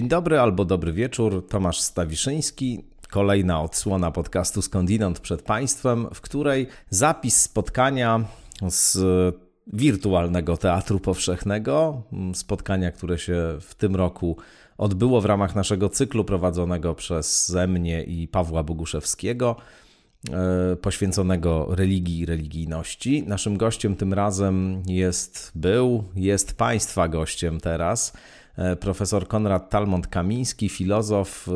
Dzień dobry albo dobry wieczór, Tomasz Stawiszyński. Kolejna odsłona podcastu Skądinąd przed Państwem, w której zapis spotkania z wirtualnego Teatru Powszechnego, spotkania, które się w tym roku odbyło w ramach naszego cyklu prowadzonego przez mnie i Pawła Boguszewskiego, e, poświęconego religii i religijności. Naszym gościem tym razem jest, był, jest Państwa gościem teraz profesor Konrad Talmont-Kamiński, filozof,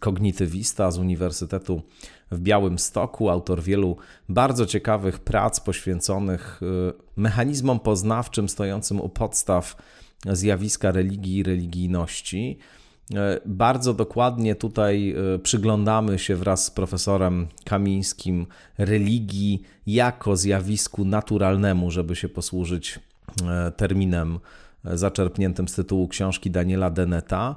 kognitywista z Uniwersytetu w Białym Stoku, autor wielu bardzo ciekawych prac poświęconych e, mechanizmom poznawczym stojącym u podstaw zjawiska religii i religijności. E, bardzo dokładnie tutaj przyglądamy się wraz z profesorem Kamińskim religii jako zjawisku naturalnemu, żeby się posłużyć terminem zaczerpniętym z tytułu książki Daniela Deneta,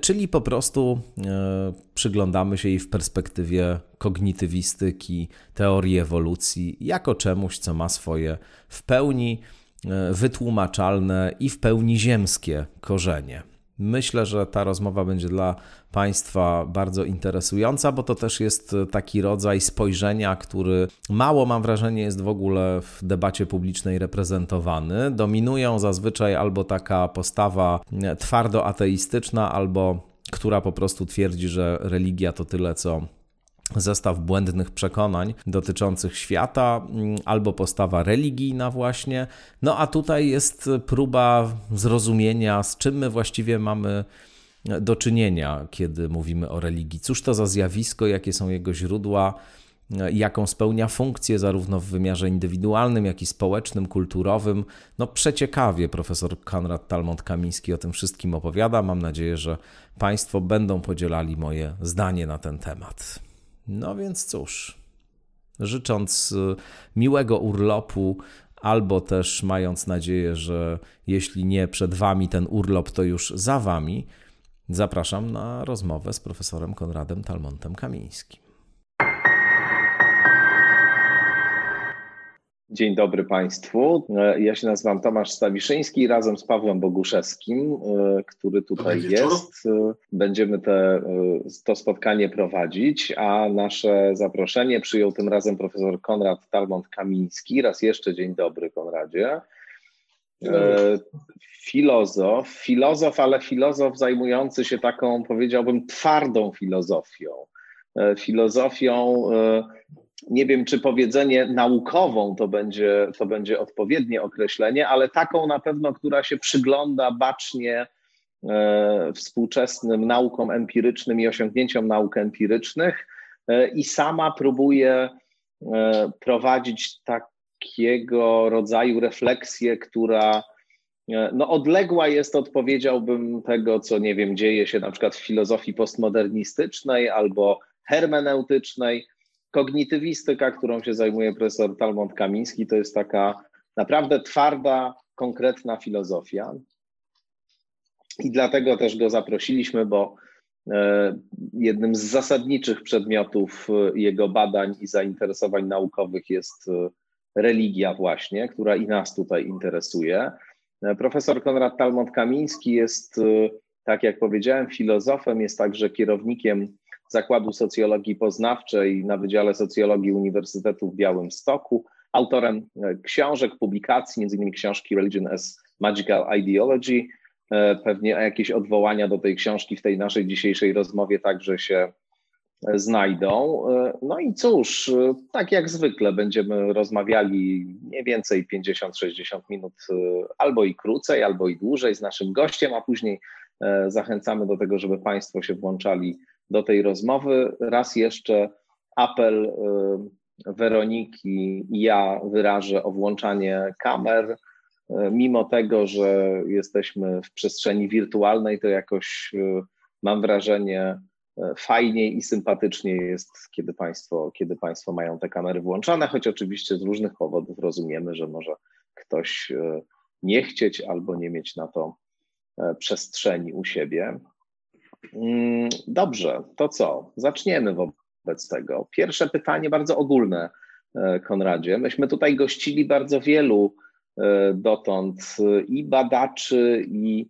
czyli po prostu e, przyglądamy się jej w perspektywie kognitywistyki, teorii ewolucji, jako czemuś, co ma swoje w pełni e, wytłumaczalne i w pełni ziemskie korzenie. Myślę, że ta rozmowa będzie dla Państwa bardzo interesująca, bo to też jest taki rodzaj spojrzenia, który mało mam wrażenie jest w ogóle w debacie publicznej reprezentowany. Dominują zazwyczaj albo taka postawa twardo ateistyczna, albo która po prostu twierdzi, że religia to tyle, co zestaw błędnych przekonań dotyczących świata, mm, albo postawa religijna, właśnie. No a tutaj jest próba zrozumienia, z czym my właściwie mamy do czynienia, kiedy mówimy o religii. Cóż to za zjawisko, jakie są jego źródła, jaką spełnia funkcję zarówno w wymiarze indywidualnym, jak i społecznym, kulturowym. No przeciekawie profesor Konrad Talmont-Kamiński o tym wszystkim opowiada. Mam nadzieję, że Państwo będą podzielali moje zdanie na ten temat. No więc cóż, życząc y, miłego urlopu, albo też mając nadzieję, że jeśli nie przed Wami ten urlop, to już za Wami, zapraszam na rozmowę z profesorem Konradem Talmontem Kamińskim. Dzień dobry Państwu. E, ja się nazywam Tomasz Stawiszyński razem z Pawłem Boguszewskim, e, który tutaj jest. E, będziemy te, to spotkanie prowadzić, a nasze zaproszenie przyjął tym razem profesor Konrad Talmont-Kamiński. Raz jeszcze dzień dobry Konradzie. Filozof, filozof, ale filozof zajmujący się taką, powiedziałbym, twardą filozofią. Filozofią nie wiem, czy powiedzenie naukową to będzie, to będzie odpowiednie określenie, ale taką na pewno, która się przygląda bacznie e, współczesnym naukom empirycznym i osiągnięciom nauk empirycznych e, i sama próbuje e, prowadzić takiego rodzaju refleksję, która no, odległa jest od, powiedziałbym, tego, co nie wiem, dzieje się na przykład w filozofii postmodernistycznej albo hermeneutycznej, kognitywistyka, którą się zajmuje profesor Talmont Kamiński, to jest taka naprawdę twarda, konkretna filozofia. I dlatego też go zaprosiliśmy, bo e, jednym z zasadniczych przedmiotów e, jego badań i zainteresowań naukowych jest e, religia właśnie, która i nas tutaj interesuje. Profesor Konrad Talmont-Kamiński jest, tak jak powiedziałem, filozofem, jest także kierownikiem Zakładu Socjologii Poznawczej na Wydziale Socjologii Uniwersytetu w Białymstoku, autorem e, książek, publikacji, m.in. książki Religion as Magical Ideology. E, pewnie jakieś odwołania do tej książki w tej naszej dzisiejszej rozmowie także się e, znajdą. No i cóż, tak jak zwykle będziemy rozmawiali mniej więcej 50-60 minut, albo i krócej, albo i dłużej z naszym gościem, a później zachęcamy do tego, żeby Państwo się włączali do tej rozmowy. Raz jeszcze apel y, Weroniki i ja wyrażę o włączanie kamer. Y, mimo tego, że jesteśmy w przestrzeni wirtualnej, to jakoś y, mam wrażenie, fajniej i sympatycznie jest, kiedy państwo, kiedy państwo mają te kamery włączone, choć oczywiście z różnych powodów rozumiemy, że może ktoś nie chcieć albo nie mieć na to przestrzeni u siebie. Mm, dobrze, to co? Zaczniemy wobec tego. Pierwsze pytanie bardzo ogólne, e, Konradzie. Myśmy tutaj gościli bardzo wielu e, dotąd i badaczy, i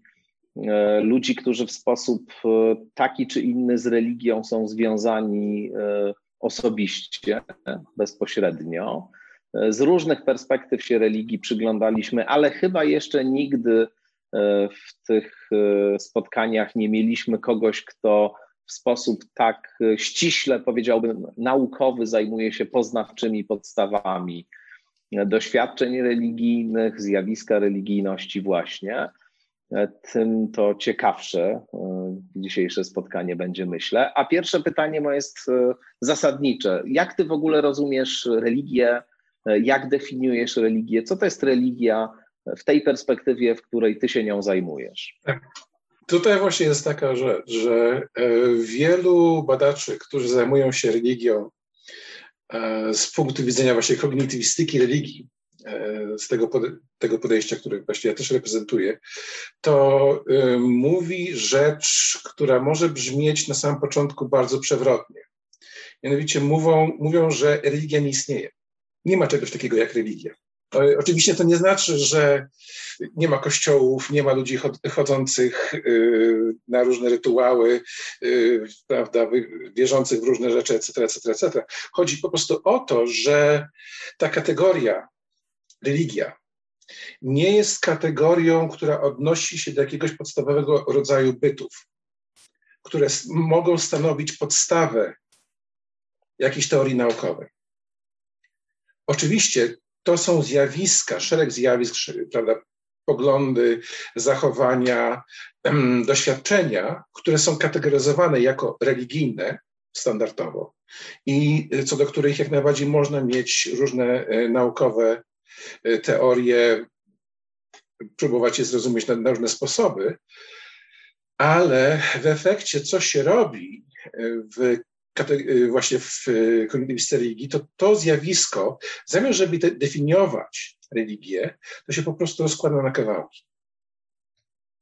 ludzi, którzy w sposób taki czy inny z religią są związani osobiście, bezpośrednio. Z różnych perspektyw się religii przyglądaliśmy, ale chyba jeszcze nigdy e, w tych e, spotkaniach nie mieliśmy kogoś, kto w sposób tak ściśle, powiedziałbym, naukowy zajmuje się poznawczymi podstawami doświadczeń religijnych, zjawiska religijności, właśnie. E, tym to ciekawsze dzisiejsze spotkanie będzie, myślę. A pierwsze pytanie moje jest zasadnicze. Jak ty w ogóle rozumiesz religię E, jak definiujesz religię? Co to jest religia w tej perspektywie, w której ty się nią zajmujesz? Tak. Tutaj właśnie jest taka rzecz, że e, wielu badaczy, którzy zajmują się religią e, z punktu widzenia właśnie kognitywistyki religii, z tego, tego podejścia, które właśnie ja też reprezentuję, to mówi rzecz, która może brzmieć na samym początku bardzo przewrotnie. Mianowicie mówią, mówią, że religia nie istnieje. Nie ma czegoś takiego jak religia. Oczywiście to nie znaczy, że nie ma kościołów, nie ma ludzi chodzących y, na różne rytuały, y, prawda, wierzących w różne rzeczy, etc., etc., etc. Chodzi po prostu o to, że ta kategoria religia nie jest kategorią, która odnosi się do jakiegoś podstawowego rodzaju bytów, które mogą stanowić podstawę jakiejś teorii naukowej. Oczywiście to są zjawiska, szereg zjawisk, prawda, poglądy, zachowania, doświadczenia, które są kategoryzowane jako religijne standardowo i co do których jak najbardziej można mieć różne e, naukowe e, teorie, próbować je zrozumieć na, na różne sposoby, ale w efekcie co się robi e, w właśnie w kognitywistyce y, religii, to to zjawisko, zamiast żeby de definiować religię, to się po prostu rozkłada na kawałki.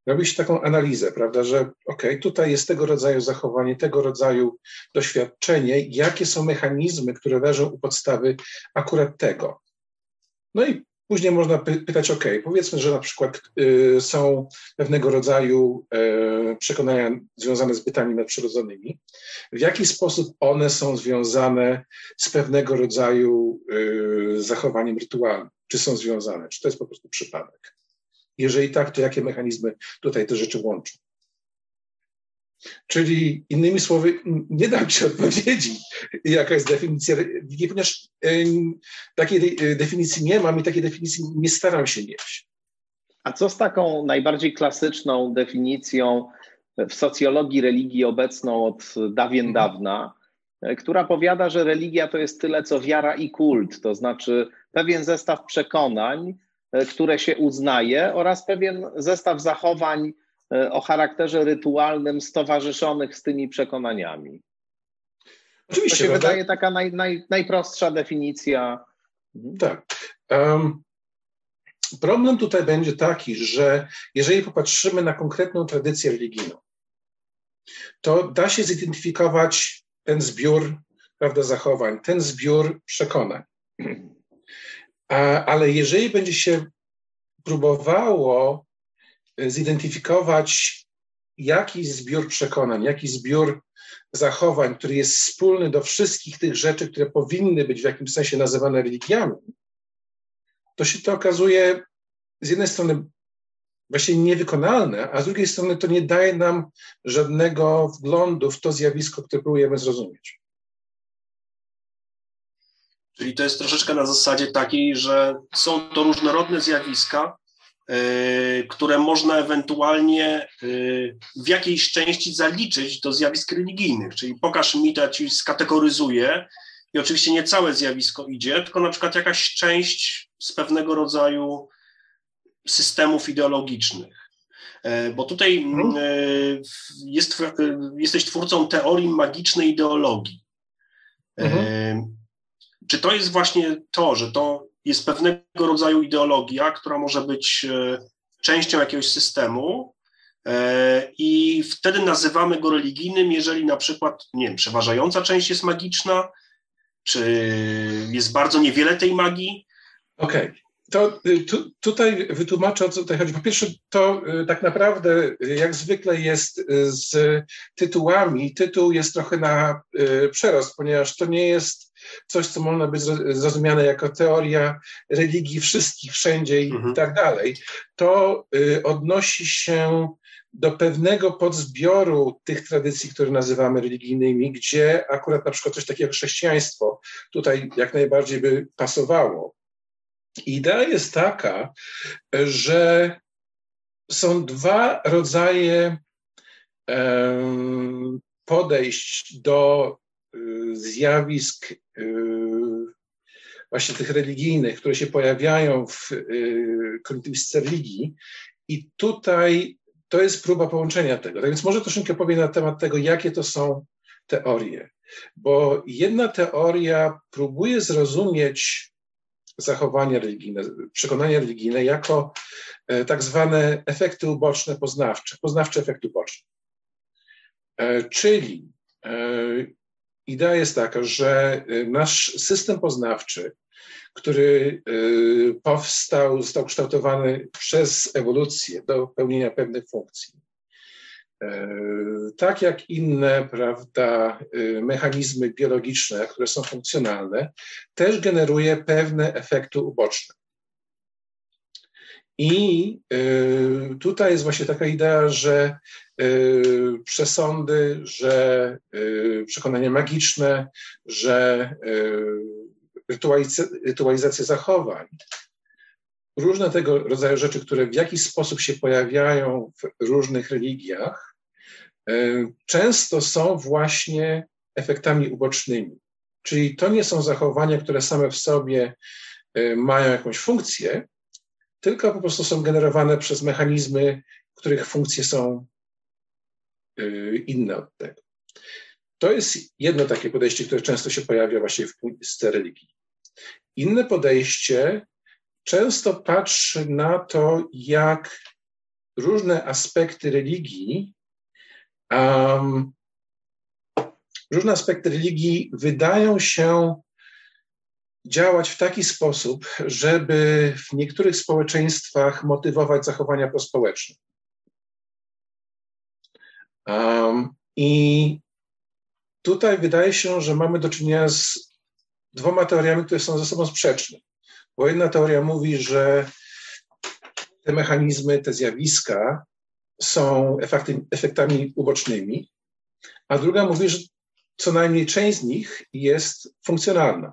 Robi się taką analizę, prawda, że ok, tutaj jest tego rodzaju zachowanie, tego rodzaju doświadczenie, jakie są mechanizmy, które leżą u podstawy akurat tego. No i Później można pytać, OK, powiedzmy, że na przykład y, są pewnego rodzaju y, przekonania związane z bytami nadprzyrodzonymi. W jaki sposób one są związane z pewnego rodzaju y, zachowaniem rytualnym? Czy są związane? Czy to jest po prostu przypadek? Jeżeli tak, to jakie mechanizmy tutaj te rzeczy łączą? Czyli innymi słowy, nie dam Ci odpowiedzi, jaka jest definicja religii, ponieważ takiej e, definicji nie mam i takiej definicji nie staram się mieć. A co z taką najbardziej klasyczną definicją w socjologii religii obecną od dawien mhm. dawna, e, która powiada, że religia to jest tyle co wiara i kult, to znaczy pewien zestaw przekonań, e, które się uznaje oraz pewien zestaw zachowań, E, o charakterze rytualnym stowarzyszonych z tymi przekonaniami. Oczywiście. To się wydaje taka naj, naj, najprostsza definicja. Mhm. Tak. Um, problem tutaj będzie taki, że jeżeli popatrzymy na konkretną tradycję religijną, to da się zidentyfikować ten zbiór prawda, zachowań, ten zbiór przekonań. A, ale jeżeli będzie się próbowało zidentyfikować jakiś zbiór przekonań, jakiś zbiór zachowań, który jest wspólny do wszystkich tych rzeczy, które powinny być w jakimś sensie nazywane religiami, to się to okazuje z jednej strony właśnie niewykonalne, a z drugiej strony to nie daje nam żadnego wglądu w to zjawisko, które próbujemy zrozumieć. Czyli to jest troszeczkę na zasadzie takiej, że są to różnorodne zjawiska, które można ewentualnie y, w jakiejś części zaliczyć do zjawisk religijnych. Czyli pokaż mi to, ja ci skategoryzuję i oczywiście nie całe zjawisko idzie, tylko na przykład jakaś część z pewnego rodzaju systemów ideologicznych. Y, bo tutaj mhm. jest, jesteś twórcą teorii magicznej ideologii. Mhm. Czy to jest właśnie to, że to jest pewnego rodzaju ideologia, która może być e, częścią jakiegoś systemu, e, i wtedy nazywamy go religijnym, jeżeli na przykład, nie wiem, przeważająca część jest magiczna, czy jest bardzo niewiele tej magii. Okej. to y, tu, tutaj wytłumaczę, o co tutaj chodzi. Po pierwsze, to y, tak naprawdę, y, jak zwykle jest z tytułami, tytuł jest trochę na przerost, ponieważ to nie jest coś, co można być zrozumiane jako teoria religii wszystkich, wszędzie i mhm. tak dalej. To odnosi się do pewnego podzbioru tych tradycji, które nazywamy religijnymi, gdzie akurat na przykład coś takiego jak chrześcijaństwo tutaj jak najbardziej by pasowało. Idea jest taka, że są dwa rodzaje podejść do y, zjawisk y, właśnie tych religijnych, które się pojawiają w y, kognitywistce religii. I tutaj to jest próba połączenia tego. Tak więc może troszeczkę powiem na temat tego, jakie to są teorie. Bo jedna teoria próbuje zrozumieć zachowania religijne, przekonania religijne jako e, tak zwane efekty uboczne poznawcze, poznawcze efekty uboczne. E, czyli e, idea jest taka, że nasz system poznawczy, który powstał, został kształtowany przez ewolucję do pełnienia pewnych funkcji, E, tak jak inne prawda, e, mechanizmy biologiczne, które są funkcjonalne, też generuje pewne efekty uboczne. I e, tutaj jest właśnie taka idea, że przesądy, że przekonania magiczne, że rytualizacja, zachowań, różne tego rodzaju rzeczy, które w jakiś sposób się pojawiają w różnych religiach, często są właśnie efektami ubocznymi. Czyli to nie są zachowania, które same w sobie mają jakąś funkcję, tylko po prostu są generowane przez mechanizmy, których funkcje są e, inne od tego. To jest jedno takie podejście, które często się pojawia właśnie w z religii. Inne podejście często patrzy na to, jak różne aspekty religii, um, różne aspekty religii wydają się działać w taki sposób, żeby w niektórych społeczeństwach motywować zachowania prospołeczne. Um, I tutaj wydaje się, że mamy do czynienia z dwoma teoriami, które są ze sobą sprzeczne. Bo jedna teoria mówi, że te mechanizmy, te zjawiska są efekty, efektami ubocznymi, a druga mówi, że co najmniej część z nich jest funkcjonalna.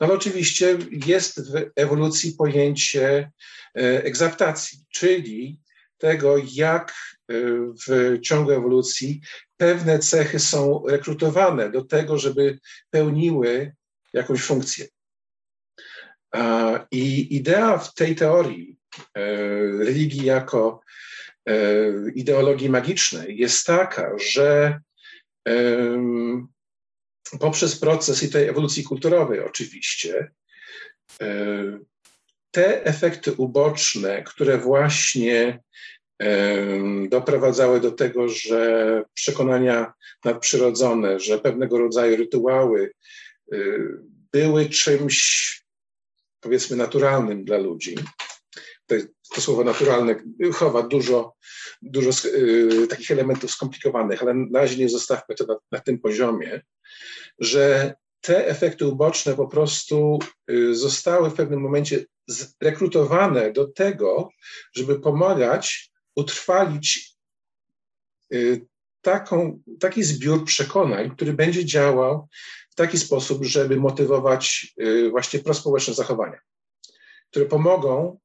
No ale oczywiście jest w ewolucji pojęcie e, egzaptacji, czyli tego, jak e, w ciągu ewolucji pewne cechy są rekrutowane do tego, żeby pełniły jakąś funkcję. I idea w tej teorii e, religii jako ideologii magicznej jest taka, że poprzez proces i tej ewolucji kulturowej oczywiście, e, te efekty uboczne, które właśnie doprowadzały do tego, że przekonania nadprzyrodzone, że pewnego rodzaju rytuały były czymś powiedzmy naturalnym dla ludzi. To, to słowo naturalne chowa dużo, dużo takich elementów skomplikowanych, ale na razie nie zostawmy to na, na tym poziomie, że te efekty uboczne po prostu y, zostały w pewnym momencie zrekrutowane do tego, żeby pomagać utrwalić y, taką, taki zbiór przekonań, który będzie działał w taki sposób, żeby motywować y, właśnie prospołeczne zachowania, które pomogą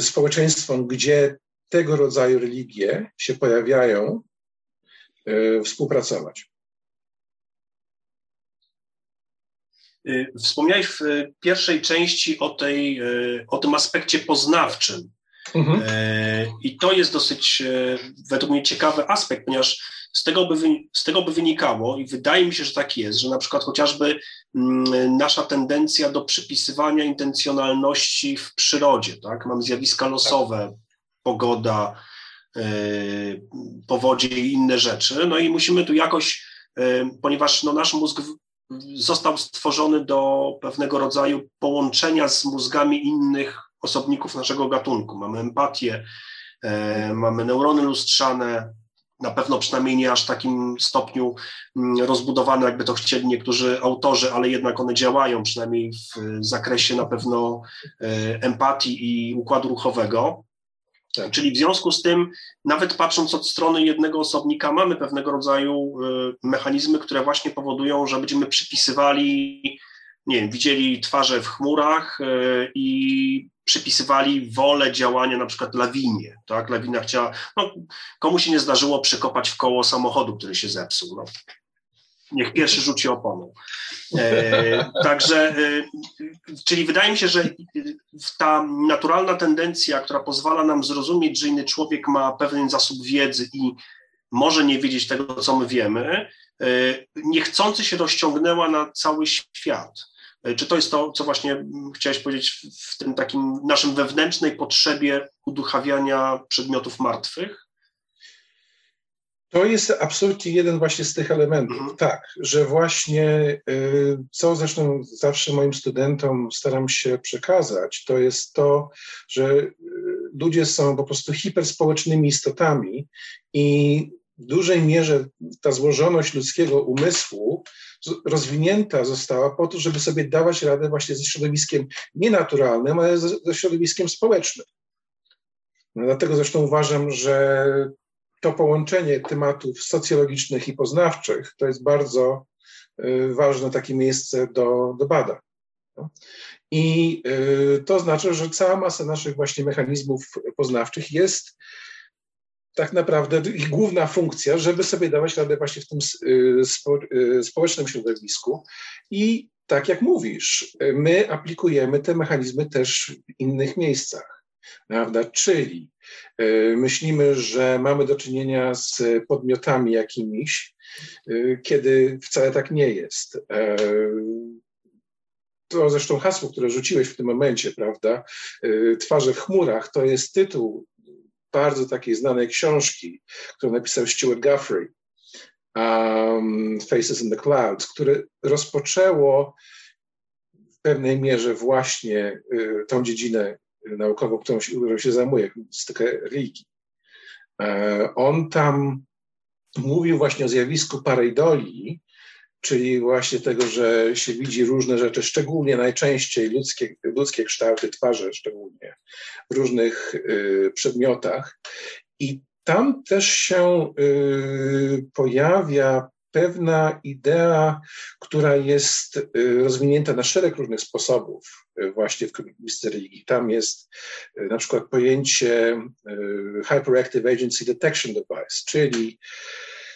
społeczeństwom, gdzie tego rodzaju religie się pojawiają, współpracować. Wspomniałeś w pierwszej części o, tej, o tym aspekcie poznawczym. Mhm. I to jest dosyć według mnie ciekawy aspekt, ponieważ z tego, by, z tego by wynikało, i wydaje mi się, że tak jest, że na przykład chociażby mm, nasza tendencja do przypisywania intencjonalności w przyrodzie, tak? Mamy zjawiska losowe, pogoda, yy, powodzie i inne rzeczy, no i musimy tu jakoś, ponieważ no, nasz mózg został stworzony do pewnego rodzaju połączenia z mózgami innych osobników naszego gatunku. Mamy empatię, e, mamy neurony lustrzane, na pewno przynajmniej nie aż takim stopniu mm, rozbudowane, jakby to chcieli niektórzy autorzy, ale jednak one działają, przynajmniej w zakresie na pewno e, empatii i układu ruchowego. Tak. Czyli w związku z tym, nawet patrząc od strony jednego osobnika, mamy pewnego rodzaju e, mechanizmy, które właśnie powodują, że będziemy przypisywali, nie wiem, widzieli twarze w chmurach e, i przypisywali wolę działania na przykład lawinie, tak? Lawina chciała, no komu się nie zdarzyło przekopać w koło samochodu, który się zepsuł, no. Niech pierwszy rzuci oponą. E, także, e, czyli wydaje mi się, że ta naturalna tendencja, która pozwala nam zrozumieć, że inny człowiek ma pewien zasób wiedzy i może nie wiedzieć tego, co my wiemy, e, niechcący się rozciągnęła na cały świat. Czy to jest to, co właśnie chciałeś powiedzieć w tym takim naszym wewnętrznej potrzebie uduchawiania przedmiotów martwych? To jest absolutnie jeden właśnie z tych elementów, mhm. tak, że właśnie, y, co zresztą zawsze moim studentom staram się przekazać, to jest to, że y, ludzie są po prostu hiperspołecznymi istotami i w dużej mierze ta złożoność ludzkiego umysłu rozwinięta została po to, żeby sobie dawać radę właśnie ze środowiskiem nienaturalnym, ale ze środowiskiem społecznym. No dlatego zresztą uważam, że to połączenie tematów socjologicznych i poznawczych to jest bardzo y, ważne takie miejsce do, do badań. No. I y, to znaczy, że cała masa naszych właśnie mechanizmów poznawczych jest tak naprawdę ich główna funkcja, żeby sobie dawać radę właśnie w tym y, społecznym środowisku. I tak jak mówisz, my aplikujemy te mechanizmy też w innych miejscach, prawda? Czyli myślimy, że mamy do czynienia z podmiotami jakimiś, e, kiedy wcale tak nie jest. E, to zresztą hasło, które rzuciłeś w tym momencie, prawda? Twarze w chmurach to jest tytuł bardzo takiej znanej książki, którą napisał Stuart Guthrie, um, Faces in the Clouds, które rozpoczęło w pewnej mierze właśnie y, tą dziedzinę naukową, którą się, którą się zajmuje, stykę religii. E, on tam mówił właśnie o zjawisku pareidolii, czyli właśnie tego, że się widzi różne rzeczy, szczególnie najczęściej ludzkie, ludzkie kształty, twarze szczególnie, w różnych y, przedmiotach. I tam też się y, pojawia pewna idea, która jest y, rozwinięta na szereg różnych sposobów y, właśnie w kognitywistce religii. Tam jest y, na przykład pojęcie Hyperactive Agency Detection Device, czyli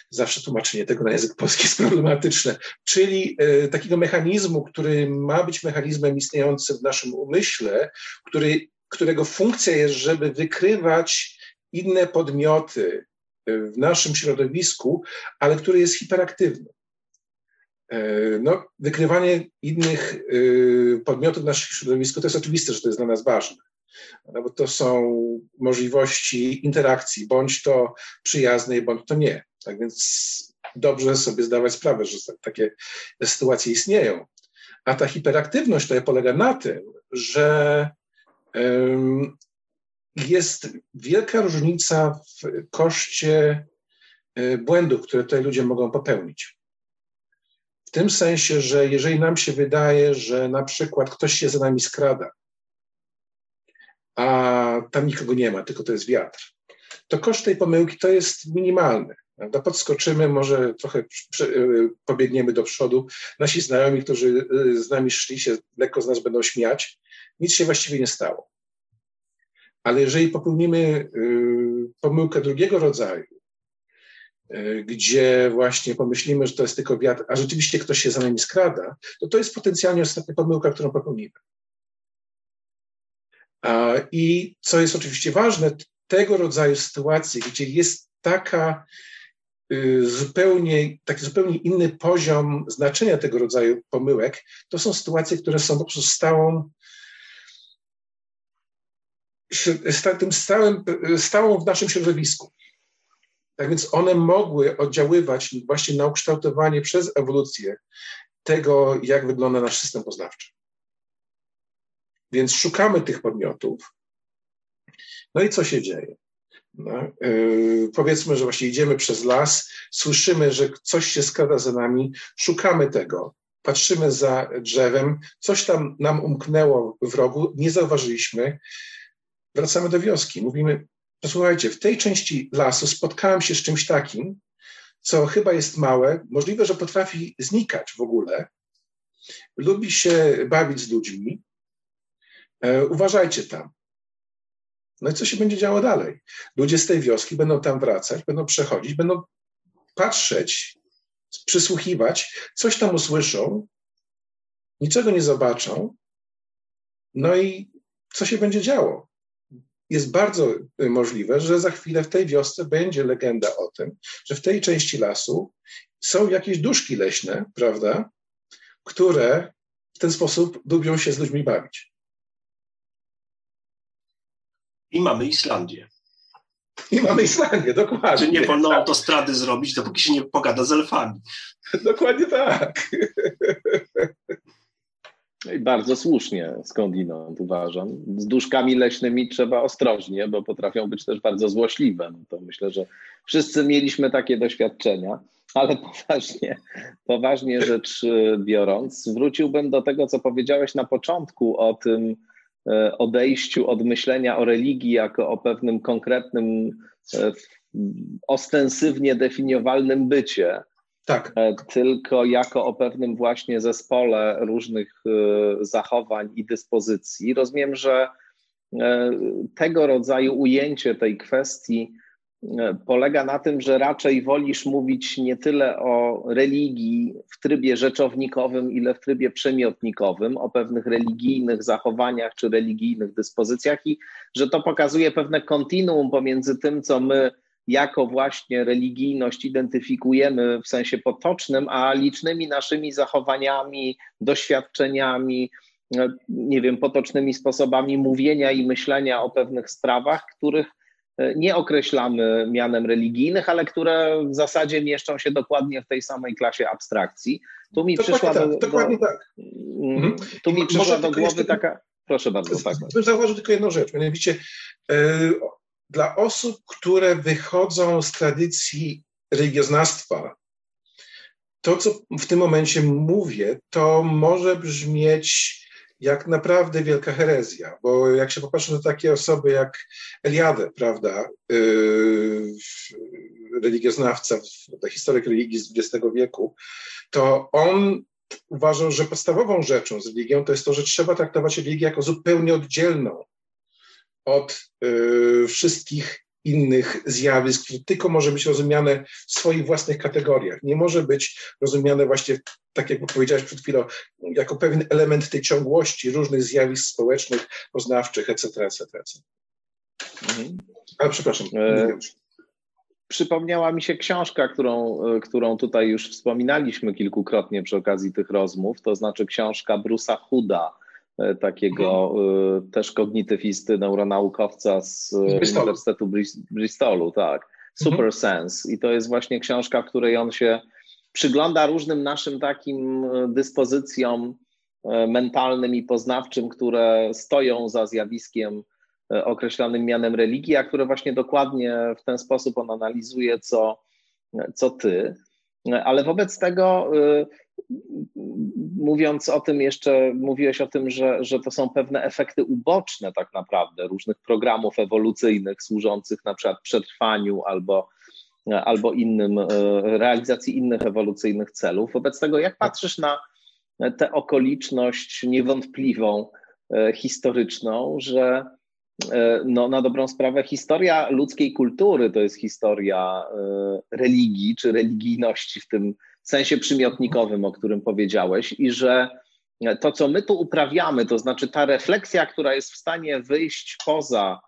zawsze tłumaczenie tego na język polski jest problematyczne, czyli takiego mechanizmu, który ma być mechanizmem istniejącym w naszym umyśle, który, którego funkcja jest, żeby wykrywać inne podmioty, w naszym środowisku, ale który jest hiperaktywny. E, no, wykrywanie innych e, podmiotów w naszym środowisku to jest oczywiste, że to jest dla nas ważne, no bo to są możliwości interakcji, bądź to przyjaznej, bądź to nie. Tak więc dobrze sobie zdawać sprawę, że takie sytuacje istnieją. A ta hiperaktywność to polega na tym, że jest wielka różnica w koszcie e, błędów, które tutaj ludzie mogą popełnić. W tym sensie, że jeżeli nam się wydaje, że na przykład ktoś się za nami skrada, a tam nikogo nie ma, tylko to jest wiatr, to koszt tej pomyłki to jest minimalny. Prawda? Podskoczymy, może trochę e, pobiegniemy do przodu. Nasi znajomi, którzy e, z nami szli, się lekko z nas będą śmiać. Nic się właściwie nie stało. Ale jeżeli popełnimy y, pomyłkę drugiego rodzaju, y, gdzie właśnie pomyślimy, że to jest tylko wiatr, a rzeczywiście ktoś się za nami skrada, to to jest potencjalnie ostatnia pomyłka, którą popełnimy. I co jest oczywiście ważne, tego rodzaju sytuacje, gdzie jest taka y, zupełnie, taki zupełnie inny poziom znaczenia tego rodzaju pomyłek, to są sytuacje, które są po prostu stałą tym stałym, stałą w naszym środowisku. Tak więc one mogły oddziaływać właśnie na ukształtowanie przez ewolucję tego, jak wygląda nasz system poznawczy. Więc szukamy tych podmiotów. No i co się dzieje? No, yy, powiedzmy, że właśnie idziemy przez las, słyszymy, że coś się skrada za nami, szukamy tego, patrzymy za drzewem, coś tam nam umknęło w rogu, nie zauważyliśmy, wracamy do wioski. Mówimy, posłuchajcie, w tej części lasu spotkałem się z czymś takim, co chyba jest małe, możliwe, że potrafi znikać w ogóle, lubi się bawić z ludźmi, e, uważajcie tam. No i co się będzie działo dalej? Ludzie z tej wioski będą tam wracać, będą przechodzić, będą patrzeć, przysłuchiwać, coś tam usłyszą, niczego nie zobaczą. No i co się będzie działo? Jest bardzo możliwe, że za chwilę w tej wiosce będzie legenda o tym, że w tej części lasu są jakieś duszki leśne, prawda, które w ten sposób lubią się z ludźmi bawić. I mamy Islandię. I mamy Islandię, dokładnie. Czy nie wolno autostrady zrobić, dopóki się nie pogada z elfami. Dokładnie tak. No I bardzo słusznie skądinąd uważam. Z duszkami leśnymi trzeba ostrożnie, bo potrafią być też bardzo złośliwe. No to myślę, że wszyscy mieliśmy takie doświadczenia, ale poważnie, poważnie rzecz biorąc, wróciłbym do tego, co powiedziałeś na początku o tym, E, odejściu od myślenia o religii jako o pewnym konkretnym, e, ostensywnie definiowalnym bycie, tak. E, tylko jako o pewnym właśnie zespole różnych zachowań i dyspozycji. Rozumiem, że tego rodzaju ujęcie tej kwestii polega na tym, że raczej wolisz mówić nie tyle o religii w trybie rzeczownikowym, ile w trybie przemiotnikowym, o pewnych religijnych zachowaniach czy religijnych dyspozycjach i że to pokazuje pewne kontinuum pomiędzy tym, co my jako właśnie religijność identyfikujemy w sensie potocznym, a licznymi naszymi zachowaniami, doświadczeniami, nie wiem, potocznymi sposobami mówienia i myślenia o pewnych sprawach, których nie określamy mianem religijnych, ale które w zasadzie mieszczą się dokładnie w tej samej klasie abstrakcji. Tu mi dokładnie przyszła tak, do, dokładnie tak. Mm, mhm. Tu mi przyszła do głowy jeszcze, taka. Proszę bardzo. Tak. Zauważył tylko jedną rzecz, mianowicie yy, dla osób, które wychodzą z tradycji religioznawstwa, to, co w tym momencie mówię, to może brzmieć jak naprawdę wielka herezja, bo jak się popatrzy na takie osoby jak Eliadę, prawda, yy, religioznawca, historyk religii z XX wieku, to on uważał, że podstawową rzeczą z religią to jest to, że trzeba traktować religię jako zupełnie oddzielną od yy, wszystkich innych zjawisk, które tylko może być rozumiane w swoich własnych kategoriach. Nie może być rozumiane właśnie, tak jak powiedziałeś przed chwilą, jako pewien element tej ciągłości różnych zjawisk społecznych, poznawczych, etc., etc.. Mhm. Ale przepraszam. E, przypomniała mi się książka, którą, e, którą tutaj już wspominaliśmy kilkukrotnie przy okazji tych rozmów, to znaczy książka Brusa Huda, takiego mhm. też kognitywisty, neuronaukowca z Bristolu. Uniwersytetu Bristolu, tak. Super mhm. Sense. I to jest właśnie książka, w której on się przygląda różnym naszym takim e, dyspozycjom mentalnym i poznawczym, które stoją za zjawiskiem określonym mianem religii, a które właśnie dokładnie w ten sposób on analizuje, co, co ty. Ale wobec tego mówiąc o tym jeszcze, mówiłeś o tym, że, że to są pewne efekty uboczne tak naprawdę różnych programów ewolucyjnych służących na przykład przetrwaniu albo, albo innym, e, realizacji innych ewolucyjnych celów. Wobec tego jak patrzysz na tę okoliczność niewątpliwą, e, historyczną, że e, no, na dobrą sprawę historia ludzkiej kultury to jest historia religii czy religijności w tym sensie przymiotnikowym, o którym powiedziałeś, i że to, co my tu uprawiamy, to znaczy ta refleksja, która jest w stanie wyjść poza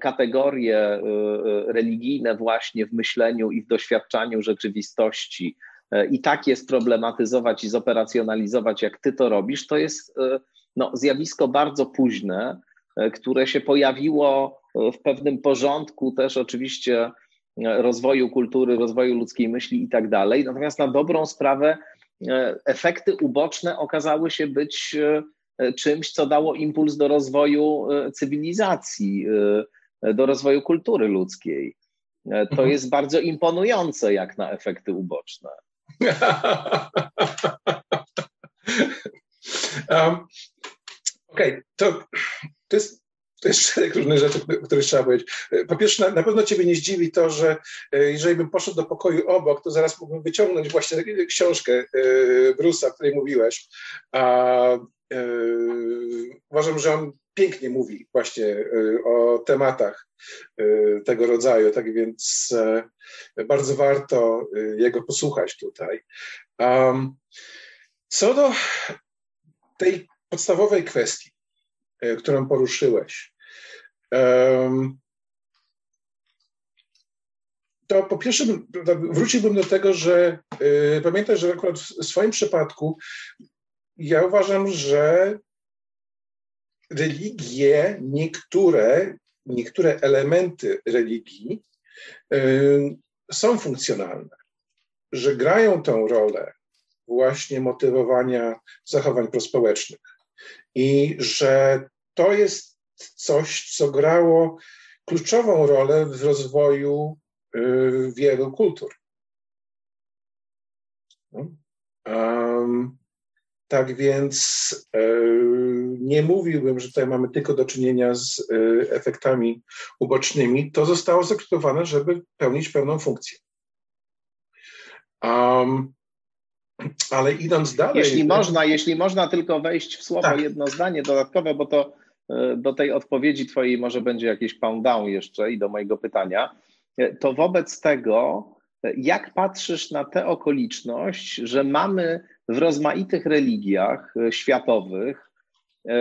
kategorie y, y, religijne, właśnie w myśleniu i w doświadczaniu rzeczywistości, y, i tak jest problematyzować i zoperacjonalizować, jak ty to robisz, to jest no, zjawisko bardzo późne, które się pojawiło w pewnym porządku też oczywiście rozwoju kultury, rozwoju ludzkiej myśli i tak dalej. Natomiast na dobrą sprawę efekty uboczne okazały się być czymś, co dało impuls do rozwoju cywilizacji, do rozwoju kultury ludzkiej. To mhm. jest bardzo imponujące jak na efekty uboczne. um, Okej, okay, to, to jest to jest szereg różnych rzeczy, o których trzeba powiedzieć. Po pierwsze, na, na, pewno Ciebie nie zdziwi to, że e, jeżeli bym poszedł do pokoju obok, to zaraz mógłbym wyciągnąć właśnie książkę e, Bruce'a, o której mówiłeś. A, e, uważam, że on pięknie mówi właśnie o tematach tego rodzaju, tak więc bardzo warto jego posłuchać tutaj. Co do tej podstawowej kwestii, którą poruszyłeś, to po pierwsze wróciłbym do tego, że y, pamiętaj, że akurat w swoim przypadku ja uważam, że religie, niektóre, niektóre elementy religii y, są funkcjonalne, że grają tą rolę właśnie motywowania zachowań prospołecznych i że to jest coś, co grało kluczową rolę w rozwoju y, wielu kultur. Um, tak więc y, nie mówiłbym, że tutaj mamy tylko do czynienia z y, efektami ubocznymi. To zostało zaakceptowane, żeby pełnić pełną funkcję. Um, ale idąc dalej. Jeśli można, jeśli można tylko wejść w słowo tak. jedno zdanie dodatkowe, bo to E, do tej odpowiedzi Twojej może będzie jakiś countdown jeszcze i do mojego pytania. E, to wobec tego, e, jak patrzysz na tę okoliczność, że mamy w rozmaitych religiach światowych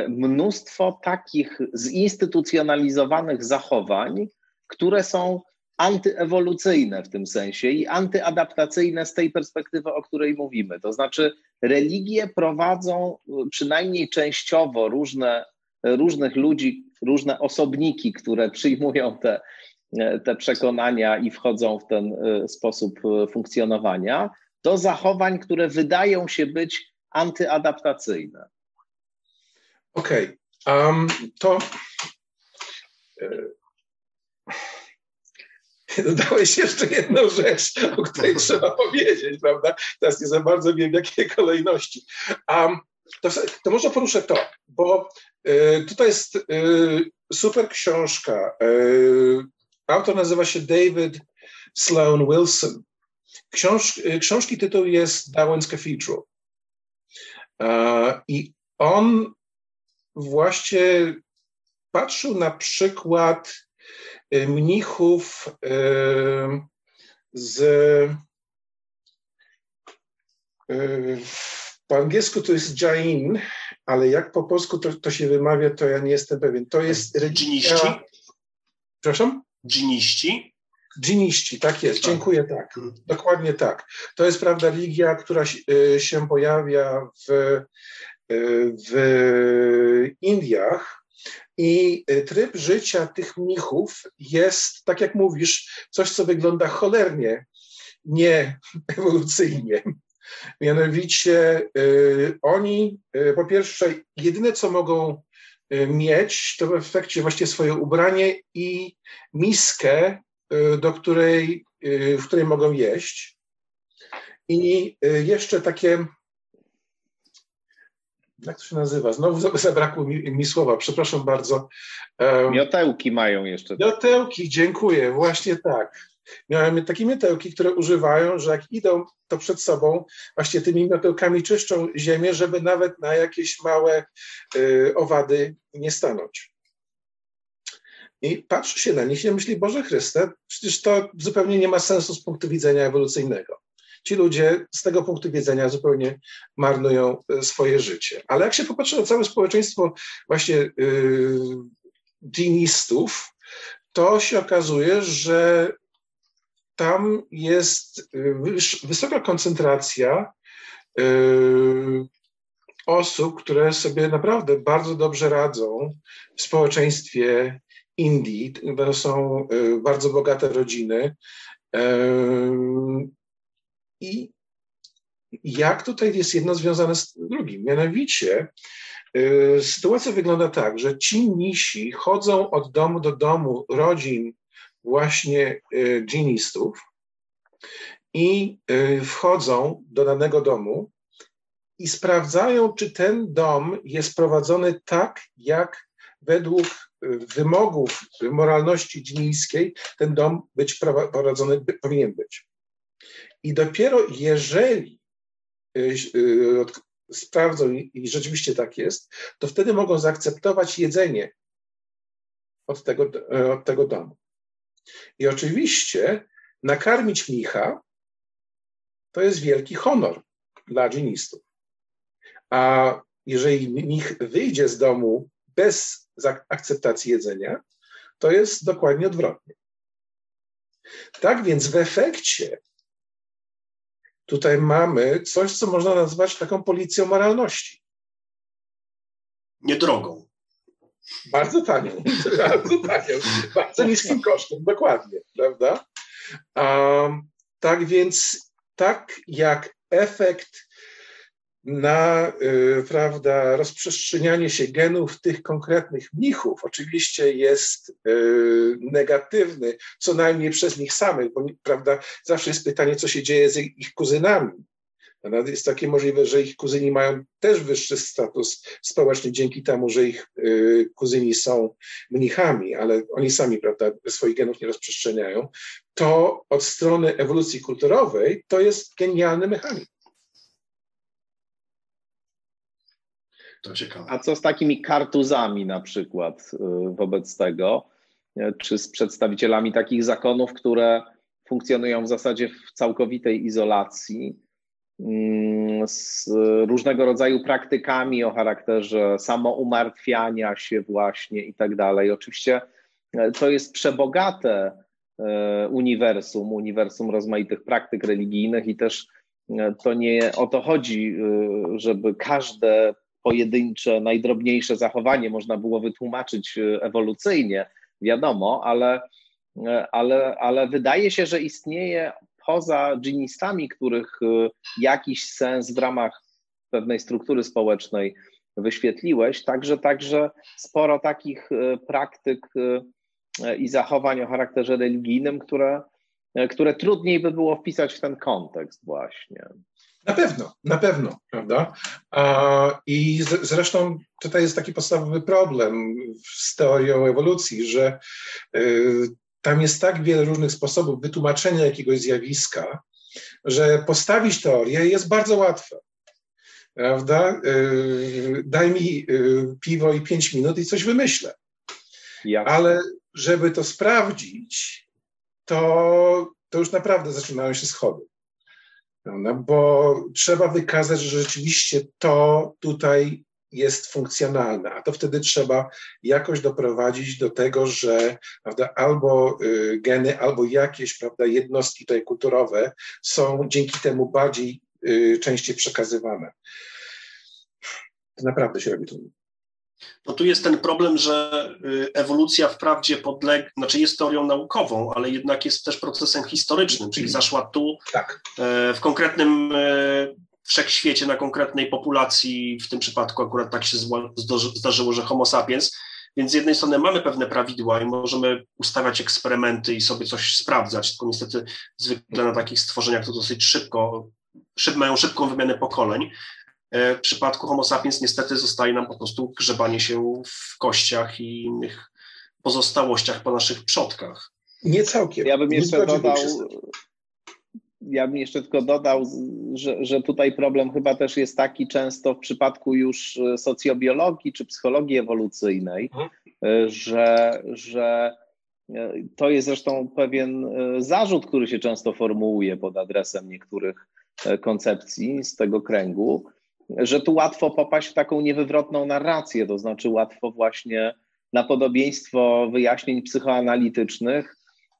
mnóstwo takich zinstytucjonalizowanych zachowań, które są antyewolucyjne w tym sensie i antyadaptacyjne z tej perspektywy, o której mówimy. To znaczy, religie prowadzą przynajmniej częściowo różne różnych ludzi, różne osobniki, które przyjmują te, te przekonania i wchodzą w ten e, sposób e, funkcjonowania, do zachowań, które wydają się być antyadaptacyjne. Okej, okay. um, to e, dodałeś jeszcze jedną rzecz, o której trzeba powiedzieć, prawda? Teraz nie za bardzo wiem, w jakiej kolejności. Um, to, to może poruszę to, bo y, tutaj jest y, super książka. Y, autor nazywa się David Sloan Wilson. Książ, książki tytuł jest Darwin's Cathedral. I on właśnie patrzył na przykład mnichów z po angielsku to jest Jain, ale jak po polsku to, to się wymawia, to ja nie jestem pewien. To jest religia... Przepraszam? Dżiniści? Dżiniści, tak jest, tak. dziękuję, tak, mhm. dokładnie tak. To jest, prawda, religia, która y, się pojawia w, y, w Indiach i y, tryb życia tych mnichów jest, tak jak mówisz, coś, co wygląda cholernie, nie ewolucyjnie. Mianowicie y, oni y, po pierwsze jedyne co mogą y, mieć to w efekcie właśnie swoje ubranie i miskę, do której, w której mogą jeść. I jeszcze takie jak to się nazywa? Znowu zabrakło mi, mi, słowa, przepraszam bardzo. Miotełki mają jeszcze. Miotełki, dziękuję, właśnie tak. Miałem takie miotełki, które używają, że jak idą, to przed sobą właśnie tymi miotełkami czyszczą ziemię, żeby nawet na jakieś małe y, owady nie stanąć. I patrzy się na nich i myśli, Boże Chryste, przecież to zupełnie nie ma sensu z punktu widzenia ewolucyjnego. Ci ludzie z tego punktu widzenia zupełnie marnują y, swoje życie. Ale jak się popatrzy na całe społeczeństwo właśnie yy, dinistów, to się okazuje, że tam jest y, wysoka koncentracja y, osób, które sobie naprawdę bardzo dobrze radzą w społeczeństwie Indii. To są bardzo bogate rodziny. I jak tutaj jest jedno związane z drugim. Mianowicie y, sytuacja wygląda tak, że ci mnisi chodzą od domu do domu rodzin właśnie y, dżinistów i y, wchodzą do danego domu i sprawdzają, czy ten dom jest prowadzony tak, jak według wymogów moralności dżińskiej ten dom być prowadzony powinien być. I dopiero jeżeli y, y, sprawdzą i rzeczywiście tak jest, to wtedy mogą zaakceptować jedzenie od tego, e, od tego domu. I oczywiście nakarmić mnicha to jest wielki honor dla dżinistów. A jeżeli mnich wyjdzie z domu bez akceptacji jedzenia, to jest dokładnie odwrotnie. Tak więc w efekcie tutaj mamy coś, co można nazwać taką policją moralności. Niedrogą. Bardzo tanią, bardzo tanią, bardzo niskim kosztem, dokładnie, prawda? Um, tak więc, tak jak efekt na y, prawda, rozprzestrzenianie się genów tych konkretnych mnichów oczywiście jest y, negatywny, co najmniej przez nich samych, bo prawda, zawsze jest pytanie, co się dzieje z ich kuzynami. Jest takie możliwe, że ich kuzyni mają też wyższy status społeczny dzięki temu, że ich y, kuzyni są mnichami, ale oni sami prawda, swoich genów nie rozprzestrzeniają. To od strony ewolucji kulturowej to jest genialny mechanizm. To ciekawe. A co z takimi kartuzami na przykład y, wobec tego? Y, czy z przedstawicielami takich zakonów, które funkcjonują w zasadzie w całkowitej izolacji, mm, z różnego rodzaju praktykami o charakterze samoumartwiania się właśnie i tak dalej. Oczywiście y, to jest przebogate uniwersum, uniwersum rozmaitych praktyk religijnych i też to nie o to chodzi, żeby każde pojedyncze, najdrobniejsze zachowanie można było wytłumaczyć e, ewolucyjnie, wiadomo, ale, e, ale, ale wydaje się, że istnieje poza dżinistami, których e, jakiś sens w ramach pewnej struktury społecznej wyświetliłeś, także, także sporo takich praktyk i zachowań o charakterze religijnym, które, które trudniej by było wpisać w ten kontekst właśnie. Na pewno, na pewno, prawda? I zresztą tutaj jest taki podstawowy problem z teorią ewolucji, że y, tam jest tak wiele różnych sposobów wytłumaczenia jakiegoś zjawiska, że postawić teorię jest bardzo łatwe. Prawda? Y, daj mi y, piwo i pięć minut i coś wymyślę. Jasne. Ale żeby to sprawdzić, to, to już naprawdę zaczynają się schody prawda? bo trzeba wykazać, że rzeczywiście to tutaj jest funkcjonalne, a to wtedy trzeba jakoś doprowadzić do tego, że prawda, albo y, geny, albo jakieś prawda, jednostki tutaj kulturowe są dzięki temu bardziej y, częściej przekazywane. To naprawdę się robi trudno. No tu jest ten problem, że y, ewolucja wprawdzie podlega, znaczy jest teorią naukową, ale jednak jest też procesem historycznym, czyli zaszła tu tak. E, w konkretnym e, wszechświecie, na konkretnej populacji, w tym przypadku akurat tak się zdarzyło, że homo sapiens, więc z jednej strony mamy pewne prawidła i możemy ustawiać eksperymenty i sobie coś sprawdzać, tylko niestety zwykle na takich stworzeniach to dosyć szybko, szyb, mają szybką wymianę pokoleń, w przypadku Homo sapiens niestety zostaje nam po prostu grzebanie się w kościach i innych pozostałościach po naszych przodkach. Nie całkiem. Ja bym jeszcze dodał, ja bym jeszcze tylko dodał, że, że tutaj problem chyba też jest taki często w przypadku już socjobiologii czy psychologii ewolucyjnej, mhm. E, że, że e, to jest zresztą pewien zarzut, który się często formułuje pod adresem niektórych koncepcji z tego kręgu, że tu łatwo popaść w taką niewywrotną narrację, to znaczy łatwo właśnie na podobieństwo wyjaśnień psychoanalitycznych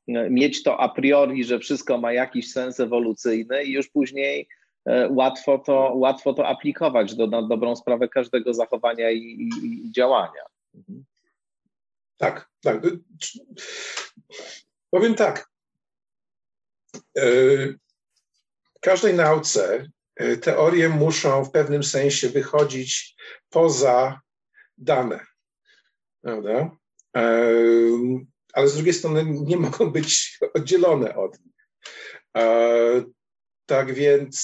mieć to a priori, że wszystko ma jakiś sens ewolucyjny i już później e, łatwo to, łatwo to aplikować do, na dobrą sprawę każdego zachowania i, i, i działania. Mhm. Tak, tak. Powiem tak. E, w każdej nauce teorie muszą w pewnym sensie wychodzić poza dane, prawda? Ale z drugiej strony nie mogą być oddzielone od nich. Tak więc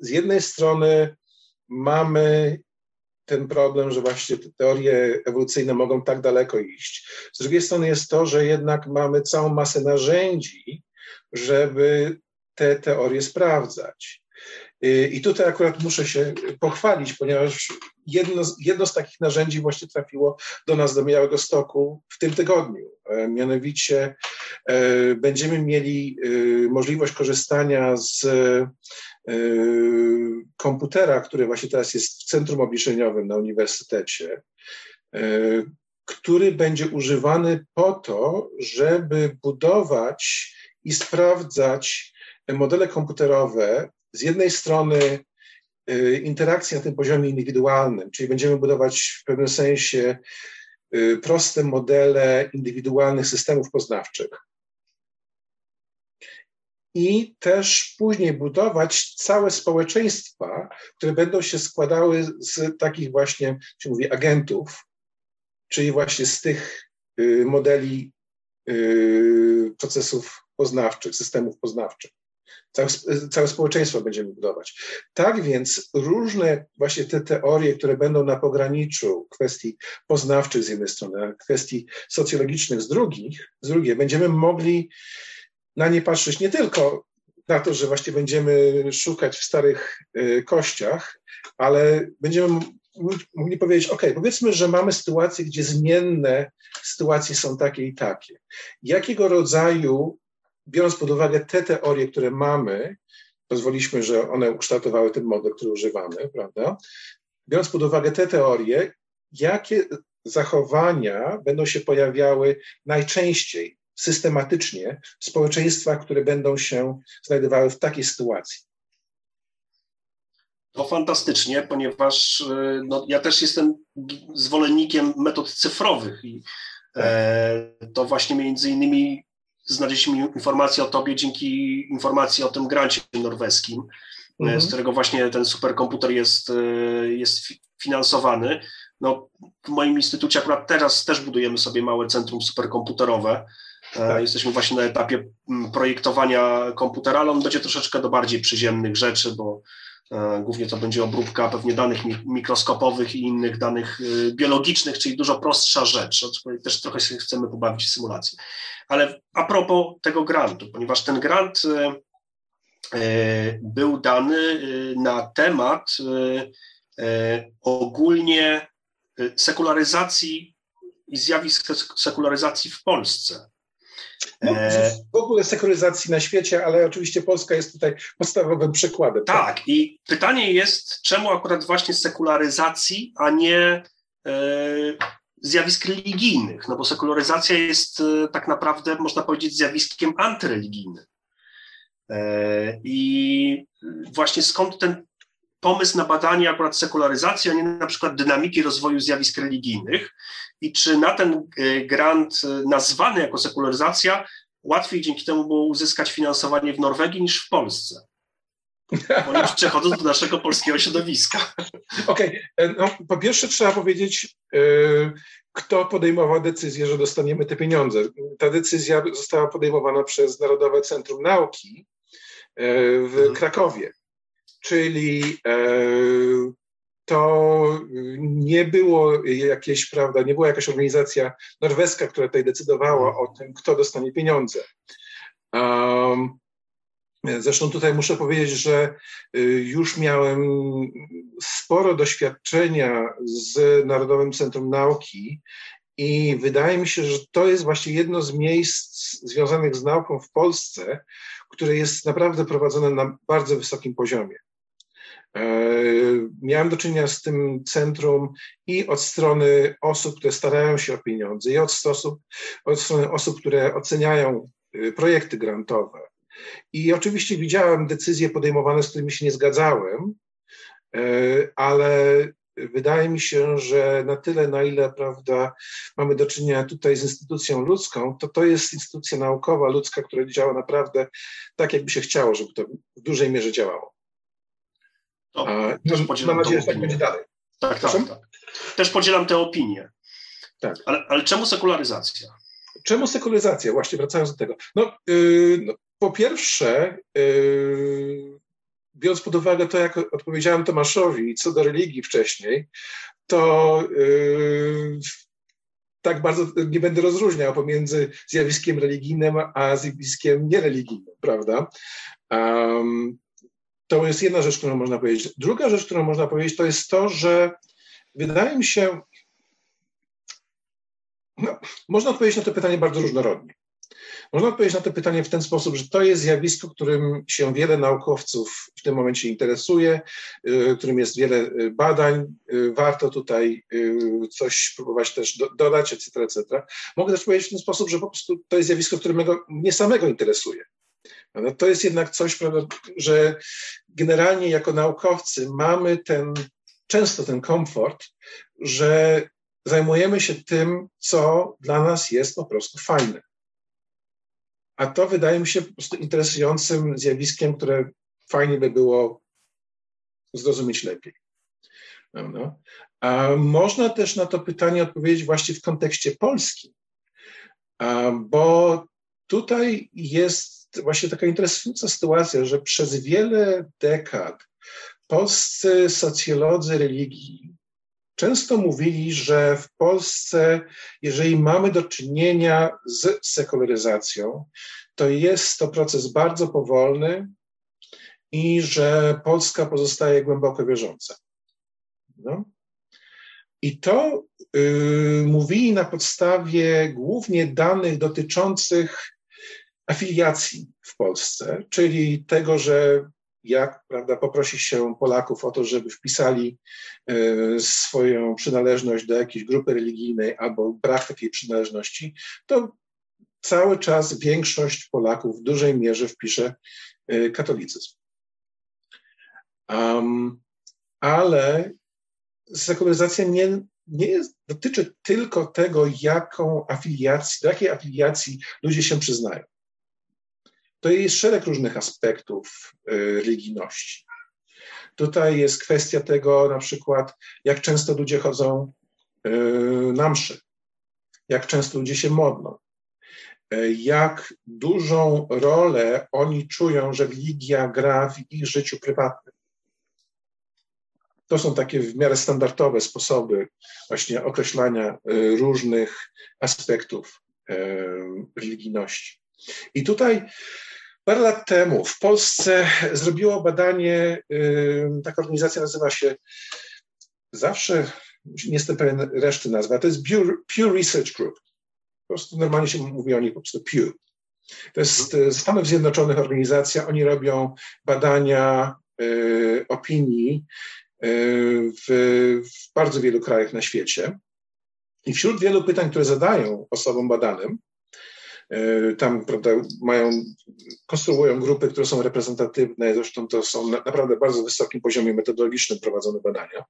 z jednej strony mamy ten problem, że właśnie te teorie ewolucyjne mogą tak daleko iść. Z drugiej strony jest to, że jednak mamy całą masę narzędzi, żeby te teorie sprawdzać. I tutaj akurat muszę się pochwalić, ponieważ jedno, jedno z takich narzędzi właśnie trafiło do nas, do Białego Stoku w tym tygodniu. E, mianowicie e, będziemy mieli e, możliwość korzystania z komputera, który właśnie teraz jest w centrum obliczeniowym na uniwersytecie, który będzie używany po to, żeby budować i sprawdzać modele komputerowe z jednej strony y, interakcji na tym poziomie indywidualnym, czyli będziemy budować w pewnym sensie y, proste modele indywidualnych systemów poznawczych. I też później budować całe społeczeństwa, które będą się składały z takich właśnie, się mówi, agentów, czyli właśnie z tych y, modeli procesów poznawczych, systemów poznawczych. Całe, społeczeństwo będziemy budować. Tak więc różne właśnie te teorie, które będą na pograniczu kwestii poznawczych z jednej strony, a kwestii socjologicznych z, drugich, z drugiej, będziemy mogli na nie patrzeć nie tylko na to, że właśnie będziemy szukać w starych y, kościach, ale będziemy mogli powiedzieć, ok, powiedzmy, że mamy sytuację, gdzie zmienne sytuacje są takie i takie. Jakiego rodzaju biorąc pod uwagę te teorie, które mamy, pozwoliśmy, że one ukształtowały ten model, który używamy, prawda? Biorąc pod uwagę te teorie, jakie zachowania będą się pojawiały najczęściej, systematycznie w społeczeństwach, które będą się znajdowały w takiej sytuacji. To fantastycznie, ponieważ y, no, ja też jestem zwolennikiem metod cyfrowych i e, to właśnie między innymi znaleźliśmy informację o tobie dzięki informacji o tym grancie norweskim, mhm. z którego właśnie ten superkomputer jest, e, jest finansowany. No, w moim instytucie akurat teraz też budujemy sobie małe centrum superkomputerowe. E, tak. Jesteśmy właśnie na etapie projektowania komputera, ale on będzie troszeczkę do bardziej przyziemnych rzeczy, bo e, głównie to będzie obróbka pewnie danych mikroskopowych i innych danych biologicznych, czyli dużo prostsza rzecz. Też trochę się chcemy pobawić w symulację. Ale a propos tego grantu, ponieważ ten grant e, e, był dany e, na temat ogólnie sekularyzacji i zjawisk sekularyzacji w Polsce. No, w ogóle sekularyzacji na świecie, ale oczywiście Polska jest tutaj podstawowym przykładem. Tak, tak? i pytanie jest, czemu akurat właśnie sekularyzacji, a nie zjawisk religijnych, no bo sekularyzacja jest e, tak naprawdę, można powiedzieć, zjawiskiem antyreligijnym. E, I właśnie skąd ten pomysł na badanie akurat sekularyzacji, a nie na przykład dynamiki rozwoju zjawisk religijnych i czy na ten e, grant nazwany jako sekularyzacja łatwiej dzięki temu było uzyskać finansowanie w Norwegii niż w Polsce? Ponieważ przechodząc do naszego polskiego środowiska. Okej, okay. no, po pierwsze trzeba powiedzieć, kto podejmował decyzję, że dostaniemy te pieniądze. Ta decyzja została podejmowana przez Narodowe Centrum Nauki e, w mhm. Krakowie, czyli e, to nie było jakieś, prawda, nie była jakaś organizacja norweska, która tutaj decydowała o tym, kto dostanie pieniądze. Um, Zresztą tutaj muszę powiedzieć, że y, już miałem sporo doświadczenia z Narodowym Centrum Nauki i wydaje mi się, że to jest właśnie jedno z miejsc związanych z nauką w Polsce, które jest naprawdę prowadzone na bardzo wysokim poziomie. E, miałem do czynienia z tym centrum i od strony osób, które starają się o pieniądze, i od, osób, od strony osób, które oceniają y, projekty grantowe. I oczywiście widziałem decyzje podejmowane, z którymi się nie zgadzałem, e, ale wydaje mi się, że na tyle, na ile prawda, mamy do czynienia tutaj z instytucją ludzką, to to jest instytucja naukowa, ludzka, która działa naprawdę tak, jakby się chciało, żeby to w dużej mierze działało. To, A, mam nadzieję, że tak będzie dalej. Tak, tak, tak. Też podzielam tę opinię. Tak. Ale, ale czemu sekularyzacja? Czemu sekularyzacja? Właśnie wracając do tego. No, yy, no po pierwsze, yy, biorąc pod uwagę to, jak odpowiedziałem Tomaszowi co do religii wcześniej, to yy, tak bardzo nie będę rozróżniał pomiędzy zjawiskiem religijnym a zjawiskiem niereligijnym, prawda? Um, to jest jedna rzecz, którą można powiedzieć. Druga rzecz, którą można powiedzieć, to jest to, że wydaje mi się, no, można odpowiedzieć na to pytanie bardzo różnorodnie. Można odpowiedzieć na to pytanie w ten sposób, że to jest zjawisko, którym się wiele naukowców w tym momencie interesuje, y, którym jest wiele y, badań. Y, warto tutaj coś próbować też dodać, etc., etc. Mogę też powiedzieć w ten sposób, że po prostu to jest zjawisko, które mnie samego interesuje. No to jest jednak coś, prawda, że generalnie jako naukowcy mamy ten, często ten komfort, że zajmujemy się tym, co dla nas jest po prostu fajne. A to wydaje mi się po prostu interesującym zjawiskiem, które fajnie by było zrozumieć lepiej. A można też na to pytanie odpowiedzieć właśnie w kontekście polskim, bo tutaj jest właśnie taka interesująca sytuacja, że przez wiele dekad polscy socjolodzy religii często mówili, że w Polsce, jeżeli mamy do czynienia z sekularyzacją, to jest to proces bardzo powolny i że Polska pozostaje głęboko wierząca. No. I to y, mówili na podstawie głównie danych dotyczących afiliacji w Polsce, czyli tego, że jak prawda, poprosi się Polaków o to, żeby wpisali e, swoją przynależność do jakiejś grupy religijnej albo brak takiej przynależności, to cały czas większość Polaków w dużej mierze wpisze e, katolicyzm. Um, ale sekularyzacja nie, nie jest, dotyczy tylko tego, jaką afiliacji, do jakiej afiliacji ludzie się przyznają to jest szereg różnych aspektów y, religijności. Tutaj jest kwestia tego, na przykład, jak często ludzie chodzą y, na mszy, jak często ludzie się modlą, y, jak dużą rolę oni czują, że religia gra w ich życiu prywatnym. To są takie w miarę standardowe sposoby właśnie określania różnych aspektów religijności. I tutaj Parę lat temu w Polsce zrobiło badanie, taka organizacja nazywa się zawsze, nie jestem pewien reszty nazwy, to jest Pew Research Group. Po prostu normalnie się mówi o nich po prostu Pew. To jest z Stanów Zjednoczonych organizacja, oni robią badania y, opinii y, w, w bardzo wielu krajach na świecie. I wśród wielu pytań, które zadają osobom badanym, tam prawda, mają, konstruują grupy, które są reprezentatywne, zresztą to są na, naprawdę bardzo wysokim poziomie metodologicznym prowadzone badania.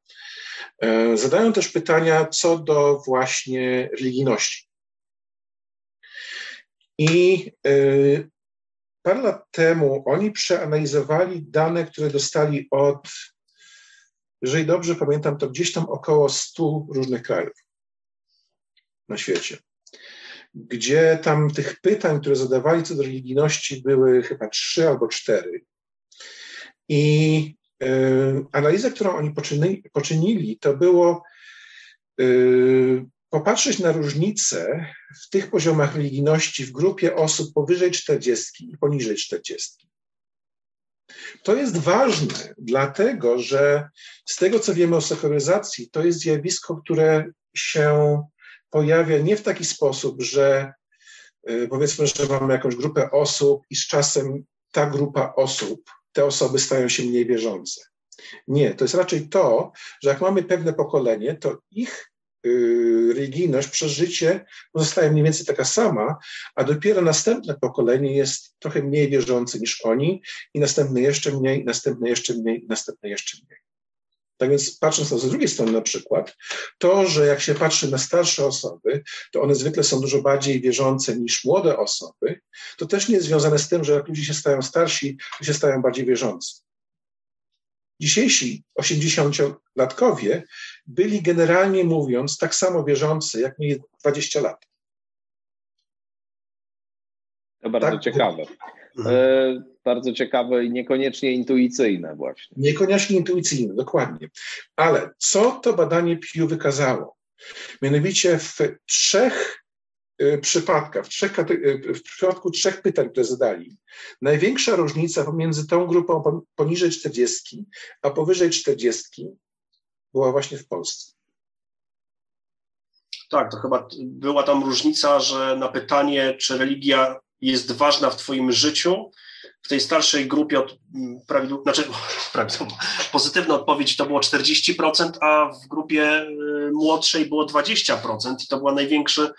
E, zadają też pytania co do właśnie religijności. I e, parę lat temu oni przeanalizowali dane, które dostali od, jeżeli dobrze pamiętam, to gdzieś tam około 100 różnych krajów na świecie gdzie tam tych pytań, które zadawali co do religijności, były chyba trzy albo cztery. I y, analiza, którą oni poczynili, poczynili to było y, popatrzeć na różnice w tych poziomach religijności w grupie osób powyżej 40 i poniżej 40. To jest ważne, dlatego że z tego, co wiemy o sekularyzacji, to jest zjawisko, które się pojawia nie w taki sposób, że y, powiedzmy, że mamy jakąś grupę osób i z czasem ta grupa osób, te osoby stają się mniej wierzące. Nie, to jest raczej to, że jak mamy pewne pokolenie, to ich y, religijność, przeżycie pozostaje mniej więcej taka sama, a dopiero następne pokolenie jest trochę mniej wierzące niż oni i następne jeszcze mniej, następne jeszcze mniej, następne jeszcze mniej. Tak więc patrząc na z drugiej strony na przykład, to, że jak się patrzy na starsze osoby, to one zwykle są dużo bardziej wierzące niż młode osoby, to też nie jest związane z tym, że jak ludzie się stają starsi, to się stają bardziej wierzący. dzisiejsi 80-latkowie byli generalnie mówiąc tak samo wierzący, jak mieli 20 lat. To bardzo tak, ciekawe. E, bardzo ciekawe i niekoniecznie intuicyjne właśnie. Niekoniecznie intuicyjne, dokładnie. Ale co to badanie Pew wykazało? Mianowicie w trzech y, przypadkach, w, trzech, y, w przypadku trzech pytań, które zadali, największa różnica pomiędzy tą grupą poniżej 40, a powyżej 40 była właśnie w Polsce. Tak, to chyba była tam różnica, że na pytanie, czy religia jest ważna w Twoim życiu, w tej starszej grupie od, mm, prawidł, znaczy, pozytywna odpowiedź to było 40%, a w grupie y, młodszej było 20% i to był największy,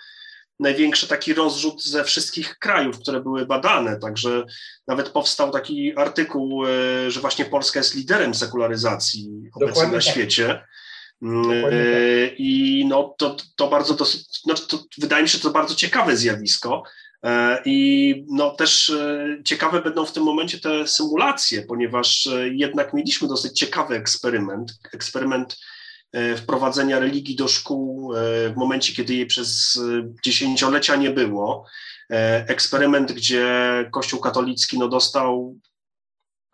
największy taki rozrzut ze wszystkich krajów, które były badane. Także nawet powstał taki artykuł, y, że właśnie Polska jest liderem sekularyzacji obecnie na tak. świecie. Y, tak. I no, to, to bardzo dosyć, no, to wydaje mi się, że to bardzo ciekawe zjawisko. E, I no, też e, ciekawe będą w tym momencie te symulacje, ponieważ e, jednak mieliśmy dosyć ciekawy eksperyment. Eksperyment wprowadzenia religii do szkół w momencie, kiedy jej przez dziesięciolecia nie było. Eksperyment, gdzie Kościół katolicki no, dostał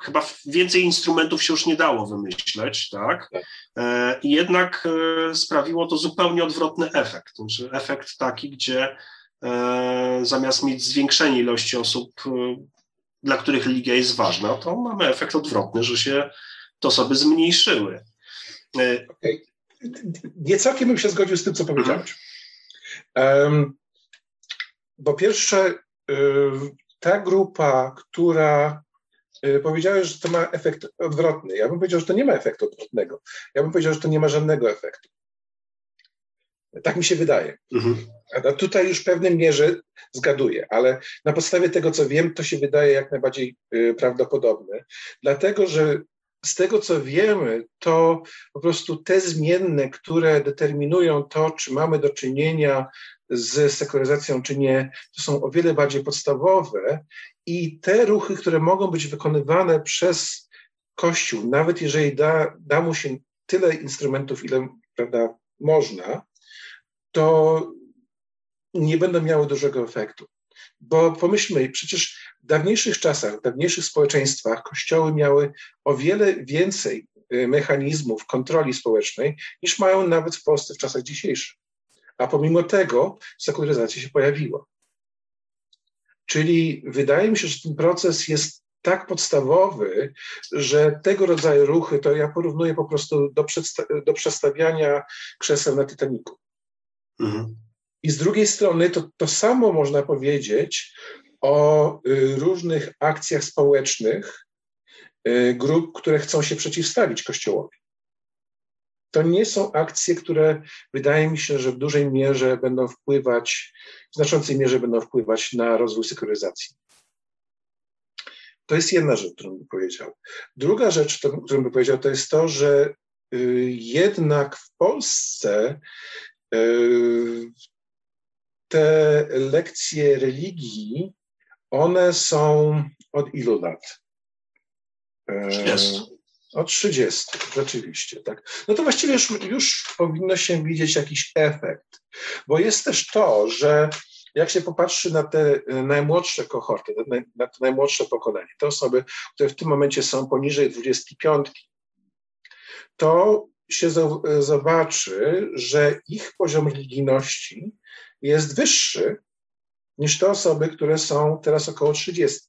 chyba więcej instrumentów się już nie dało wymyśleć, tak? tak. I jednak sprawiło to zupełnie odwrotny efekt. Znaczy efekt taki, gdzie zamiast mieć zwiększenie ilości osób, e, dla których religia jest ważna, to mamy efekt odwrotny, że się te osoby zmniejszyły. E, okay. Nie całkiem bym się zgodził z tym, co powiedziałeś. Um, po pierwsze, ta grupa, która powiedziałeś, że to ma efekt odwrotny. Ja bym powiedział, że to nie ma efektu odwrotnego. Ja bym powiedział, że to nie ma żadnego efektu. Tak mi się wydaje. Mhm. Tutaj już w pewnej mierze zgaduję, ale na podstawie tego, co wiem, to się wydaje jak najbardziej y, prawdopodobne, dlatego że z tego, co wiemy, to po prostu te zmienne, które determinują to, czy mamy do czynienia z sekularyzacją, czy nie, to są o wiele bardziej podstawowe i te ruchy, które mogą być wykonywane przez Kościół, nawet jeżeli da, da mu się tyle instrumentów, ile prawda, można, to nie będą miały dużego efektu. Bo pomyślmy, przecież w dawniejszych czasach, w dawniejszych społeczeństwach kościoły miały o wiele więcej y, mechanizmów kontroli społecznej niż mają nawet w Polsce w czasach dzisiejszych. A pomimo tego sekularyzacja się pojawiła. Czyli wydaje mi się, że ten proces jest tak podstawowy, że tego rodzaju ruchy to ja porównuję po prostu do, do przestawiania krzeseł na Titaniku. Mhm. I z drugiej strony to, to samo można powiedzieć o y, różnych akcjach społecznych y, grup, które chcą się przeciwstawić Kościołowi. To nie są akcje, które wydaje mi się, że w dużej mierze będą wpływać, w znaczącej mierze będą wpływać na rozwój sekularyzacji. To jest jedna rzecz, którą bym powiedział. Druga rzecz, którą bym powiedział, to jest to, że y, jednak w Polsce te lekcje religii, one są od ilu lat? 30. Od 30, rzeczywiście, tak. No to właściwie już, już powinno się widzieć jakiś efekt, bo jest też to, że jak się popatrzy na te najmłodsze kohorty, na to najmłodsze pokolenie, te osoby, które w tym momencie są poniżej 25, to się zobaczy, że ich poziom religijności jest wyższy niż te osoby, które są teraz około 30.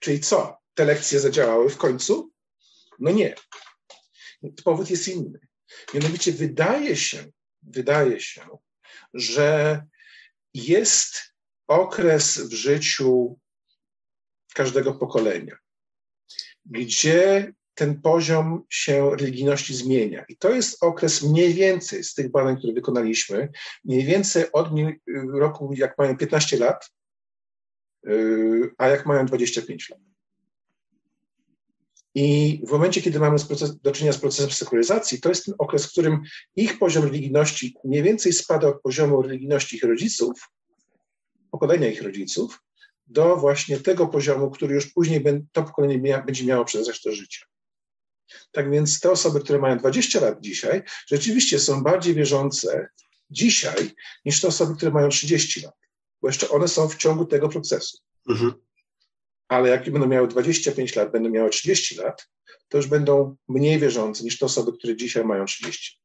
Czyli co? Te lekcje zadziałały w końcu? No nie. Powód jest inny. Mianowicie wydaje się, wydaje się, że jest okres w życiu każdego pokolenia, gdzie ten poziom się religijności zmienia. I to jest okres mniej więcej z tych badań, które wykonaliśmy, mniej więcej od roku, jak mają 15 lat, yy, a jak mają 25 lat. I w momencie, kiedy mamy do czynienia z procesem sekularyzacji, to jest ten okres, w którym ich poziom religijności mniej więcej spada od poziomu religijności ich rodziców, pokolenia ich rodziców, do właśnie tego poziomu, który już później to pokolenie będzie miało przez resztę życia. Tak więc te osoby, które mają 20 lat dzisiaj, rzeczywiście są bardziej wierzące dzisiaj niż te osoby, które mają 30 lat, bo jeszcze one są w ciągu tego procesu. Mhm. Ale jak będą miały 25 lat, będą miały 30 lat, to już będą mniej wierzące niż te osoby, które dzisiaj mają 30.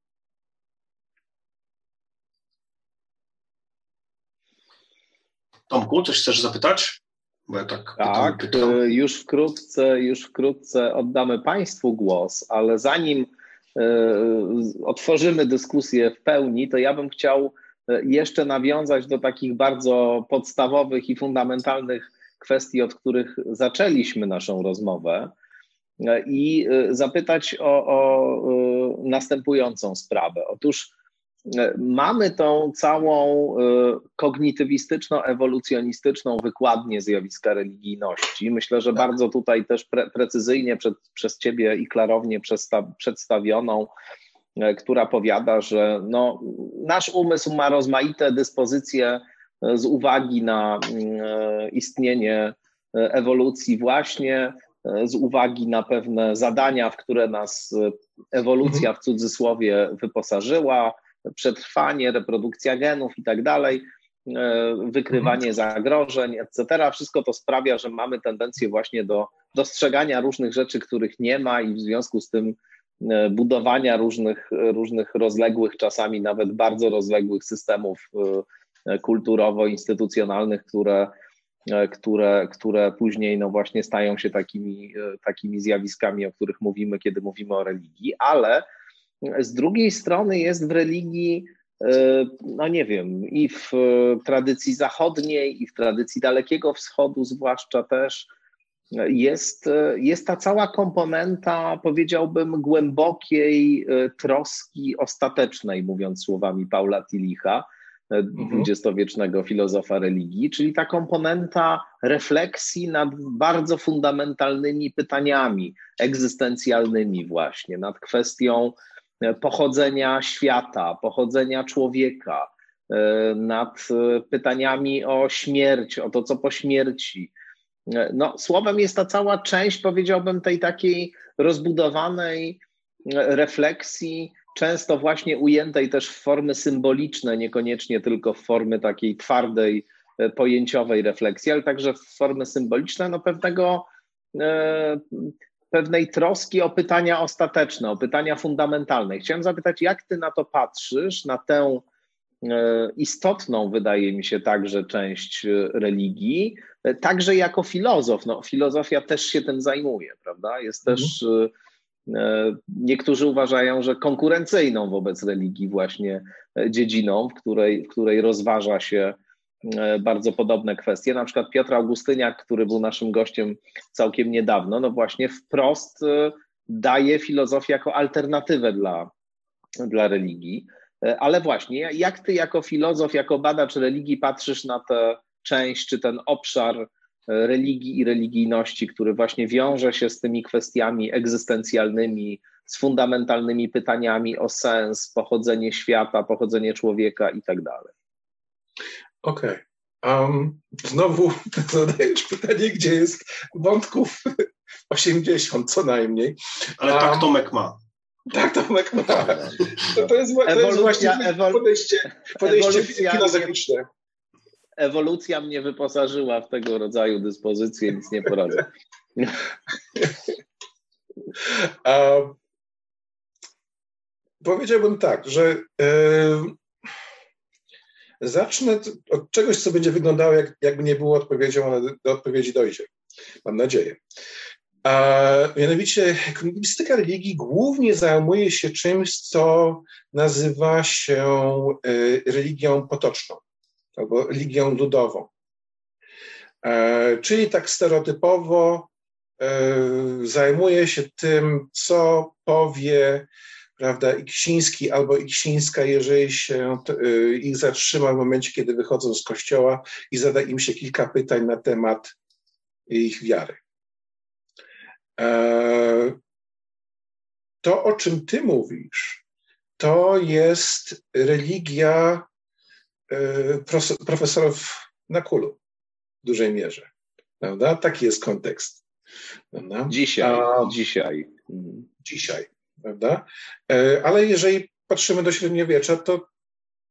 Tomku, coś chcesz zapytać? Bo ja tak, tak pytam, pytam. już wkrótce, już wkrótce oddamy Państwu głos, ale zanim y, otworzymy dyskusję w pełni, to ja bym chciał e, jeszcze nawiązać do takich bardzo podstawowych i fundamentalnych kwestii, od których zaczęliśmy naszą rozmowę e, i zapytać o, o następującą sprawę. Otóż mamy tą całą e, kognitywistyczno-ewolucjonistyczną wykładnię zjawiska religijności. Myślę, że tak. bardzo tutaj też pre precyzyjnie przed, przez Ciebie i klarownie przedstawioną, e, która powiada, że no, nasz umysł ma rozmaite dyspozycje z uwagi na istnienie ewolucji, właśnie z uwagi na pewne zadania, w które nas ewolucja w cudzysłowie wyposażyła przetrwanie, reprodukcja genów i tak dalej, e, wykrywanie mhm. zagrożeń, etc. Wszystko to sprawia, że mamy tendencję właśnie do dostrzegania różnych rzeczy, których nie ma i w związku z tym e, budowania różnych, różnych rozległych, czasami nawet bardzo rozległych systemów e, kulturowo-instytucjonalnych, które, które, które później no właśnie stają się takimi, takimi zjawiskami, o których mówimy, kiedy mówimy o religii, ale z drugiej strony jest w religii, e, no nie wiem, i w tradycji zachodniej, i w tradycji Dalekiego Wschodu, zwłaszcza też, jest, jest ta cała komponenta, powiedziałbym, głębokiej e, troski ostatecznej, mówiąc słowami Paula Tilicha, e, dwudziestowiecznego filozofa religii, czyli ta komponenta refleksji nad bardzo fundamentalnymi pytaniami egzystencjalnymi, właśnie, nad kwestią pochodzenia świata, pochodzenia człowieka, e, nad e, pytaniami o śmierć, o to, co po śmierci. E, no, słowem jest ta cała część, powiedziałbym, tej takiej rozbudowanej refleksji, często właśnie ujętej też w formy symboliczne, niekoniecznie tylko w formy takiej twardej, pojęciowej refleksji, ale także w formy symboliczne, no pewnego pewnej troski o pytania ostateczne, o pytania fundamentalne. Chciałem zapytać, jak ty na to patrzysz, na tę e, istotną, wydaje mi się, także część e, religii, e, także jako filozof. No, filozofia też się tym zajmuje, prawda? Jest mhm. też, niektórzy uważają, że konkurencyjną wobec religii właśnie dziedziną, w której, w której rozważa się bardzo podobne kwestie. Na przykład Piotr Augustyniak, który był naszym gościem całkiem niedawno, no właśnie wprost e, daje filozofię jako alternatywę dla, dla religii. E, ale właśnie, jak ty jako filozof, jako badacz religii patrzysz na tę część, czy ten obszar religii i religijności, który właśnie wiąże się z tymi kwestiami egzystencjalnymi, z fundamentalnymi pytaniami o sens, pochodzenie świata, pochodzenie człowieka i tak dalej? Okej. Okay. Um, znowu zadajesz pytanie, gdzie jest wątków 80 co najmniej. Ale um, tak Tomek ma. Tak Tomek ma. To, to, jest, to jest właśnie ewol... podejście, podejście filozoficzne. Ewolucja mnie wyposażyła w tego rodzaju dyspozycje, nic nie poradzę. um, powiedziałbym tak, że Zacznę od czegoś, co będzie wyglądało, jak, jakby nie było odpowiedzią, ale do odpowiedzi dojdzie. Mam nadzieję. A mianowicie kognitiwistyka religii głównie zajmuje się czymś, co nazywa się y, religią potoczną albo religią ludową. E, czyli tak stereotypowo e, zajmuje się tym, co powie prawda, Iksiński albo Iksińska, jeżeli się y, ich zatrzyma w momencie, kiedy wychodzą z kościoła i zada im się kilka pytań na temat ich wiary. E, to, o czym ty mówisz, to jest religia y, profesorów na kulu w dużej mierze. Prawda? Taki jest kontekst. Prawda? Dzisiaj, A, dzisiaj. dzisiaj, prawda? E, ale jeżeli patrzymy do średniowiecza, to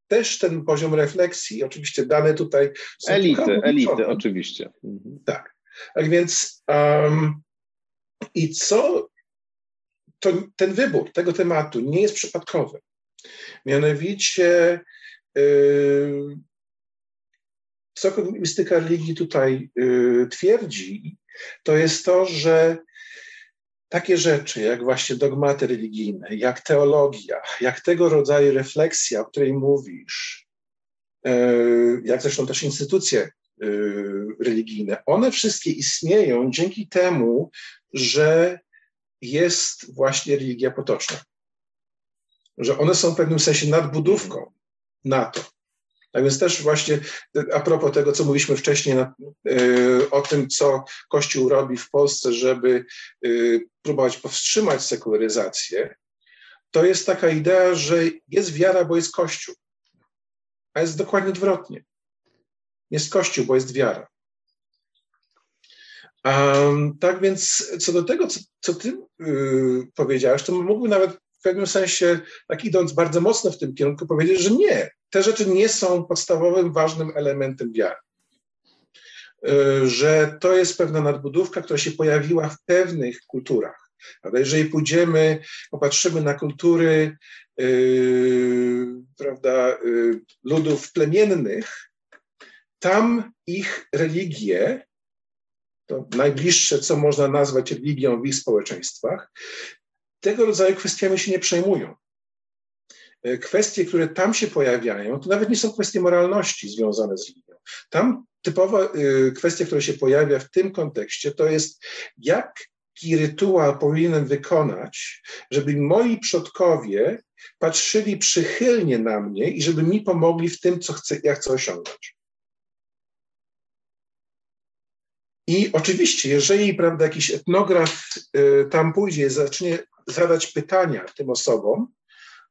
też ten poziom refleksji, oczywiście dane tutaj są... Elity, elity, oczywiście. Mhm. Tak. Tak więc um, i co to, ten wybór tego tematu nie jest przypadkowy. Mianowicie yy, co kognitywistyka religii tutaj yy, twierdzi, to jest to, że takie rzeczy jak właśnie dogmaty religijne, jak teologia, jak tego rodzaju refleksja, o której mówisz, yy, jak zresztą też instytucje yy, religijne, one wszystkie istnieją dzięki temu, że jest właśnie religia potoczna. Że one są w pewnym sensie nadbudówką na to. Tak więc też właśnie a propos tego, co mówiliśmy wcześniej na, y, o tym, co Kościół robi w Polsce, żeby y, próbować powstrzymać sekularyzację, to jest taka idea, że jest wiara, bo jest Kościół. A jest dokładnie odwrotnie. Jest Kościół, bo jest wiara. Um, tak więc co do tego, co, co ty yy, powiedziałeś, to mógłbym nawet w pewnym sensie, tak idąc bardzo mocno w tym kierunku, powiedzieć, że nie. Te rzeczy nie są podstawowym, ważnym elementem wiary. Yy, że to jest pewna nadbudówka, która się pojawiła w pewnych kulturach. Prawda? Jeżeli pójdziemy, popatrzymy na kultury yy, prawda, yy, ludów plemiennych, tam ich religie to najbliższe, co można nazwać religią w ich społeczeństwach, tego rodzaju kwestiami się nie przejmują. E, kwestie, które tam się pojawiają, to nawet nie są kwestie moralności związane z religią. Tam typowa e, kwestia, która się pojawia w tym kontekście, to jest jaki rytuał powinienem wykonać, żeby moi przodkowie patrzyli przychylnie na mnie i żeby mi pomogli w tym, co chcę, ja chcę osiągnąć. I oczywiście, jeżeli prawda, jakiś etnograf y, tam pójdzie zacznie zadać pytania tym osobom,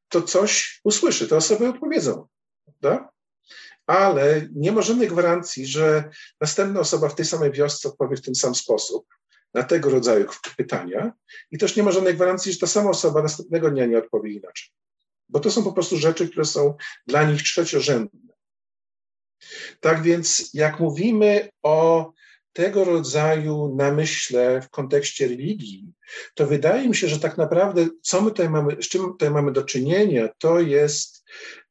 to coś usłyszy, te osoby odpowiedzą. Prawda? Ale nie ma żadnej gwarancji, że następna osoba w tej samej wiosce odpowie w ten sam sposób na tego rodzaju pytania. I też nie ma żadnej gwarancji, że ta sama osoba następnego dnia nie odpowie inaczej. Bo to są po prostu rzeczy, które są dla nich trzeciorzędne. Tak więc, jak mówimy o tego rodzaju namyśle w kontekście religii, to wydaje mi się, że tak naprawdę, co my tutaj mamy, z czym tutaj mamy do czynienia, to jest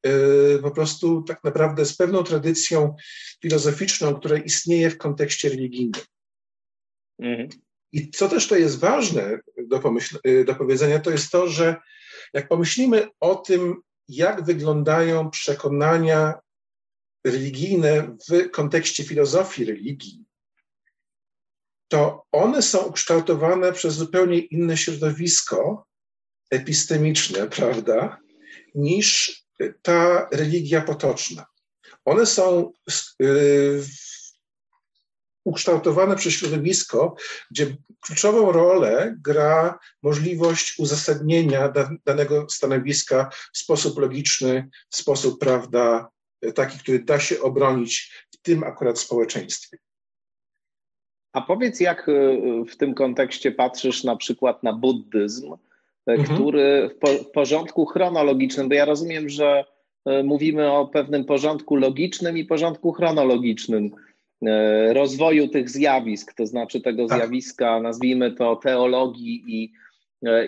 yy, po prostu tak naprawdę z pewną tradycją filozoficzną, która istnieje w kontekście religijnym. Mhm. I co też to jest ważne do, pomyśl, y, do powiedzenia, to jest to, że jak pomyślimy o tym, jak wyglądają przekonania religijne w kontekście filozofii religii, to one są ukształtowane przez zupełnie inne środowisko epistemiczne, prawda, niż ta religia potoczna. One są yy, ukształtowane przez środowisko, gdzie kluczową rolę gra możliwość uzasadnienia danego stanowiska w sposób logiczny, w sposób, prawda, taki, który da się obronić w tym akurat społeczeństwie. A powiedz, jak y, w tym kontekście patrzysz na przykład na buddyzm, y, mhm. który w, po, w porządku chronologicznym, bo ja rozumiem, że y, mówimy o pewnym porządku logicznym i porządku chronologicznym rozwoju tych zjawisk, to znaczy tego tak. zjawiska, nazwijmy to teologii i,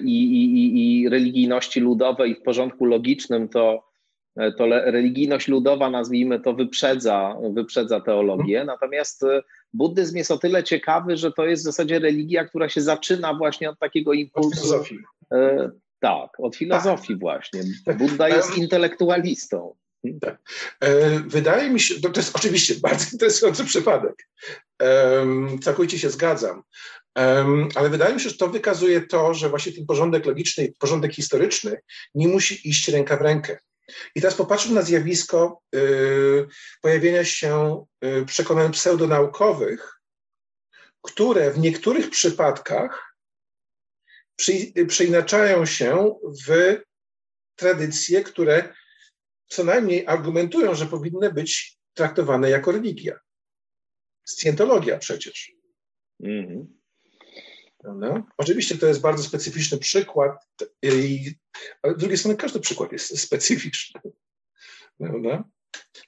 i, i, i religijności ludowej w porządku logicznym, to, to religijność ludowa, nazwijmy to, wyprzedza, wyprzedza teologię. Mhm. Natomiast buddyzm jest o tyle ciekawy, że to jest w zasadzie religia, która się zaczyna właśnie od takiego impulsu. Od filozofii. E, tak, od filozofii tak. właśnie. Budda jest intelektualistą. Tak. E, wydaje mi się, to, jest oczywiście bardzo interesujący przypadek. E, całkowicie się zgadzam. Ale wydaje mi się, że to wykazuje to, że właśnie ten porządek logiczny, porządek historyczny nie musi iść ręka w rękę. I teraz popatrzmy na zjawisko y, pojawienia się y, przekonań pseudonaukowych, które w niektórych przypadkach przy, przeinaczają się w tradycje, które co najmniej argumentują, że powinny być traktowane jako religia. Scjentologia przecież. Mm -hmm. No. Oczywiście to jest bardzo specyficzny przykład, i, ale z drugiej strony każdy przykład jest specyficzny. No.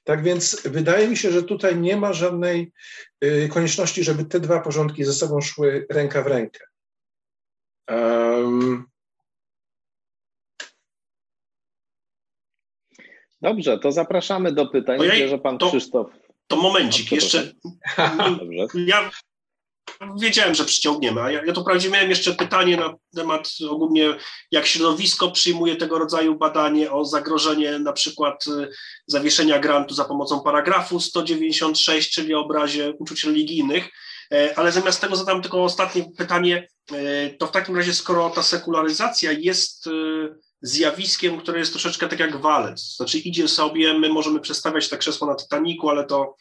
Tak więc wydaje mi się, że tutaj nie ma żadnej y, konieczności, żeby te dwa porządki ze sobą szły ręka w rękę. Um, Dobrze, to zapraszamy do pytań. Ojej, że pan to, Krzysztof. To momencik, jeszcze. Dobrze. Ja wiedziałem, że przyciągniemy, a ja, ja tu wprawdzie miałem jeszcze pytanie na temat ogólnie, jak środowisko przyjmuje tego rodzaju badanie o zagrożenie na przykład y, zawieszenia grantu za pomocą paragrafu 196, czyli o obrazie uczuć religijnych. E, ale zamiast tego zadam tylko ostatnie pytanie, e, to w takim razie, skoro ta sekularyzacja jest y, zjawiskiem, które jest troszeczkę tak jak walec, znaczy idzie sobie, my możemy przestawiać te krzesło na Titaniku, ale to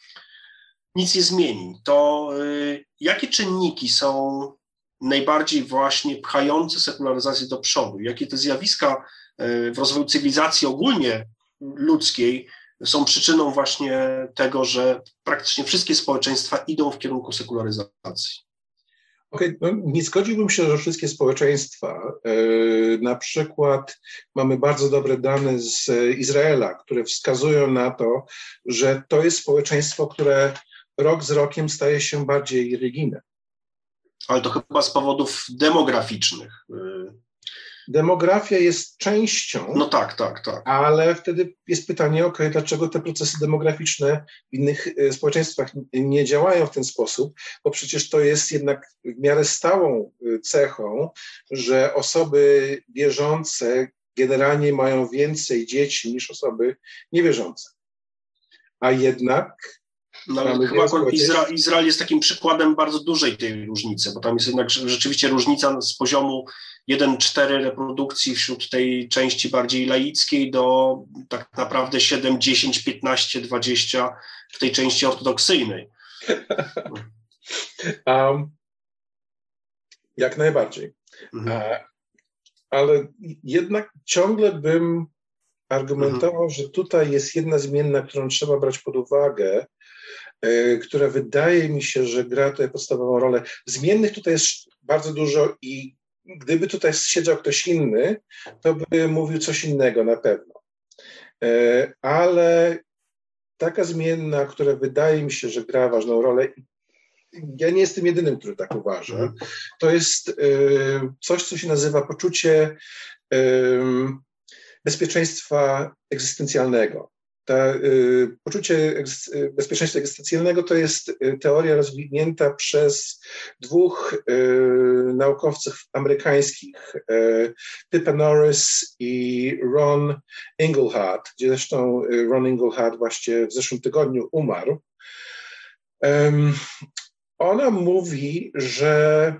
nic nie zmieni, to y, jakie czynniki są najbardziej właśnie pchające sekularyzację do przodu? Jakie te zjawiska y, w rozwoju cywilizacji ogólnie ludzkiej są przyczyną właśnie tego, że praktycznie wszystkie społeczeństwa idą w kierunku sekularyzacji? Okay, no nie zgodziłbym się, że wszystkie społeczeństwa, yy, na przykład mamy bardzo dobre dane z Izraela, które wskazują na to, że to jest społeczeństwo, które rok z rokiem staje się bardziej religijne. Ale to chyba z powodów demograficznych. Demografia jest częścią. No tak, tak, tak. Ale wtedy jest pytanie, ok, dlaczego te procesy demograficzne w innych e, społeczeństwach nie działają w ten sposób? Bo przecież to jest jednak w miarę stałą e, cechą, że osoby wierzące generalnie mają więcej dzieci niż osoby niewierzące. A jednak no, ale chyba Izra Izrael jest takim przykładem bardzo dużej tej różnicy, bo tam jest jednak rzeczywiście różnica z poziomu 1-4 reprodukcji wśród tej części bardziej laickiej do tak naprawdę 7, 10, 15, 20 w tej części ortodoksyjnej. um, jak najbardziej. Mhm. E, ale jednak ciągle bym argumentował, mhm. że tutaj jest jedna zmienna, którą trzeba brać pod uwagę, która wydaje mi się, że gra tutaj podstawową rolę. Zmiennych tutaj jest bardzo dużo i gdyby tutaj siedział ktoś inny, to by mówił coś innego na pewno. E, ale taka zmienna, która wydaje mi się, że gra ważną rolę, ja nie jestem jedynym, który tak uważa, mhm. to jest e, coś, co się nazywa poczucie bezpieczeństwa egzystencjalnego ta, y, poczucie y, bezpieczeństwa egzystencjalnego to jest y, teoria rozwinięta przez dwóch naukowców amerykańskich, Pippa Norris i Ron Engelhardt, gdzie zresztą Ron Engelhardt właśnie w zeszłym tygodniu umarł. Ona mówi, że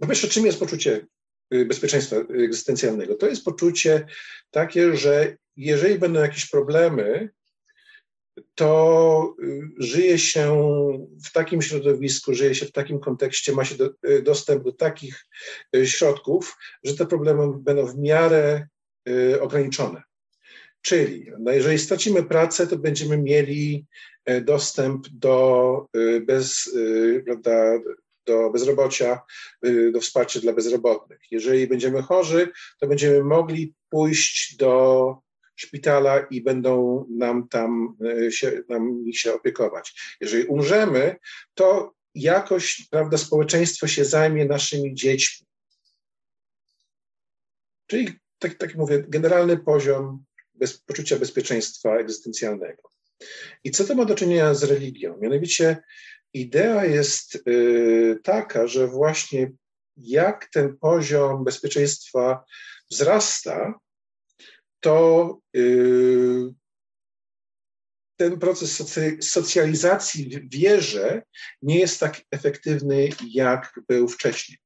po pierwsze, czym jest poczucie Y, bezpieczeństwa egzystencjalnego. To jest poczucie takie, że jeżeli będą jakieś problemy, to y, żyje się w takim środowisku, żyje się w takim kontekście, ma się do, y, dostęp do takich środków, że te problemy będą w miarę ograniczone. Czyli no jeżeli stracimy pracę, to będziemy mieli dostęp do bez, prawda, do bezrobocia, y, do wsparcia dla bezrobotnych. Jeżeli będziemy chorzy, to będziemy mogli pójść do szpitala i będą nam tam y, się, nam się opiekować. Jeżeli umrzemy, to jakoś prawda, społeczeństwo się zajmie naszymi dziećmi. Czyli, tak, tak mówię, generalny poziom bez, poczucia bezpieczeństwa egzystencjalnego. I co to ma do czynienia z religią? Mianowicie idea jest y, taka, że właśnie jak ten poziom bezpieczeństwa wzrasta, to y, ten proces socjalizacji w wierze nie jest tak efektywny, jak był wcześniej.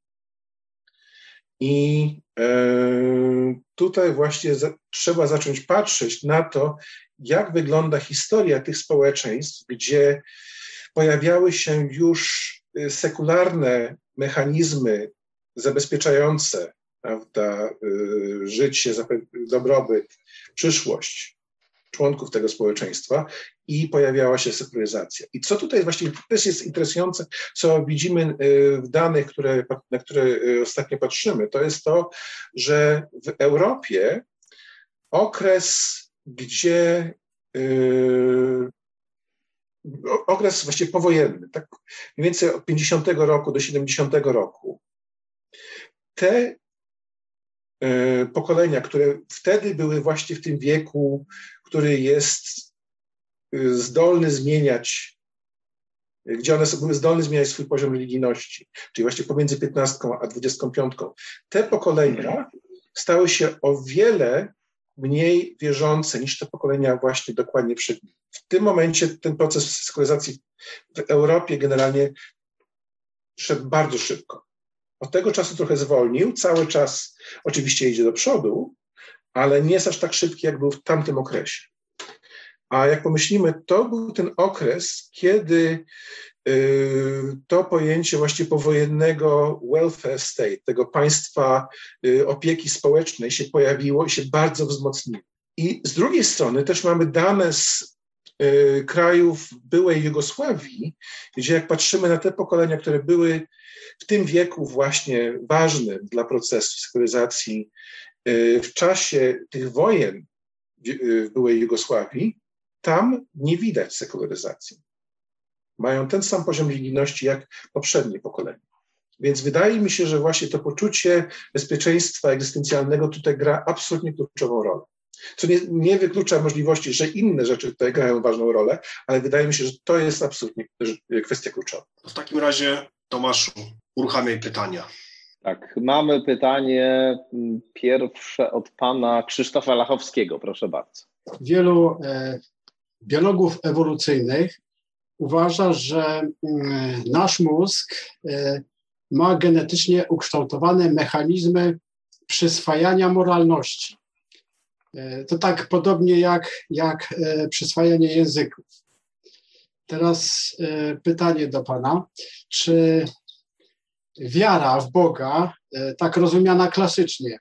I y, tutaj właśnie trzeba zacząć patrzeć na to, jak wygląda historia tych społeczeństw, gdzie pojawiały się już y, sekularne mechanizmy zabezpieczające prawda, y, życie, dobrobyt, przyszłość członków tego społeczeństwa i pojawiała się sekularyzacja. I co tutaj właśnie też jest interesujące, co widzimy w danych, które, na które ostatnio patrzymy, to jest to, że w Europie okres, gdzie okres właściwie powojenny, tak mniej więcej od 50 roku do 70 roku, te e, pokolenia, które wtedy były właśnie w tym wieku, który jest e, zdolny zmieniać, gdzie one były zdolne zmieniać swój poziom religijności, czyli właśnie pomiędzy 15 a 25. Te pokolenia stały się o wiele mniej wierzące niż te pokolenia właśnie dokładnie przed nim. W tym momencie ten proces sekularyzacji w Europie generalnie szedł bardzo szybko. Od tego czasu trochę zwolnił, cały czas oczywiście idzie do przodu, ale nie jest aż tak szybki, jak był w tamtym okresie. A jak pomyślimy, to był ten okres, kiedy to pojęcie właśnie powojennego welfare state, tego państwa y, opieki społecznej się pojawiło i się bardzo wzmocniło. I z drugiej strony też mamy dane z y, krajów byłej Jugosławii, gdzie jak patrzymy na te pokolenia, które były w tym wieku właśnie ważnym dla procesu sekularyzacji, w czasie tych wojen w byłej Jugosławii, tam nie widać sekularyzacji. Mają ten sam poziom religijności jak poprzednie pokolenia. Więc wydaje mi się, że właśnie to poczucie bezpieczeństwa egzystencjalnego tutaj gra absolutnie kluczową rolę. Co nie, nie, wyklucza możliwości, że inne rzeczy tutaj grają ważną rolę, ale wydaje mi się, że to jest absolutnie kwestia kluczowa. W takim razie, Tomaszu, uruchamiaj pytania. Tak, mamy pytanie mm, pierwsze od pana Krzysztofa Lachowskiego, proszę bardzo. Wielu e, biologów ewolucyjnych uważa, że mm, nasz mózg e, ma genetycznie ukształtowane mechanizmy przyswajania moralności. E, to tak podobnie jak, jak e, przyswajanie języków. Teraz pytanie do Pana. Czy wiara w Boga, tak rozumiana klasycznie,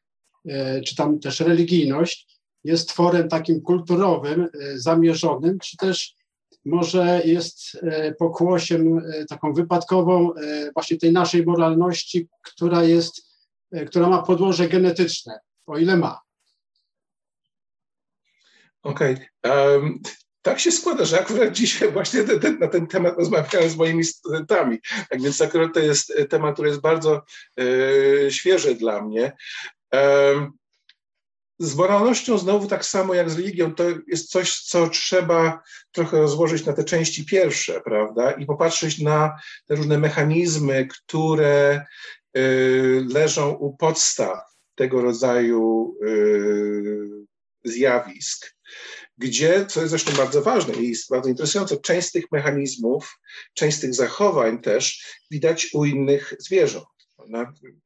czy tam też religijność, jest tworem takim kulturowym, zamierzonym, czy też może jest e, pokłosiem e, taką wypadkową właśnie tej naszej moralności, która jest, która ma podłoże genetyczne, o ile ma. Okej. Okay. Um, tak się składa, że akurat dzisiaj właśnie na ten temat rozmawiałem z moimi studentami. Tak więc akurat to jest temat, który jest bardzo e, świeży dla mnie. Z moralnością znowu tak samo jak z religią, to jest coś, co trzeba trochę rozłożyć na te części pierwsze, prawda? I popatrzeć na te różne mechanizmy, które y, leżą u podstaw tego rodzaju y, zjawisk, gdzie, co jest zresztą bardzo ważne i jest bardzo interesujące, część z tych mechanizmów, część z tych zachowań też widać u innych zwierząt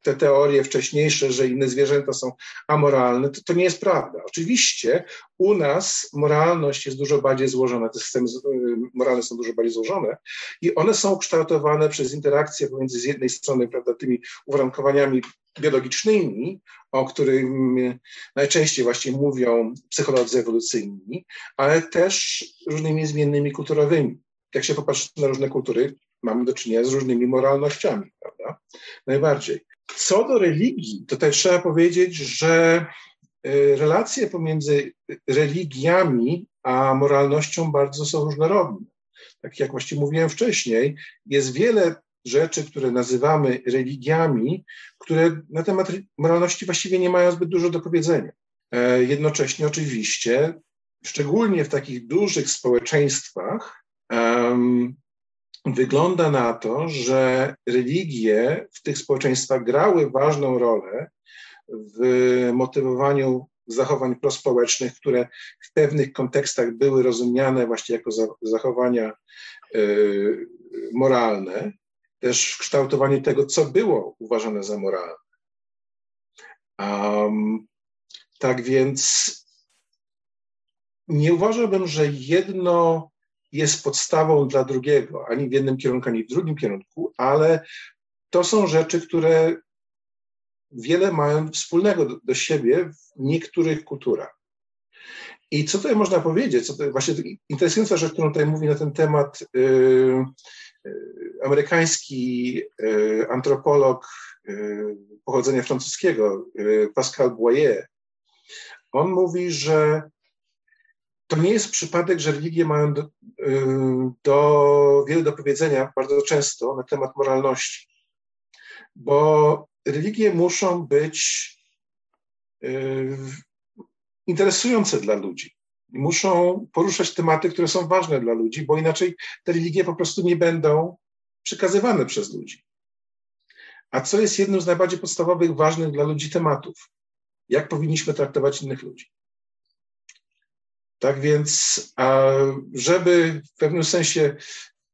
te teorie wcześniejsze, że inne zwierzęta są amoralne, to, to nie jest prawda. Oczywiście u nas moralność jest dużo bardziej złożona, te systemy y, moralne są dużo bardziej złożone i one są kształtowane przez interakcję pomiędzy z jednej strony prawda, tymi uwarunkowaniami biologicznymi, o których najczęściej właśnie mówią psycholodzy ewolucyjni, ale też różnymi zmiennymi kulturowymi. Jak się popatrzy na różne kultury, mamy do czynienia z różnymi moralnościami, prawda? Najbardziej. Co do religii, tutaj trzeba powiedzieć, że y, relacje pomiędzy religiami a moralnością bardzo są różnorodne. Tak jak właśnie mówiłem wcześniej, jest wiele rzeczy, które nazywamy religiami, które na temat moralności właściwie nie mają zbyt dużo do powiedzenia. E, jednocześnie oczywiście, szczególnie w takich dużych społeczeństwach, wygląda na to, że religie w tych społeczeństwach grały ważną rolę w motywowaniu zachowań prospołecznych, które w pewnych kontekstach były rozumiane właśnie jako zachowania y, moralne, też w kształtowaniu tego, co było uważane za moralne. Um, tak więc nie uważałbym, że jedno jest podstawą dla drugiego, ani w jednym kierunku, ani w drugim kierunku, ale to są rzeczy, które wiele mają wspólnego do, do siebie w niektórych kulturach. I co tutaj można powiedzieć? Co tutaj, właśnie interesująca rzecz, którą tutaj mówi na ten temat yy, amerykański yy, antropolog yy, pochodzenia francuskiego, Pascal Boyer. On mówi, że to nie jest przypadek, że religie mają do, do, wiele do powiedzenia bardzo często na temat moralności, bo religie muszą być interesujące dla ludzi. Muszą poruszać tematy, które są ważne dla ludzi, bo inaczej te religie po prostu nie będą przekazywane przez ludzi. A co jest jednym z najbardziej podstawowych, ważnych dla ludzi tematów? Jak powinniśmy traktować innych ludzi? Tak więc, żeby w pewnym sensie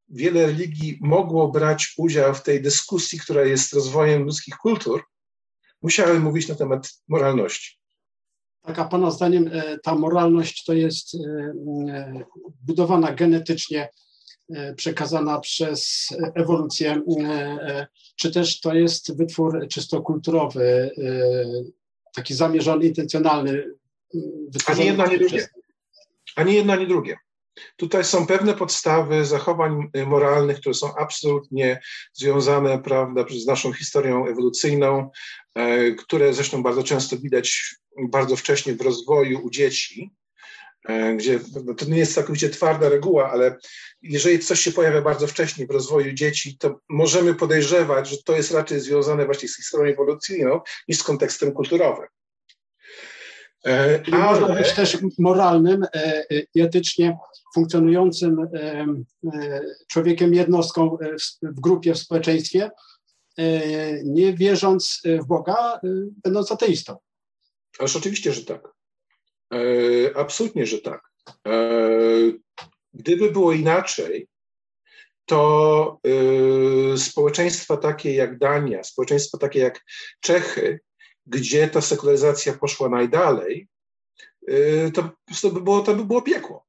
wiele religii mogło brać udział w tej dyskusji, która jest rozwojem ludzkich kultur, musiały mówić na temat moralności. Tak, a Pana zdaniem e, ta moralność to jest e, e, budowana genetycznie, przekazana przez ewolucję, czy też to jest wytwór czysto kulturowy, taki zamierzony, intencjonalny? Ani jedno, ani drugie. Ani jedno, ani drugie. Tutaj są pewne podstawy zachowań moralnych, które są absolutnie związane prawda, z naszą historią ewolucyjną, które zresztą bardzo często widać bardzo wcześnie w rozwoju u dzieci, e, gdzie no to nie jest całkowicie twarda reguła, ale jeżeli coś się pojawia bardzo wcześnie w rozwoju dzieci, to możemy podejrzewać, że to jest raczej związane właśnie z historią ewolucyjną niż z kontekstem kulturowym. E, Czyli ale... można być też moralnym e, i etycznie funkcjonującym człowiekiem, jednostką w grupie, w społeczeństwie, nie wierząc w Boga, będąc ateistą. Ależ oczywiście, że tak. E, absolutnie, że tak. E, gdyby było inaczej, to e, społeczeństwa takie jak Dania, społeczeństwa takie jak Czechy, gdzie ta sekularyzacja poszła najdalej, e, to, to, by było, to by było piekło.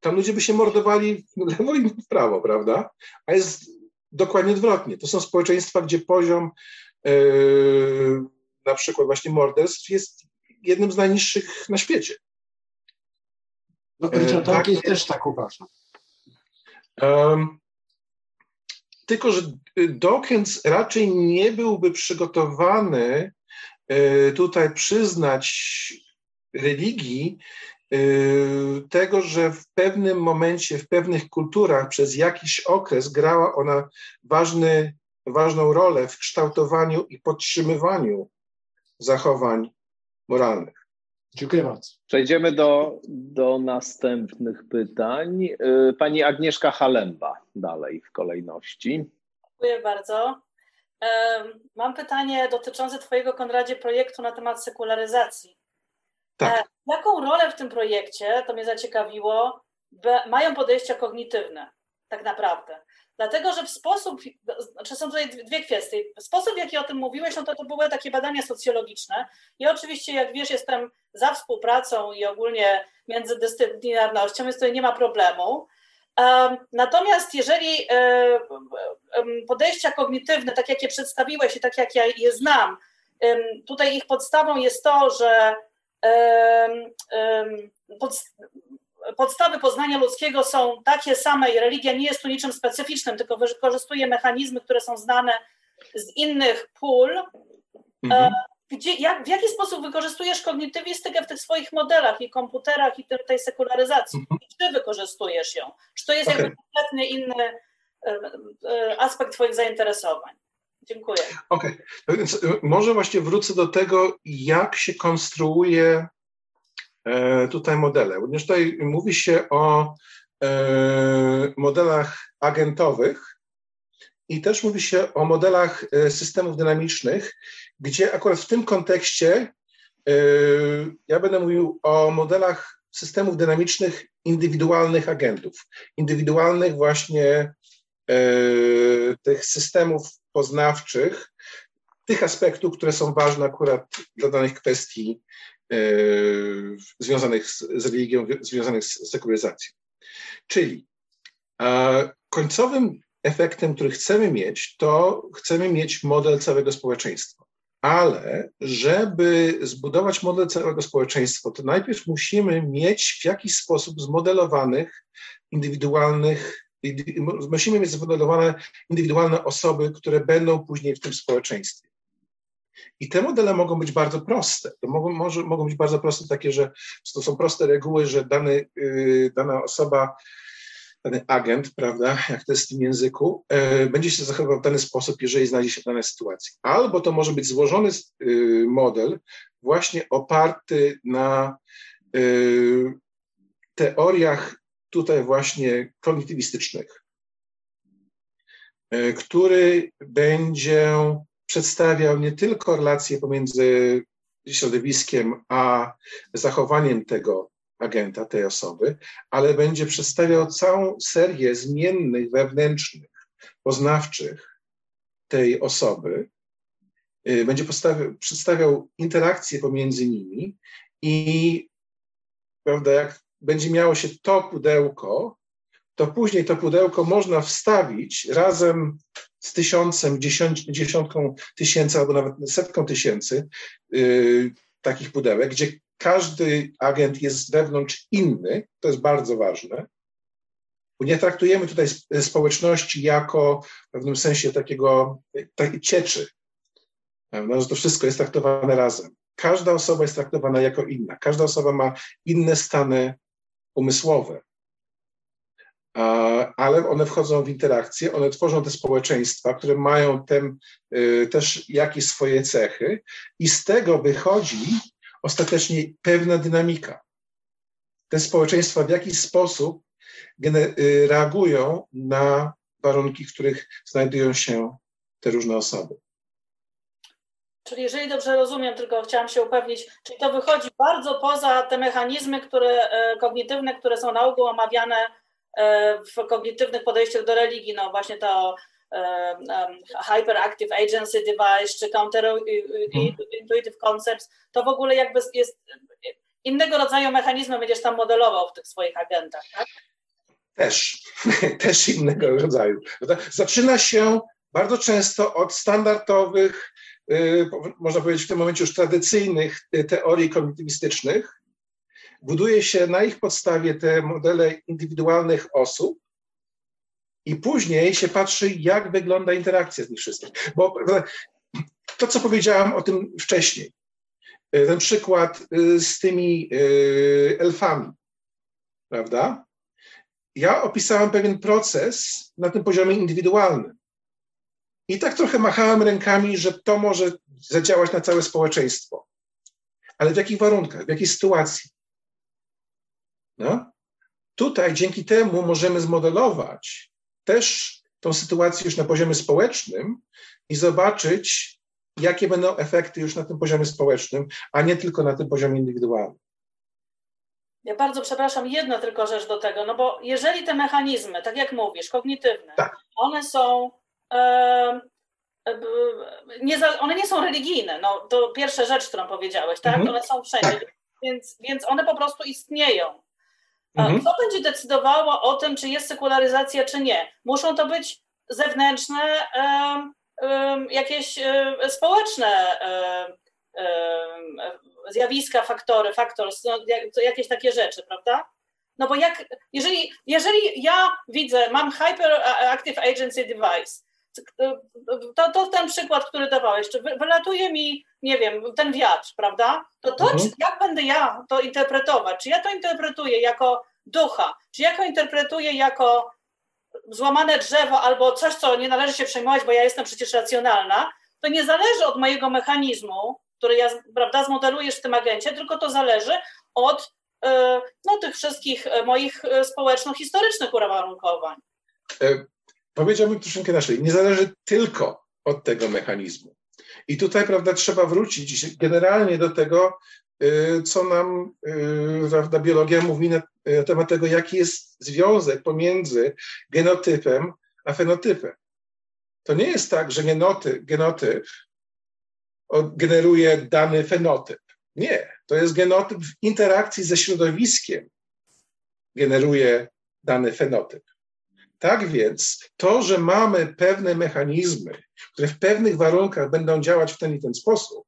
Tam ludzie by się mordowali w lewo i w prawo, prawda? A jest dokładnie odwrotnie. To są społeczeństwa, gdzie poziom e, na przykład właśnie morderstw jest jednym z najniższych na świecie. No, Richard tak, jest też tak uważam. Um, tylko, że Dawkins raczej nie byłby przygotowany y, tutaj przyznać religii y, tego, że w pewnym momencie, w pewnych kulturach przez jakiś okres grała ona ważny, ważną rolę w kształtowaniu i podtrzymywaniu zachowań moralnych. Dziękuję bardzo. Przejdziemy do, do następnych pytań. Y, pani Agnieszka Halemba dalej w kolejności. Dziękuję bardzo. Mam pytanie dotyczące Twojego, Konradzie, projektu na temat sekularyzacji. Tak. E, jaką rolę w tym projekcie, to mnie zaciekawiło, mają podejścia kognitywne tak naprawdę? Dlatego, że w sposób, znaczy są tutaj dwie kwestie. Sposób, w jaki o tym mówiłeś, no to to były takie badania socjologiczne. I oczywiście, jak wiesz, jestem za współpracą i ogólnie międzydyscyplinarnością, więc tutaj nie ma problemu. Natomiast jeżeli e, podejścia kognitywne, tak jak je przedstawiłeś i tak jak ja je znam, tutaj ich podstawą jest to, że podstawy poznania ludzkiego są takie same i religia nie jest tu niczym specyficznym, tylko wykorzystuje mechanizmy, które są znane z innych pól. Mhm. Gdzie, jak, w jaki sposób wykorzystujesz kognitywistykę w tych swoich modelach i komputerach i tej sekularyzacji? Mhm. Czy wykorzystujesz ją? Czy to jest okay. jakby kompletnie inny e, e, aspekt Twoich zainteresowań? Dziękuję. Okej, okay. No więc może właśnie wrócę do tego, jak się konstruuje E, tutaj modele. Również tutaj mówi się o modelach agentowych i też mówi się o modelach e, systemów dynamicznych, gdzie akurat w tym kontekście ja będę mówił o modelach systemów dynamicznych indywidualnych agentów, indywidualnych właśnie tych systemów poznawczych, tych aspektów, które są ważne akurat dla danych kwestii E, związanych z religią, związanych z sekuryzacją. Czyli końcowym efektem, który chcemy mieć, to chcemy mieć model całego społeczeństwa. ale żeby zbudować model całego społeczeństwa, to najpierw musimy mieć w jakiś sposób zmodelowanych indywidualnych, musimy mieć zmodelowane indywidualne osoby, które będą później w tym społeczeństwie. I te modele mogą być bardzo proste. To mogą, może, mogą być bardzo proste takie, że to są proste reguły, że dany, yy, dana osoba dany agent, prawda, jak to jest w tym języku, e, będzie się zachowywał w dany sposób, jeżeli znajdzie się w danej sytuacji. Albo to może być złożony y, model właśnie oparty na y, teoriach tutaj właśnie kognitywistycznych, e, który będzie przedstawiał nie tylko relacje pomiędzy środowiskiem a zachowaniem tego agenta, tej osoby, ale będzie przedstawiał całą serię zmiennych wewnętrznych, poznawczych tej osoby. Y, będzie przedstawiał interakcje pomiędzy nimi i prawda, jak będzie miało się to pudełko, to później to pudełko można wstawić razem z tysiącem, dziesiątką tysięcy albo nawet setką tysięcy yy, takich pudełek, gdzie każdy agent jest wewnątrz inny, to jest bardzo ważne. Nie traktujemy tutaj społeczności jako w pewnym sensie takiego takiej cieczy. No, że to wszystko jest traktowane razem. Każda osoba jest traktowana jako inna. Każda osoba ma inne stany umysłowe. Ale one wchodzą w interakcję, one tworzą te społeczeństwa, które mają tem, y, też jakieś swoje cechy, i z tego wychodzi ostatecznie pewna dynamika. Te społeczeństwa w jakiś sposób y, reagują na warunki, w których znajdują się te różne osoby. Czyli jeżeli dobrze rozumiem, tylko chciałam się upewnić, czyli to wychodzi bardzo poza te mechanizmy które, e, kognitywne, które są na ogół omawiane e, w kognitywnych podejściach do religii, no właśnie to hyperactive agency device czy counterintuitive concepts, to w ogóle jakby jest innego rodzaju mechanizmy będziesz tam modelował w tych swoich agentach, tak? Też, też innego rodzaju. Zaczyna się bardzo często od standardowych, y, można powiedzieć w tym momencie już tradycyjnych y, teorii kognitywistycznych. Buduje się na ich podstawie te modele indywidualnych osób, i później się patrzy, jak wygląda interakcja z nich wszystkich. Bo to, co powiedziałam o tym wcześniej, e, ten przykład e, z tymi e, elfami, prawda? Ja opisałem pewien proces na tym poziomie indywidualnym. I tak trochę machałem rękami, że to może zadziałać na całe społeczeństwo. Ale w jakich warunkach, w jakiej sytuacji? No? Tutaj dzięki temu możemy zmodelować też tą sytuację już na poziomie społecznym i zobaczyć, jakie będą efekty już na tym poziomie społecznym, a nie tylko na tym poziomie indywidualnym. Ja bardzo przepraszam, jedna tylko rzecz do tego, no bo jeżeli te mechanizmy, tak jak mówisz, kognitywne, tak. one są. E, nie za, one nie są religijne, no to pierwsza rzecz, którą powiedziałeś, tak? Mhm. One są wszędzie, tak. więc, więc one po prostu istnieją. Mhm. Kto będzie decydowało o tym, czy jest sekularyzacja, czy nie? Muszą to być zewnętrzne, jakieś społeczne zjawiska, faktory, factors, no, jakieś takie rzeczy, prawda? No bo jak, jeżeli, jeżeli ja widzę, mam Hyperactive Agency Device, to, to ten przykład, który dawałeś, czy wylatuje mi, nie wiem, ten wiatr, prawda? To to, mhm. jak będę ja to interpretować? Czy ja to interpretuję jako ducha? Czy ja to interpretuję jako złamane drzewo albo coś, co nie należy się przejmować, bo ja jestem przecież racjonalna? To nie zależy od mojego mechanizmu, który ja, prawda, zmodelujesz w tym agencie, tylko to zależy od e, no, tych wszystkich e, moich e, społeczno-historycznych uwarunkowań. Powiedziałbym troszeczkę inaczej. Nie zależy tylko od tego mechanizmu. I tutaj, prawda, trzeba wrócić generalnie do tego, y, co nam y, prawda, biologia mówi na temat tego, jaki jest związek pomiędzy genotypem a fenotypem. To nie jest tak, że genoty, genotyp generuje dany fenotyp. Nie, to jest genotyp w interakcji ze środowiskiem generuje dany fenotyp. Tak więc to, że mamy pewne mechanizmy, które w pewnych warunkach będą działać w ten i ten sposób,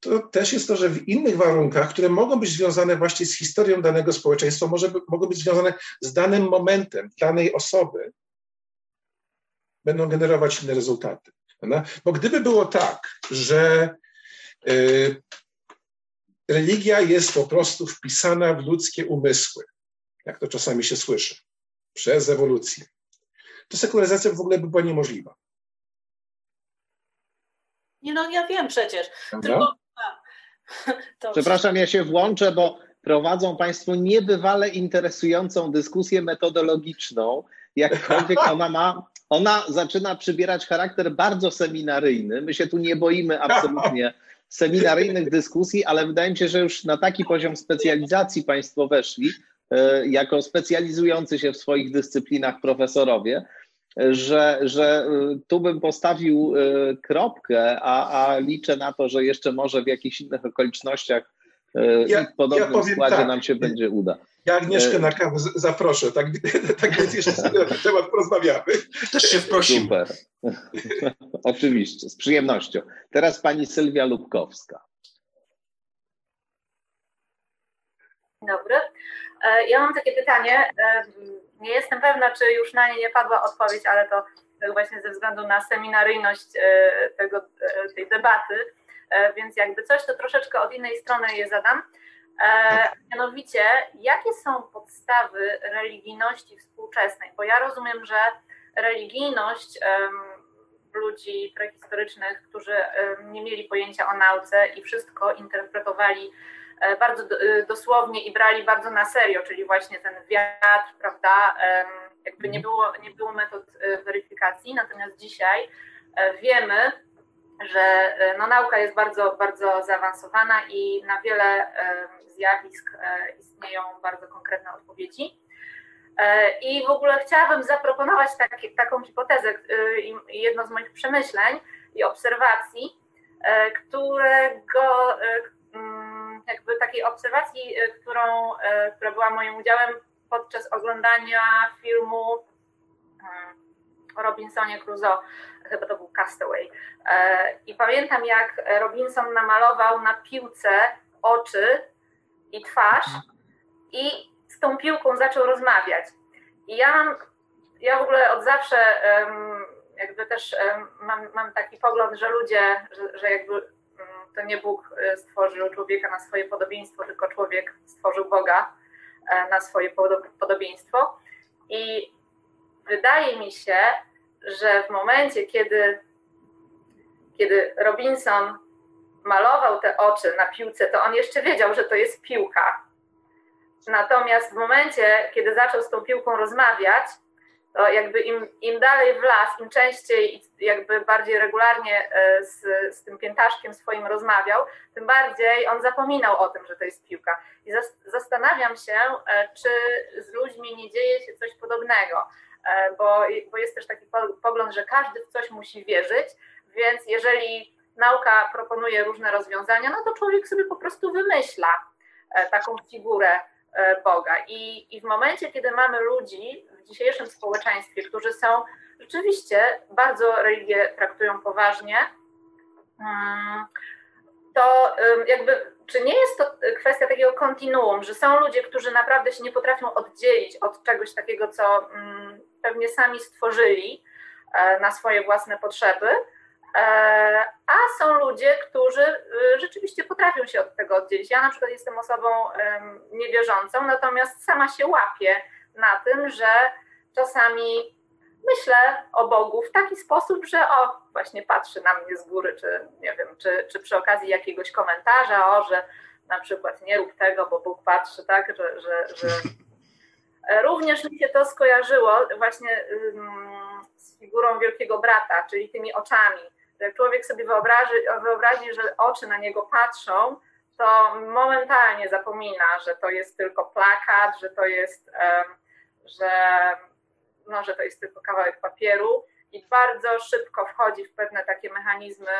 to też jest to, że w innych warunkach, które mogą być związane właśnie z historią danego społeczeństwa, może, mogą być związane z danym momentem danej osoby, będą generować inne rezultaty. Prawda? Bo gdyby było tak, że y, religia jest po prostu wpisana w ludzkie umysły, jak to czasami się słyszy, przez ewolucję, to sekularyzacja w ogóle by była niemożliwa. Nie no, ja wiem przecież. Tylko... Przepraszam, ja się włączę, bo prowadzą Państwo niebywale interesującą dyskusję metodologiczną. Jakkolwiek ona ma, ona zaczyna przybierać charakter bardzo seminaryjny. My się tu nie boimy absolutnie seminaryjnych dyskusji, ale wydaje mi się, że już na taki poziom specjalizacji Państwo weszli, jako specjalizujący się w swoich dyscyplinach profesorowie, że, że e, tu bym postawił e, kropkę, a, a liczę na to, że jeszcze może w jakichś innych okolicznościach ja, w podobnym ja składzie tak. nam się będzie uda. Ja Agnieszkę na kawę zaproszę, tak, tak więc jeszcze sobie na ten temat porozmawiamy. Też się wprosimy. Super. Oczywiście, z przyjemnością. Teraz pani Sylwia Lubkowska. Dobry. E, ja mam takie pytanie. E, nie jestem pewna, czy już na nie nie padła odpowiedź, ale to właśnie ze względu na seminaryjność e, tego, tej debaty, więc jakby coś, to troszeczkę od innej strony je zadam. Mianowicie, jakie są podstawy religijności współczesnej? Bo ja rozumiem, że religijność ludzi prehistorycznych, którzy nie mieli pojęcia o nauce i wszystko interpretowali e, bardzo e, dosłownie i brali bardzo na serio, czyli właśnie ten wiatr, prawda, jakby nie mhm. było, nie było metod e, weryfikacji, natomiast dzisiaj wiemy, że no, nauka jest bardzo, bardzo zaawansowana i na wiele zjawisk istnieją bardzo konkretne odpowiedzi. E, I w ogóle chciałabym zaproponować taki, taką hipotezę, e, jedno z moich przemyśleń i obserwacji, e, którego jakby takiej obserwacji, którą, która była moim udziałem podczas oglądania filmu o Robinsonie Crusoe, chyba to był Castaway. I pamiętam, jak Robinson namalował na piłce oczy i twarz i z tą piłką zaczął rozmawiać. I ja mam, ja w ogóle od zawsze jakby też mam, mam taki pogląd, że ludzie, że, że jakby mm, to nie Bóg e, stworzył człowieka na swoje podobieństwo, tylko człowiek stworzył Boga e, na swoje podobieństwo. I wydaje mi się, że w momencie, kiedy, kiedy Robinson malował te oczy na piłce, to on jeszcze wiedział, że to jest piłka. Natomiast w momencie, kiedy zaczął z tą piłką rozmawiać, to jakby im, im dalej w las, im częściej i jakby bardziej regularnie e, z, z tym piętaszkiem swoim rozmawiał, tym bardziej on zapominał o tym, że to jest piłka. I zastanawiam się, e, czy z ludźmi nie dzieje się coś podobnego, e, bo, bo jest też taki pogląd, że każdy w coś musi wierzyć, więc jeżeli nauka proponuje różne rozwiązania, no to człowiek sobie po prostu wymyśla taką figurę Boga. I, I w momencie, kiedy mamy ludzi dzisiejszym społeczeństwie, którzy są rzeczywiście bardzo religię traktują poważnie, mm, to jakby, czy nie jest to kwestia takiego kontinuum, że są ludzie, którzy naprawdę się nie potrafią oddzielić od czegoś takiego, co pewnie sami stworzyli e, na swoje własne potrzeby, E, a są ludzie, którzy y, rzeczywiście potrafią się od tego oddzielić. Ja na przykład jestem osobą niewierzącą, natomiast sama się łapię na tym, że czasami myślę o Bogu w taki sposób, że o, właśnie patrzy na mnie z góry, czy nie wiem, czy, czy przy okazji jakiegoś komentarza, o, że na przykład nie rób tego, bo Bóg patrzy, tak, że, że, że... Również mi się to skojarzyło właśnie z figurą Wielkiego Brata, czyli tymi oczami. Jak człowiek sobie wyobrazi, wyobrazi, że oczy na niego patrzą, to momentalnie zapomina, że to jest tylko plakat, że to jest, że, no, że to jest tylko kawałek papieru i bardzo szybko wchodzi w pewne takie mechanizmy,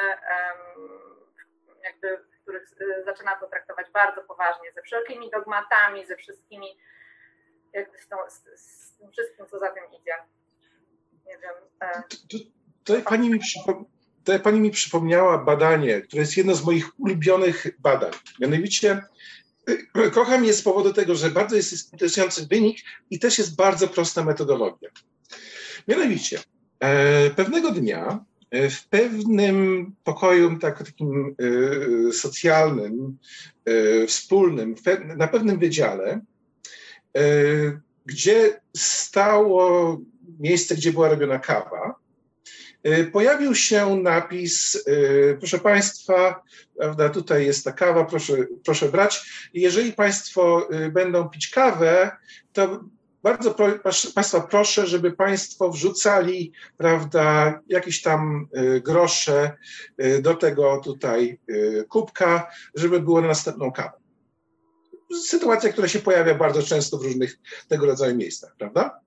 jakby, w których y, zaczyna to traktować bardzo poważnie, ze wszelkimi dogmatami, ze wszystkimi jakby z, tą, z, z tym wszystkim, co za tym idzie. Nie wiem. E... Tutaj pani, mi przypom- tutaj pani mi przypomniała badanie, które jest jedno z moich ulubionych badań. Mianowicie kocham je z powodu tego, że bardzo jest interesujący wynik i też jest bardzo prosta metodologia. Mianowicie, e, pewnego dnia e, w pewnym pokoju tak, takim e, socjalnym, wspólnym, na pewnym wydziale, gdzie stało miejsce, gdzie była robiona kawa, pojawił się napis, proszę Państwa, prawda, tutaj jest ta kawa, proszę, proszę brać. Jeżeli Państwo będą pić kawę, to bardzo pro, Państwa proszę, żeby Państwo wrzucali, prawda, jakieś tam y, grosze y, do tego tutaj y, kubka, żeby było na następną kawę. Sytuacja, która się pojawia bardzo często w różnych tego rodzaju miejscach, prawda?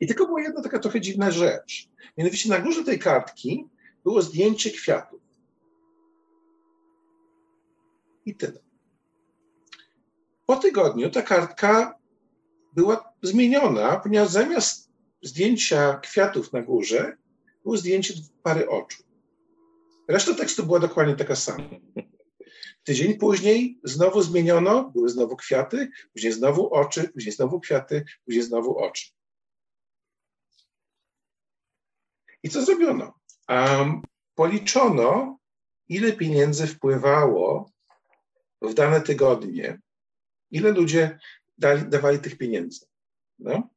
I tylko była jedna taka trochę dziwna rzecz. Mianowicie na górze tej kartki było zdjęcie kwiatów. I tyle. Po tygodniu ta kartka była zmieniona, ponieważ zamiast zdjęcia kwiatów na górze było zdjęcie pary oczu. Reszta tekstu była dokładnie taka sama. Tydzień później znowu zmieniono, były znowu kwiaty, później znowu oczy, później znowu kwiaty, później znowu oczy. I co zrobiono? Um, policzono, ile pieniędzy wpływało w dane tygodnie, ile ludzie dali, dawali tych pieniędzy. No?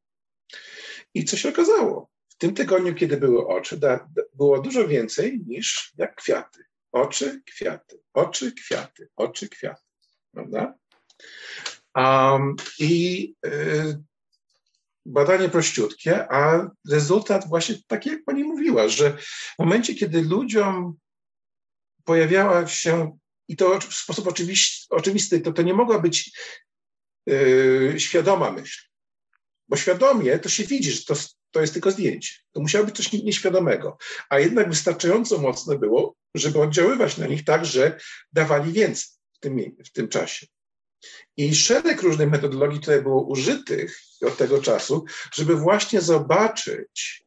I co się okazało? W tym tygodniu, kiedy były oczy, da, da, było dużo więcej niż jak kwiaty. Oczy, kwiaty, oczy, kwiaty, oczy, kwiaty. Prawda? Um, I y, badanie prościutkie, a rezultat właśnie taki, jak pani mówiła, że w momencie, kiedy ludziom pojawiała się, i to w sposób oczywisty, oczywisty to, to nie mogła być yy, świadoma myśl. Bo świadomie to się widzi, że to, to jest tylko zdjęcie. To musiało być coś nieświadomego. A jednak wystarczająco mocne było, żeby oddziaływać na nich tak, że dawali więcej w tym, w tym czasie. I szereg różnych metodologii tutaj było użytych od tego czasu, żeby właśnie zobaczyć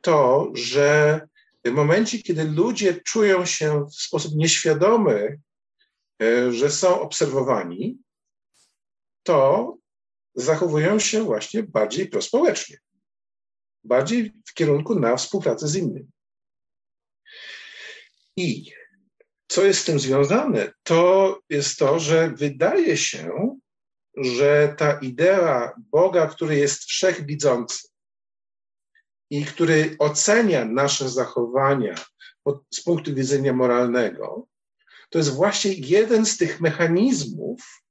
to, że w momencie, kiedy ludzie czują się w sposób nieświadomy, e, że są obserwowani, to zachowują się właśnie bardziej prospołecznie, bardziej w kierunku na współpracę z innymi. I co jest z tym związane? To jest to, że wydaje się, że ta idea Boga, który jest wszechwidzący i który ocenia nasze zachowania z punktu widzenia moralnego, to jest właśnie jeden z tych mechanizmów,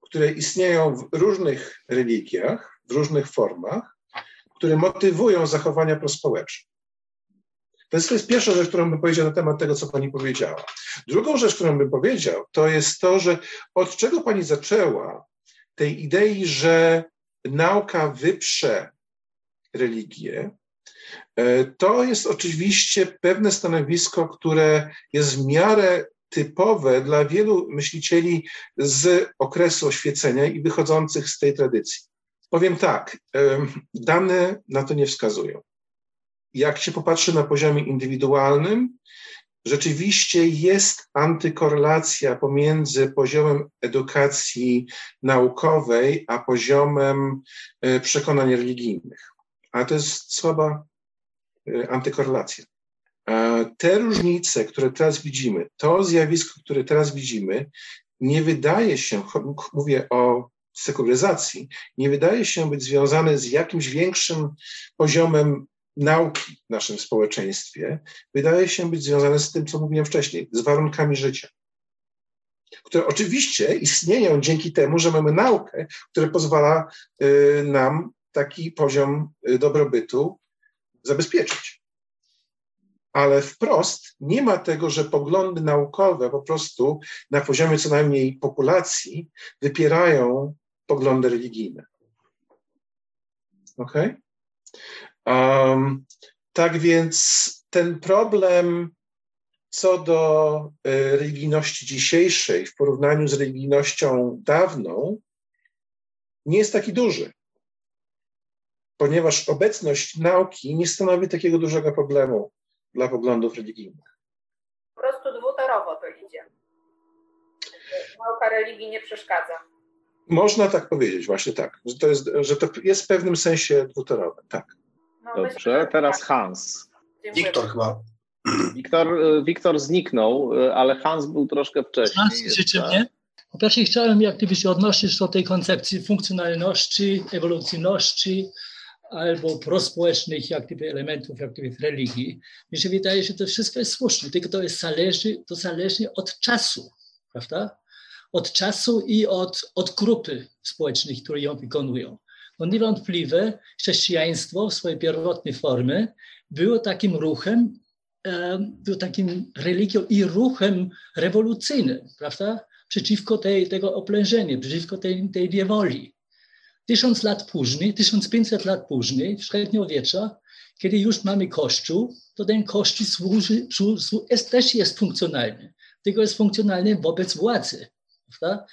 które istnieją w różnych religiach, w różnych formach, które motywują zachowania prospołeczne. Jest, to jest pierwsza rzecz, którą bym powiedział na temat tego, co pani powiedziała. Drugą rzecz, którą bym powiedział, to jest to, że od czego pani zaczęła tej idei, że nauka wyprze religię, e, to jest oczywiście pewne stanowisko, które jest w miarę typowe dla wielu myślicieli z okresu oświecenia i wychodzących z tej tradycji. Powiem tak, dane na to nie wskazują. Jak się popatrzy na poziomie indywidualnym, rzeczywiście jest antykorelacja pomiędzy poziomem edukacji naukowej a poziomem e, przekonań religijnych. Ale to jest słaba e, antykorelacja. Te różnice, które teraz widzimy, to zjawisko, które teraz widzimy, nie wydaje się, mówię o sekularyzacji, nie wydaje się być związane z jakimś większym poziomem nauki w naszym społeczeństwie. Wydaje się być związane z tym, co mówiłem wcześniej, z warunkami życia które oczywiście istnieją dzięki temu, że mamy naukę, która pozwala y, nam taki poziom y, dobrobytu zabezpieczyć ale wprost nie ma tego, że poglądy naukowe po prostu na poziomie co najmniej populacji wypierają poglądy religijne. Ok? Um, tak więc ten problem co do e, religijności dzisiejszej w porównaniu z religijnością dawną nie jest taki duży, ponieważ obecność nauki nie stanowi takiego dużego problemu dla poglądów religijnych. Po prostu dwutorowo to idzie. Nauka religii nie przeszkadza. Można tak powiedzieć, właśnie tak, że to jest, że to jest w pewnym sensie dwutorowe, tak. No, Dobrze, teraz Hans. Wiktor chyba. Wiktor, Wiktor zniknął, ale Hans był troszkę wcześniej. Hans, słyszycie mnie? Po pierwsze chciałem jak gdyby się odnosić do tej koncepcji funkcjonalności, ewolucyjności albo prospołecznych jak gdyby elementów jak gdyby w religii. Mi się wydaje, że to wszystko jest słuszne, tylko to jest zależy, to zależy od czasu, prawda? Od czasu i od, od grupy społecznej, które ją wykonują. No niewątpliwie chrześcijaństwo w swojej pierwotnej formie było takim ruchem, było takim religią i ruchem rewolucyjnym, prawda? Przeciwko tej, tego oplężenia, przeciwko tej, tej niewoli. Tysiąc lat później, 1500 lat później, w średniowiecza, kiedy już mamy Kościół, to ten Kościół służy, jest, też jest funkcjonalny, tylko jest funkcjonalny wobec władzy. Prawda?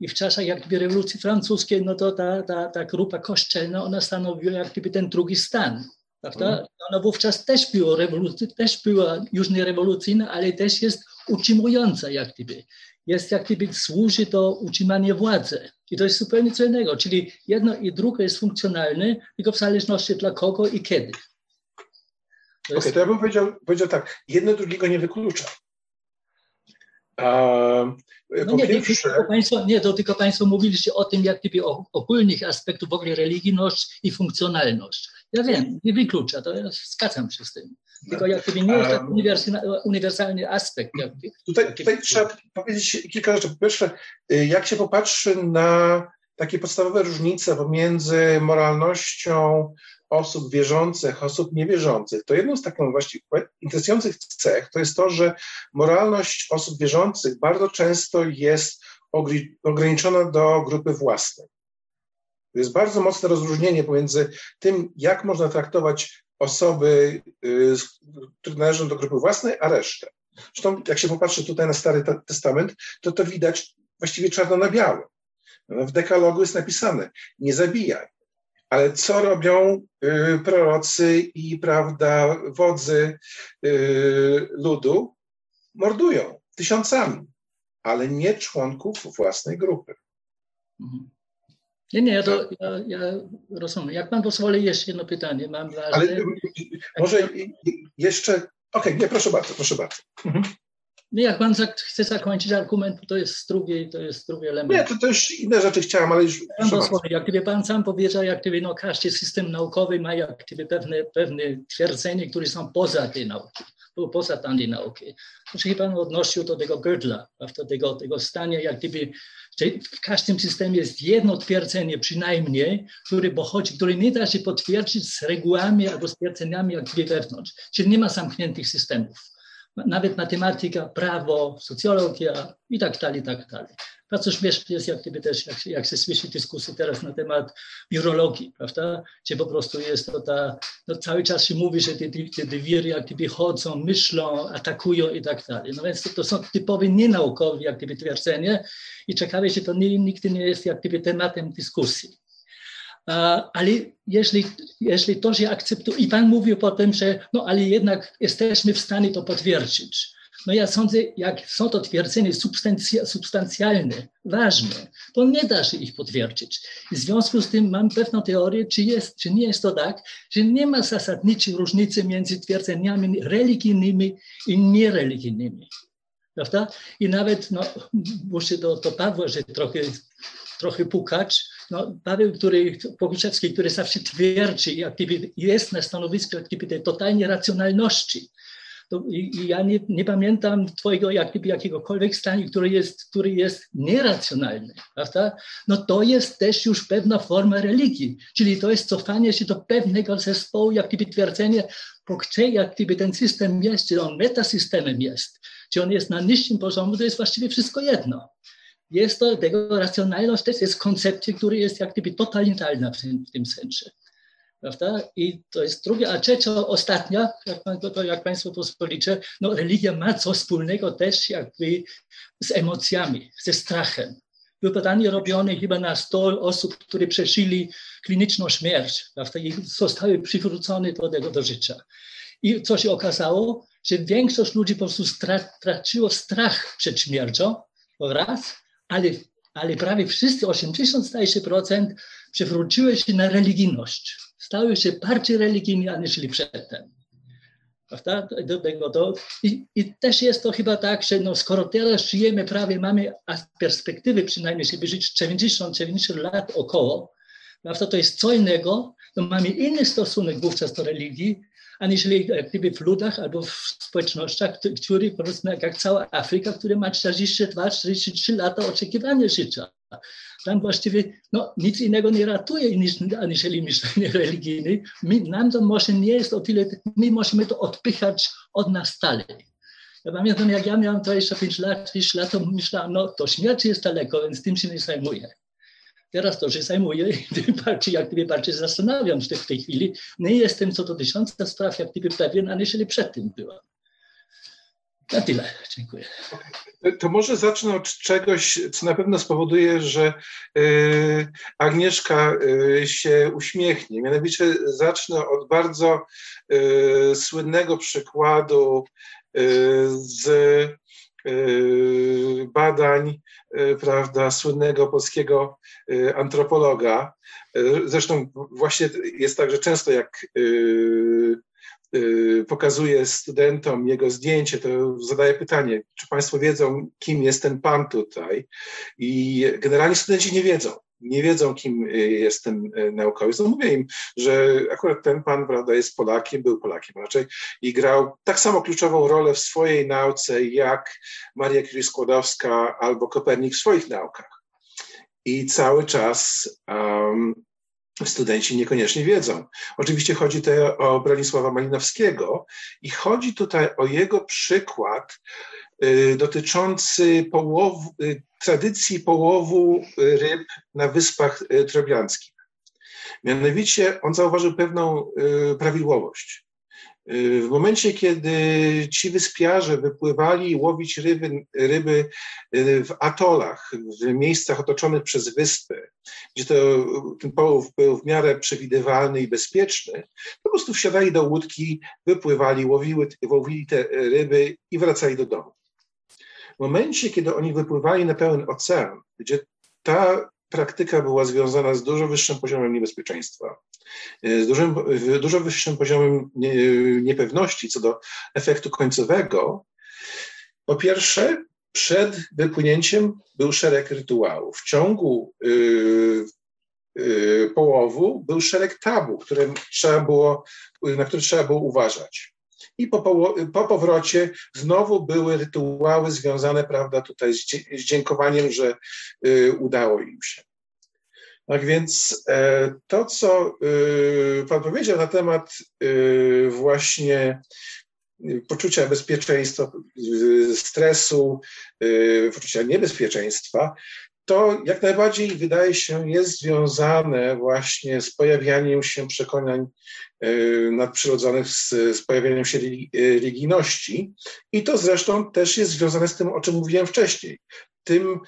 I w czasach jak gdyby rewolucji francuskiej, no to ta, ta, ta grupa kościelna, ona stanowiła jak gdyby ten drugi stan. Prawda? Mhm. Ona wówczas też była, rewolucy, też była już nie rewolucyjna, ale też jest utrzymująca jak gdyby. Jest jak gdyby służy do utrzymania władzy. I to jest zupełnie co innego. Czyli jedno i drugie jest funkcjonalne, tylko w zależności dla kogo i kiedy. Okej, okay, to ja bym powiedział, powiedział tak, jedno drugiego nie wyklucza. No nie, pierwsze... tylko państwo, nie, to tylko Państwo mówiliście o tym, jak o ogólnych aspektów w ogóle religijność i funkcjonalność. Ja wiem, nie wyklucza, to ja zgadzam się z tym. Tylko jak gdyby nie jest taki uniwersalny aspekt. Jakby, tutaj, tutaj trzeba powiedzieć kilka rzeczy. Po pierwsze, y, jak się popatrzy na takie podstawowe różnice pomiędzy moralnością osób wierzących, osób niewierzących, to jedną z takich właściwie interesujących cech to jest to, że moralność osób wierzących bardzo często jest ograniczona do grupy własnej. To jest bardzo mocne rozróżnienie pomiędzy tym, jak można traktować osoby, y, które należą do grupy własnej, a resztę. Zresztą, jak się popatrzy tutaj na Stary Testament, to to widać właściwie czarno na białym. W dekalogu jest napisane: nie zabijaj. Ale co robią y, prorocy i prawda, wodzy y, ludu? Mordują tysiącami, ale nie członków własnej grupy. Mhm. Nie, nie, ja, to, ja, ja rozumiem. Jak pan pozwoli, jeszcze jedno pytanie mam ważne. Ale może jeszcze, okej, okay, nie, proszę bardzo, proszę bardzo. Mhm. Nie, jak pan chce zakończyć argument, to jest drugi, to jest drugi element. Nie, to też inne rzeczy chciałem, ale już... jak gdyby pan sam powiedział, jak gdyby no, każdy system naukowy ma jak gdyby pewne, pewne twierdzenia, które są poza tej nauki, poza tej nauki. To się pan odnosił do tego Gödla, do tego, tego stania, jak gdyby w każdym systemie jest jedno twierdzenie przynajmniej, które pochodzi, które nie da się potwierdzić z regułami albo z twierdzeniami jak gdyby wewnątrz. Czyli nie ma zamkniętych systemów nawet matematyka, prawo, socjologia i tak dalej, i tak dalej. Bardzo śmieszne jest jak gdyby też, jak, jak się słyszy dyskusje teraz na temat biurologii, prawda, gdzie po prostu jest to ta, no cały czas się mówi, że te, te, te wiry jak gdyby chodzą, myślą, atakują i tak dalej. No więc to, to są typowe nienaukowe jak gdyby twierdzenie i ciekawe, że to nie, nigdy nie jest jak gdyby tematem dyskusji. Ale jeśli, jeśli to się akceptuje, i Pan mówił potem, że no ale jednak jesteśmy w stanie to potwierdzić. No ja sądzę, jak są to twierdzenia substancjalne, ważne, to nie da się ich potwierdzić. I w związku z tym mam pewną teorię, czy, jest, czy nie jest to tak, że nie ma zasadniczej różnicy między twierdzeniami religijnymi i niereligijnymi. Prawda? I nawet, no, muszę do, do Pawła, że trochę, trochę pukać, no, Paweł, który, który zawsze twierdzi, jest na stanowisku jak gdyby tej totalnej racjonalności. To, i, i, ja nie, nie, pamiętam twojego jak gdyby jakiegokolwiek stanu, który jest, który jest nieracjonalny, prawda? No to jest też już pewna forma religii, czyli to jest cofanie się do pewnego zespołu, jak gdyby twierdzenie, po gdzie jak gdyby ten system jest, czy on metasystemem jest, czy on jest na niższym poziomie, to jest właściwie wszystko jedno jest to, tego racjonalność też jest koncepcja, która jest jak gdyby totalitarna w tym, w tym sensie. Prawda? I to jest druga, a trzecia, ostatnia, jak, to, jak Państwo pozwolicie, no religia ma coś wspólnego też jakby z emocjami, ze strachem. Było badanie robione chyba na 100 osób, które przeżyli kliniczną śmierć, prawda, i zostały przywrócone do tego do życia. I co się okazało, że większość ludzi po prostu straciło strach przed śmiercią, raz, ale, ale prawie wszyscy, 80 staje się procent, przewróciły się na religijność. Stały się bardziej religijni, aniżeli przedtem. Prawda? Do tego, to, i, I też jest to chyba tak, że no, skoro teraz żyjemy prawie, mamy perspektywy przynajmniej, żeby żyć 70-90 lat około, prawda? to jest co innego, to mamy inny stosunek wówczas do religii, aniżeli gdyby w ludach albo w społecznościach, które po prostu jak cała Afryka, które ma 42-43 lata oczekiwania życia. Tam właściwie no, nic innego nie ratuje niż, aniżeli myślenie religijne. My, nam to może nie jest o tyle, my musimy to odpychać od nas dalej. Ja pamiętam, jak ja miałem 25 lat, 30 lat, to myślałem, no to śmierć jest daleko, więc tym się nie zajmuję. Teraz to się zajmuję bardziej, jak gdyby bardziej zastanawiam się w tej chwili. Nie jestem co do tysiąca spraw, jak gdyby pewien, aniżeli przed tym byłam. Na tyle. Dziękuję. To może zacznę od czegoś, co na pewno spowoduje, że y, Agnieszka y, się uśmiechnie. Mianowicie zacznę od bardzo y, słynnego przykładu z badań, prawda, słynnego polskiego antropologa. Zresztą właśnie jest tak, że często jak Y, pokazuje studentom jego zdjęcie, to zadaje pytanie, czy Państwo wiedzą, kim jest ten pan tutaj? I generalnie studenci nie wiedzą. Nie wiedzą, kim y, jest ten y, naukowiec. No mówię im, że akurat ten pan prawda, jest Polakiem, był Polakiem raczej i grał tak samo kluczową rolę w swojej nauce, jak Maria Curie-Skłodowska albo Kopernik w swoich naukach. I cały czas um, studenci niekoniecznie wiedzą. Oczywiście chodzi tutaj o Bronisława Malinowskiego i chodzi tutaj o jego przykład y, dotyczący połowu, y, tradycji połowu ryb na Wyspach y, Trobianskich. Mianowicie on zauważył pewną prawidłowość. W momencie, kiedy ci wyspiarze wypływali łowić ryby, ryby y, w atolach, w miejscach otoczonych przez wyspy, gdzie to, ten połów był w miarę przewidywalny i bezpieczny, po prostu wsiadali do łódki, wypływali, łowiły, łowili te ryby i wracali do domu. W momencie, kiedy oni wypływali na pełen ocean, gdzie ta praktyka była związana z dużo wyższym poziomem niebezpieczeństwa, z dużym, dużo wyższym poziomem niepewności co do efektu końcowego. Po pierwsze, przed wypłynięciem był szereg rytuałów. W ciągu yy, yy, połowu był szereg tabu, które trzeba było, na które trzeba było uważać. I po, po, powrocie znowu były rytuały związane, prawda, tutaj z, z dziękowaniem, że y, udało im się. Tak więc e, to, co y, Pan powiedział na temat y, właśnie poczucia bezpieczeństwa, stresu, poczucia niebezpieczeństwa, to jak najbardziej wydaje się jest związane właśnie z pojawianiem się przekonań y, nadprzyrodzonych, z, z pojawianiem się religijności. I to zresztą też jest związane z tym, o czym mówiłem wcześniej. Tym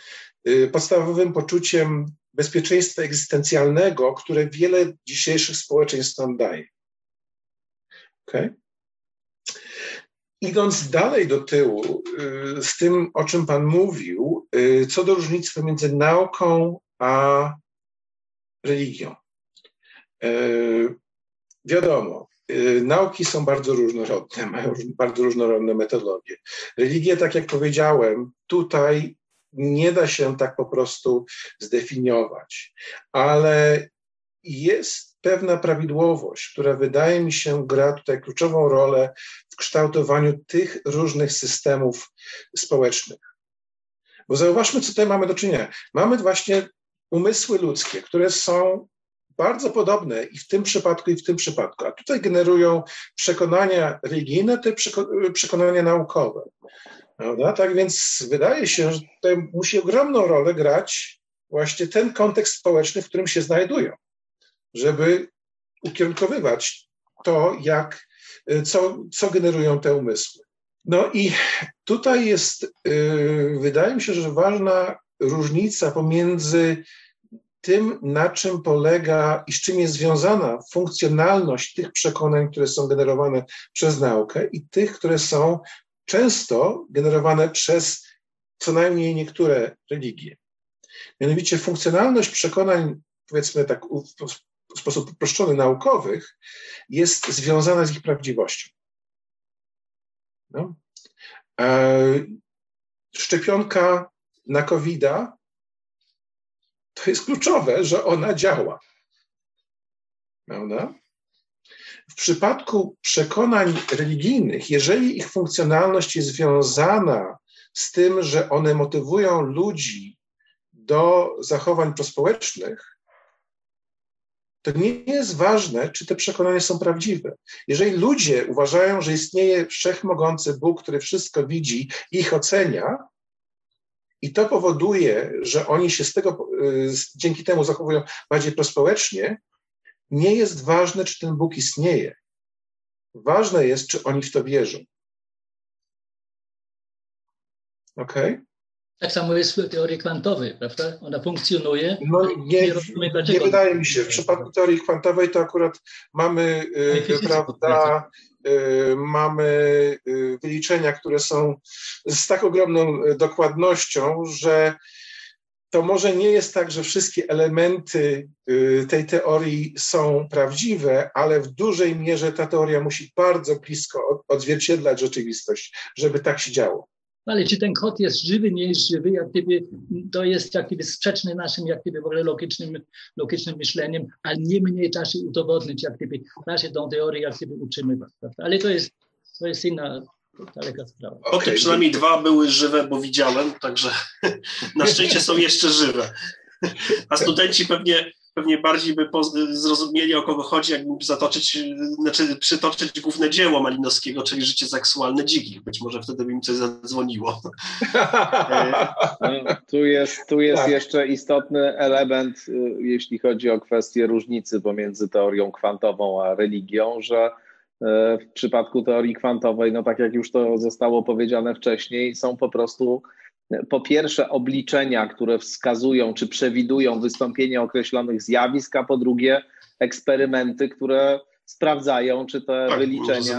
y, podstawowym poczuciem bezpieczeństwa egzystencjalnego, które wiele dzisiejszych społeczeństw nam daje. Okay? Idąc dalej do tyłu, y, z tym, o czym Pan mówił, y, co do różnicy między nauką a religią. Y, wiadomo, nauki są bardzo różnorodne, mają bardzo różnorodne metodologie. Religię, tak jak powiedziałem, tutaj nie da się tak po prostu zdefiniować, ale jest pewna prawidłowość, która wydaje mi się gra tutaj kluczową rolę w kształtowaniu tych różnych systemów społecznych. Bo zauważmy, co tutaj mamy do czynienia. Mamy właśnie umysły ludzkie, które są bardzo podobne i w tym przypadku, i w tym przypadku, a tutaj generują przekonania religijne, te przekonania naukowe. Prawda? Tak więc wydaje się, że tutaj musi ogromną rolę grać właśnie ten kontekst społeczny, w którym się znajdują, żeby ukierunkowywać to, jak, co, co generują te umysły. No i tutaj jest, yy, wydaje mi się, że ważna różnica pomiędzy tym, na czym polega i z czym jest związana funkcjonalność tych przekonań, które są generowane przez naukę i tych, które są często generowane przez co najmniej niektóre religie. Mianowicie funkcjonalność przekonań, powiedzmy tak w sposób uproszczony, naukowych, jest związana z ich prawdziwością. No. E, szczepionka na covid to jest kluczowe, że ona działa. Prawda? W przypadku przekonań religijnych, jeżeli ich funkcjonalność jest związana z tym, że one motywują ludzi do zachowań prospołecznych, to nie jest ważne, czy te przekonania są prawdziwe. Jeżeli ludzie uważają, że istnieje wszechmogący Bóg, który wszystko widzi ich ocenia, i to powoduje, że oni się z tego, y, dzięki temu zachowują bardziej prospołecznie, nie jest ważne, czy ten Bóg istnieje. Ważne jest, czy oni w to wierzą. Ok? Tak samo jest w teorii kwantowej, prawda? Ona funkcjonuje. No nie, nie, nie wydaje mi się. W przypadku teorii kwantowej to akurat mamy, yy, prawda, yy, mamy yy, wyliczenia, które są z tak ogromną y, dokładnością, że to może nie jest tak, że wszystkie elementy y, tej teorii są prawdziwe, ale w dużej mierze ta teoria musi bardzo blisko odzwierciedlać rzeczywistość, żeby tak się działo. Ale czy ten kod jest żywy, nie jest żywy, jak gdyby to jest jak gdyby sprzeczne naszym jak gdyby w ogóle logicznym, logicznym myśleniem, ale nie mniej da się udowodnić, jak gdyby nasze tą teorię jak gdyby utrzymywać. Prawda? Ale to jest, to jest inna daleka sprawa. Okay. przynajmniej dwa były żywe, bo widziałem, także na szczęście są jeszcze żywe. A studenci pewnie pewnie bardziej by zrozumieli, o kogo chodzi, jakby zatoczyć, znaczy przytoczyć główne dzieło Malinowskiego, czyli Życie seksualne dzikich. Być może wtedy by mi coś zadzwoniło. No, tu jest, tu jest tak. jeszcze istotny element, y, jeśli chodzi o kwestię różnicy pomiędzy teorią kwantową a religią, że y, w przypadku teorii kwantowej, no tak jak już to zostało powiedziane wcześniej, są po prostu po pierwsze obliczenia, które wskazują czy przewidują wystąpienie określonych zjawisk, a po drugie eksperymenty, które sprawdzają, czy te tak, wyliczenia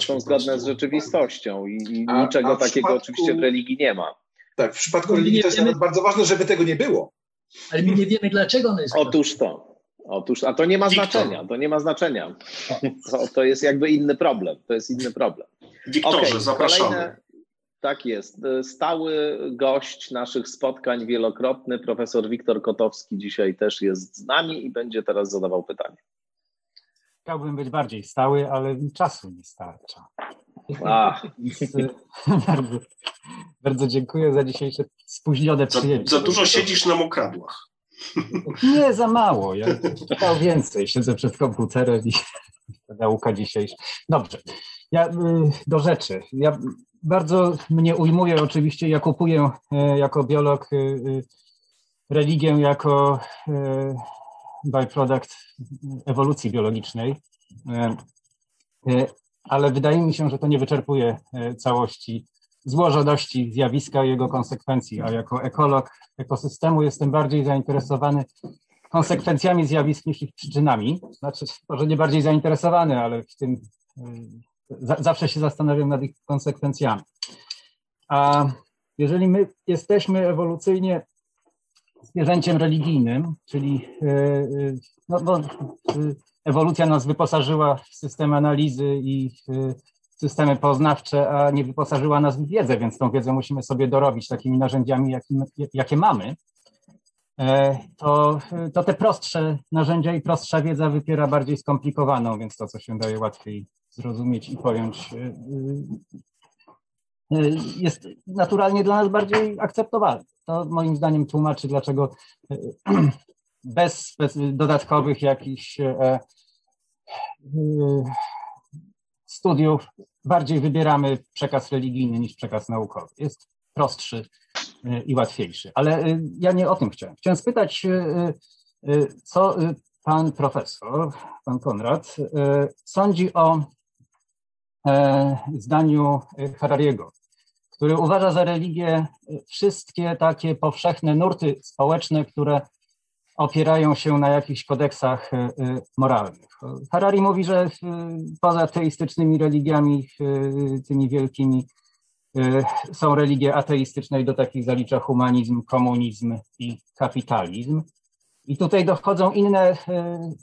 są zgodne z rzeczywistością i, i a, niczego a takiego przypadku, oczywiście w religii nie ma. Tak, w przypadku religii to jest wiemy, bardzo ważne, żeby tego nie było. Ale my nie wiemy, dlaczego ono jest. Otóż to. Otóż, a to nie ma znaczenia, to nie ma gość, To, to jest jakby inny problem, to jest inny problem. Wiktorze, okay, zapraszamy. Kolejne, tak jest. Stały gość naszych spotkań wielokrotny, profesor Wiktor Kotowski dzisiaj też jest z nami i będzie teraz zadawał pytanie. Chciałbym być bardziej stały, ale czasu nie starcza. E, bardzo, bardzo dziękuję za dzisiejsze spóźnione przyjęcie. Za, za dużo siedzisz na mokradłach. Nie, za mało. Ja chciał więcej. Siedzę przed komputerem i nauka dzisiejsza. Dobrze. Ja y, do rzeczy. Ja bardzo mnie ujmuje oczywiście, ja kupuję e, jako biolog e, e, religię jako byproduct ewolucji biologicznej, ale wydaje mi się, że to nie wyczerpuje całości złożoności zjawiska i jego konsekwencji, a jako ekolog ekosystemu jestem bardziej zainteresowany konsekwencjami zjawisk niż ich przyczynami. Znaczy, może nie bardziej zainteresowany, ale w tym zawsze się zastanawiam nad ich konsekwencjami. A jeżeli my jesteśmy ewolucyjnie zwierzęciem religijnym, czyli e, e, no, e, ewolucja nas wyposażyła w system analizy i systemy poznawcze, a nie wyposażyła nas w wiedzę, więc tą wiedzę musimy sobie dorobić takimi narzędziami, jakie, jakie mamy, to, to te prostsze narzędzia i prostsza wiedza wypiera bardziej skomplikowaną, więc to, co się daje łatwiej zrozumieć i pojąć, y, y, y, jest naturalnie dla nas bardziej akceptowalne. To moim zdaniem tłumaczy, dlaczego bez, dodatkowych jakichś studiów bardziej wybieramy przekaz religijny niż przekaz naukowy. Jest prostszy i łatwiejszy. Ale ja nie o tym chciałem. Chciałem spytać, co pan profesor, pan Konrad, sądzi o zdaniu Harariego, który uważa za religię wszystkie takie powszechne nurty społeczne, które opierają się na jakichś kodeksach moralnych. Harari mówi, że poza teistycznymi religiami, tymi wielkimi, są religie ateistyczne i do takich zalicza humanizm, komunizm i kapitalizm. I tutaj dochodzą inne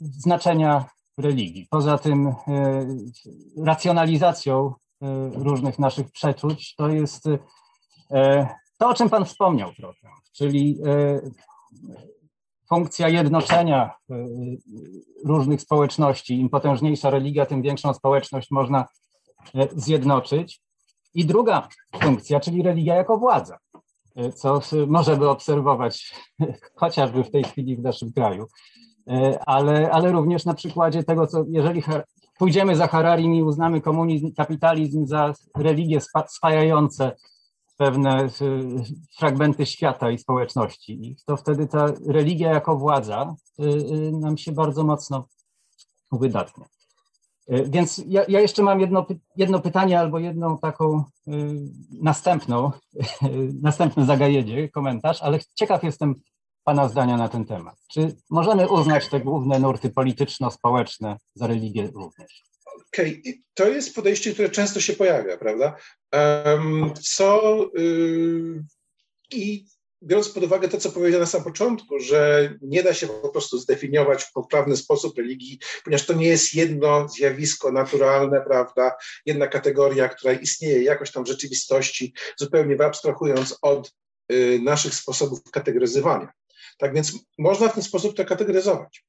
znaczenia religii. Poza tym racjonalizacją różnych naszych przeczuć to jest to, o czym Pan wspomniał trochę, czyli funkcja jednoczenia różnych społeczności. Im potężniejsza religia, tym większą społeczność można zjednoczyć. I druga funkcja, czyli religia jako władza, co możemy obserwować chociażby w tej chwili w naszym kraju, ale, ale również na przykładzie tego, co jeżeli pójdziemy za Hararim i uznamy komunizm, kapitalizm za religie spajające pewne fragmenty świata i społeczności. To wtedy ta religia jako władza y, y, nam się bardzo mocno uwydatnia. Y, więc ja, ja jeszcze mam jedno, jedno pytanie albo jedną taką następną, następne zagajenie, komentarz, ale ciekaw jestem Pana zdania na ten temat. Czy możemy uznać te główne nurty polityczno-społeczne za religię również? Okej, okay. to jest podejście, które często się pojawia, prawda? Co yy, i biorąc pod uwagę to, co powiedziałem na samym początku, że nie da się po prostu zdefiniować w poprawny sposób religii, ponieważ to nie jest jedno zjawisko naturalne, prawda, jedna kategoria, która istnieje jakoś tam w rzeczywistości, zupełnie abstrahując od y, naszych sposobów kategoryzowania. Tak więc można w ten sposób to kategoryzować.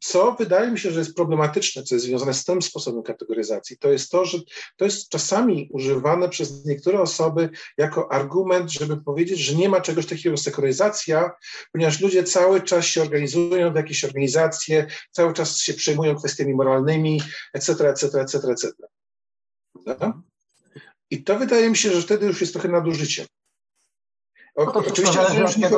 Co wydaje mi się, że jest problematyczne, co jest związane z tym sposobem kategoryzacji, to jest to, że to jest czasami używane przez niektóre osoby jako argument, żeby powiedzieć, że nie ma czegoś takiego jak sekularyzacja, ponieważ ludzie cały czas się organizują w jakieś organizacje, cały czas się przejmują kwestiami moralnymi, etc., etc., etc., etc. I to wydaje mi się, że wtedy już jest trochę nadużyciem. No to oczywiście, nie,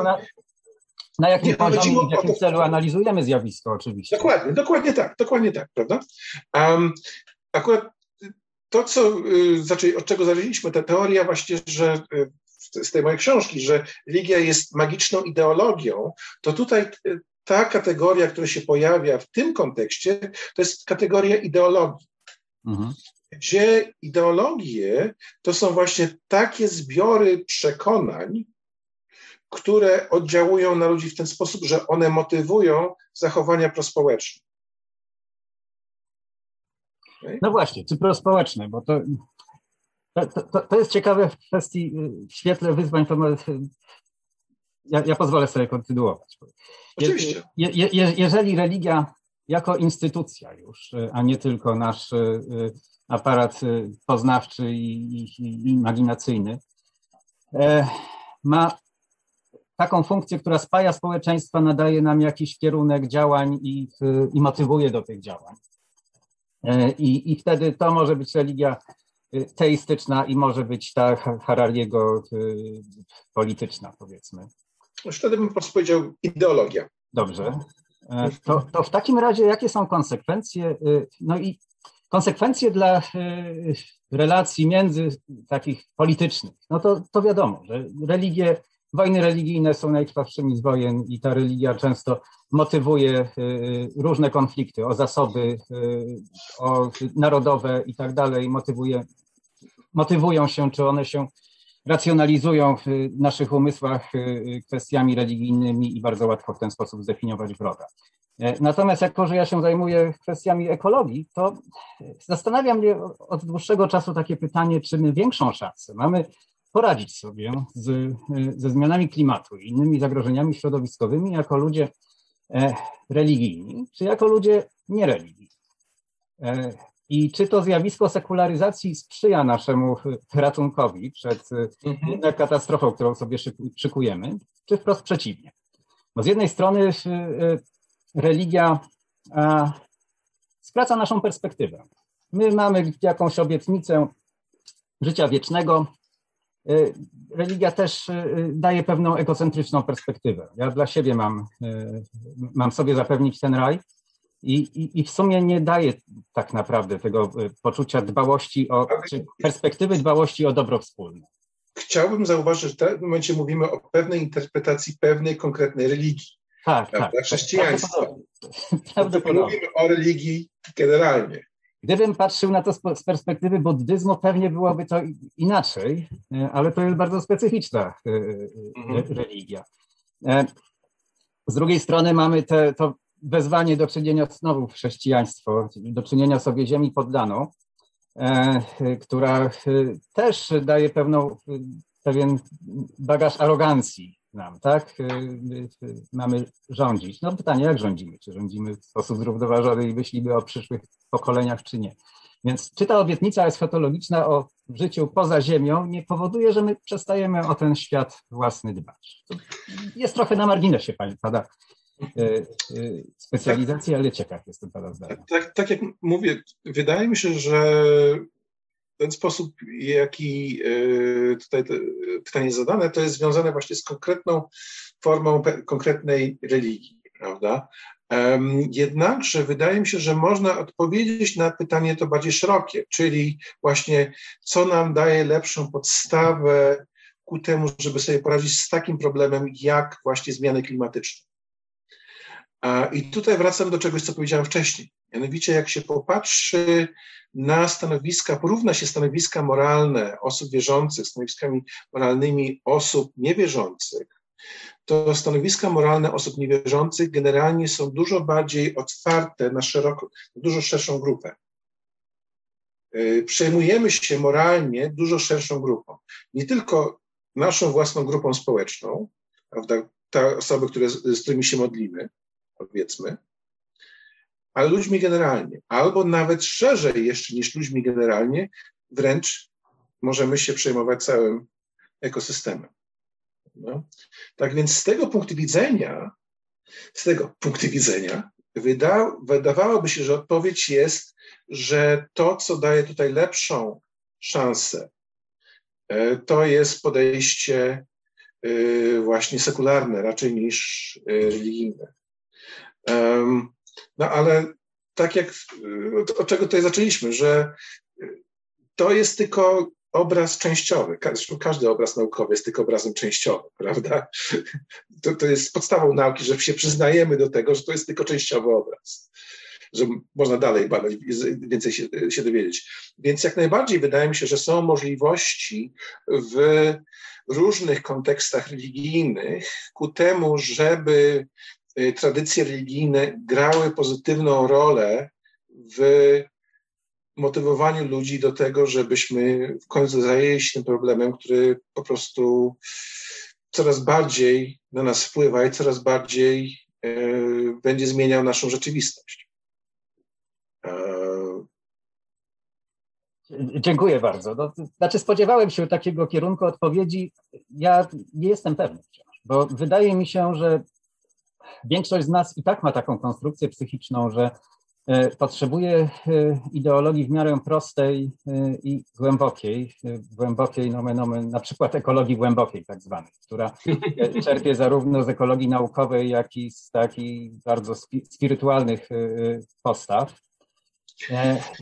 na jakim poziomie i w jakim celu analizujemy zjawisko oczywiście. Dokładnie, dokładnie tak, dokładnie tak, prawda? Um, akurat to, co, y, znaczy od czego zaczęliśmy, ta teoria właśnie, że y, z tej mojej książki, że religia jest magiczną ideologią, to tutaj y, ta kategoria, która się pojawia w tym kontekście, to jest kategoria ideologii. Mhm. Gdzie ideologie to są właśnie takie zbiory przekonań, które oddziałują na ludzi w ten sposób, że one motywują zachowania prospołeczne. Okay? No właśnie, czy prospołeczne, bo to, to, to, to, jest ciekawe w kwestii, w świetle wyzwań, to ja, ja pozwolę sobie kontynuować. Oczywiście. Je, je, je, jeżeli religia jako instytucja już, a nie tylko nasz y, aparat y, poznawczy i, i, i imaginacyjny, e, ma taką funkcję, która spaja społeczeństwa, nadaje nam jakiś kierunek działań i, i motywuje do tych działań. E, I, I wtedy to może być religia y, teistyczna i może być ta Harariego y, polityczna, powiedzmy. Już wtedy bym po prostu powiedział ideologia. Dobrze. E, to, to w takim razie jakie są konsekwencje? Y, no i konsekwencje dla relacji między takich politycznych. No to, to wiadomo, że religie Wojny religijne są najkrwawszymi z wojen i ta religia często motywuje y, różne konflikty o zasoby, y, o narodowe i tak dalej, motywuje, motywują się, czy one się racjonalizują w naszych umysłach y, kwestiami religijnymi i bardzo łatwo w ten sposób zdefiniować wroga. E, natomiast jako, że ja się zajmuję kwestiami ekologii, to zastanawia mnie od dłuższego czasu takie pytanie, czy my większą szansę mamy poradzić sobie z, ze zmianami klimatu i innymi zagrożeniami środowiskowymi jako ludzie e, religijni, czy jako ludzie niereligijni. E, I czy to zjawisko sekularyzacji sprzyja naszemu ratunkowi przed mhm. katastrofą, którą sobie szykujemy, czy wprost przeciwnie? Bo z jednej strony e, religia skraca naszą perspektywę. My mamy jakąś obietnicę życia wiecznego, religia też y, daje pewną egocentryczną perspektywę. Ja dla siebie mam, y, mam sobie zapewnić ten raj, I, i, I w sumie nie daje tak naprawdę tego poczucia dbałości o, czy perspektywy dbałości o dobro wspólne. Chciałbym zauważyć, że w tym momencie mówimy o pewnej interpretacji pewnej konkretnej religii. Tak, tak. Chrześcijaństwa. Prawdopodobnie. Mówimy o religii generalnie. Gdybym patrzył na to z perspektywy buddyzmu, pewnie byłoby to inaczej, e, ale to jest bardzo specyficzna e, mhm. religia. E, z drugiej strony mamy te, to wezwanie do czynienia znowu w chrześcijaństwo, do czynienia sobie ziemi poddaną, która też daje pewną, pewien bagaż arogancji nam, tak? Mamy rządzić. No pytanie, jak rządzimy? Czy rządzimy w sposób zrównoważony i myślimy o przyszłych pokoleniach, czy nie? Więc czy ta obietnica eschatologiczna o życiu poza Ziemią nie powoduje, że my przestajemy o ten świat własny dbać? Jest trochę na marginesie, pani pada specjalizacji, ale ciekaw jestem pana zdania. Tak, tak jak mówię, wydaje mi się, że ten sposób, jaki e, tutaj pytanie zadane, to jest związane właśnie z konkretną formą konkretnej religii, prawda? Jednakże wydaje mi się, że można odpowiedzieć na pytanie to bardziej szerokie, czyli właśnie co nam daje lepszą podstawę ku temu, żeby sobie poradzić z takim problemem, jak właśnie zmiany klimatyczne. I tutaj wracam do czegoś, co powiedziałem wcześniej. Mianowicie, jak się popatrzy na stanowiska, porówna się stanowiska moralne osób wierzących z stanowiskami moralnymi osób niewierzących, to stanowiska moralne osób niewierzących generalnie są dużo bardziej otwarte na szeroko, dużo szerszą grupę. Y, przejmujemy się moralnie dużo szerszą grupą. Nie tylko naszą własną grupą społeczną, prawda, te osoby, które, z którymi się modlimy, powiedzmy, ale ludźmi generalnie, albo nawet szerzej jeszcze niż ludźmi generalnie, wręcz możemy się przejmować całym ekosystemem. No. Tak więc z tego punktu widzenia, z tego punktu widzenia, wyda, wydawałoby się, że odpowiedź jest, że to, co daje tutaj lepszą szansę, e, to jest podejście e, właśnie sekularne raczej niż e, religijne. No ale tak jak od czego tutaj zaczęliśmy, że to jest tylko obraz częściowy. Każdy obraz naukowy jest tylko obrazem częściowym, prawda? To, to jest podstawą nauki, że się przyznajemy do tego, że to jest tylko częściowy obraz. Że można dalej badać, więcej się, się dowiedzieć. Więc jak najbardziej wydaje mi się, że są możliwości w różnych kontekstach religijnych ku temu, żeby y, tradycje religijne grały pozytywną rolę w motywowaniu ludzi do tego, żebyśmy w końcu zajęli się tym problemem, który po prostu coraz bardziej na nas wpływa i coraz bardziej e, będzie zmieniał naszą rzeczywistość. E, Dziękuję bardzo. No, znaczy spodziewałem się takiego kierunku odpowiedzi. Ja nie jestem pewny bo wydaje mi się, że większość z nas i tak ma taką konstrukcję psychiczną, że E, potrzebuje e, ideologii w miarę prostej e, i głębokiej, głębokiej nomen, omen, na przykład ekologii głębokiej tak zwanej, która czerpie zarówno z ekologii naukowej, jak i z takich bardzo spirytualnych postaw.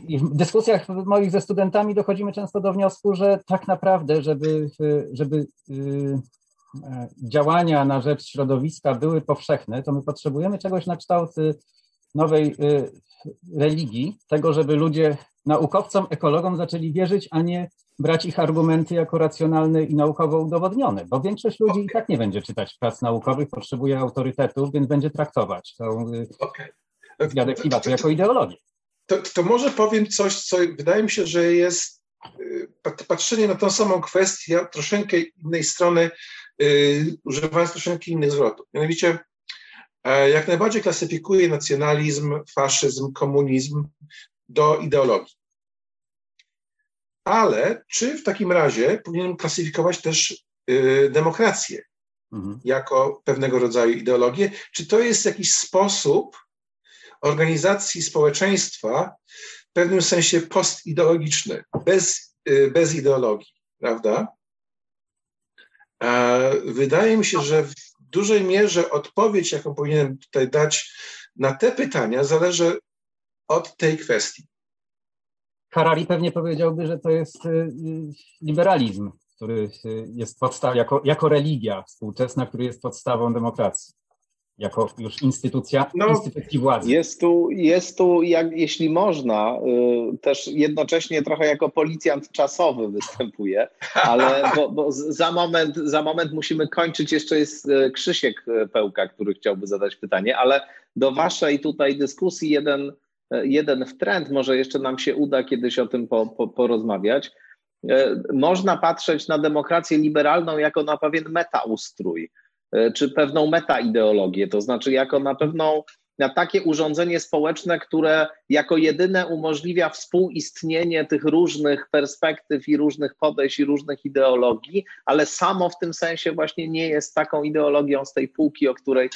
I w dyskusjach moich ze studentami dochodzimy często do wniosku, że tak naprawdę, żeby, żeby działania na rzecz środowiska były powszechne, to my potrzebujemy czegoś na kształt nowej religii, tego, żeby ludzie naukowcom, ekologom zaczęli wierzyć, a nie brać ich argumenty jako racjonalne i naukowo udowodnione, bo większość ludzi i tak nie będzie czytać prac naukowych, potrzebuje autorytetów, więc będzie traktować tą okay. zjadę klimatu jako ideologię. To, to może powiem coś, co wydaje mi się, że jest y, patrzenie na tą samą kwestię troszeczkę innej strony, yy, używając troszeczkę innych zwrotów. Mianowicie E, jak najbardziej klasyfikuje nacjonalizm, faszyzm, komunizm do ideologii. Ale czy w takim razie powinien klasyfikować też y, demokrację mhm. jako pewnego rodzaju ideologię? Czy to jest jakiś sposób organizacji społeczeństwa w pewnym sensie postideologiczny, bez, y, bez ideologii, prawda? E, wydaje mi się, że w dużej mierze odpowiedź, jaką powinienem tutaj dać na te pytania zależy od tej kwestii. Harari pewnie powiedziałby, że to jest y, y, liberalizm, który jest podstawą, jako, jako religia współczesna, który jest podstawą demokracji jako już instytucja, no, instytucji władzy. Jest tu, jest tu jak, jeśli można, y, też jednocześnie trochę jako policjant czasowy występuje, ale bo, bo, za, moment, za moment musimy kończyć. Jeszcze jest y, Krzysiek Pełka, który chciałby zadać pytanie, ale do waszej tutaj dyskusji jeden, y, jeden w trend, może jeszcze nam się uda kiedyś o tym po, po, porozmawiać. Y, można patrzeć na demokrację liberalną jako na pewien metaustrój czy pewną metaideologię, to znaczy jako na pewną na takie urządzenie społeczne, które jako jedyne umożliwia współistnienie tych różnych perspektyw i różnych podejść i różnych ideologii, ale samo w tym sensie właśnie nie jest taką ideologią z tej półki, o której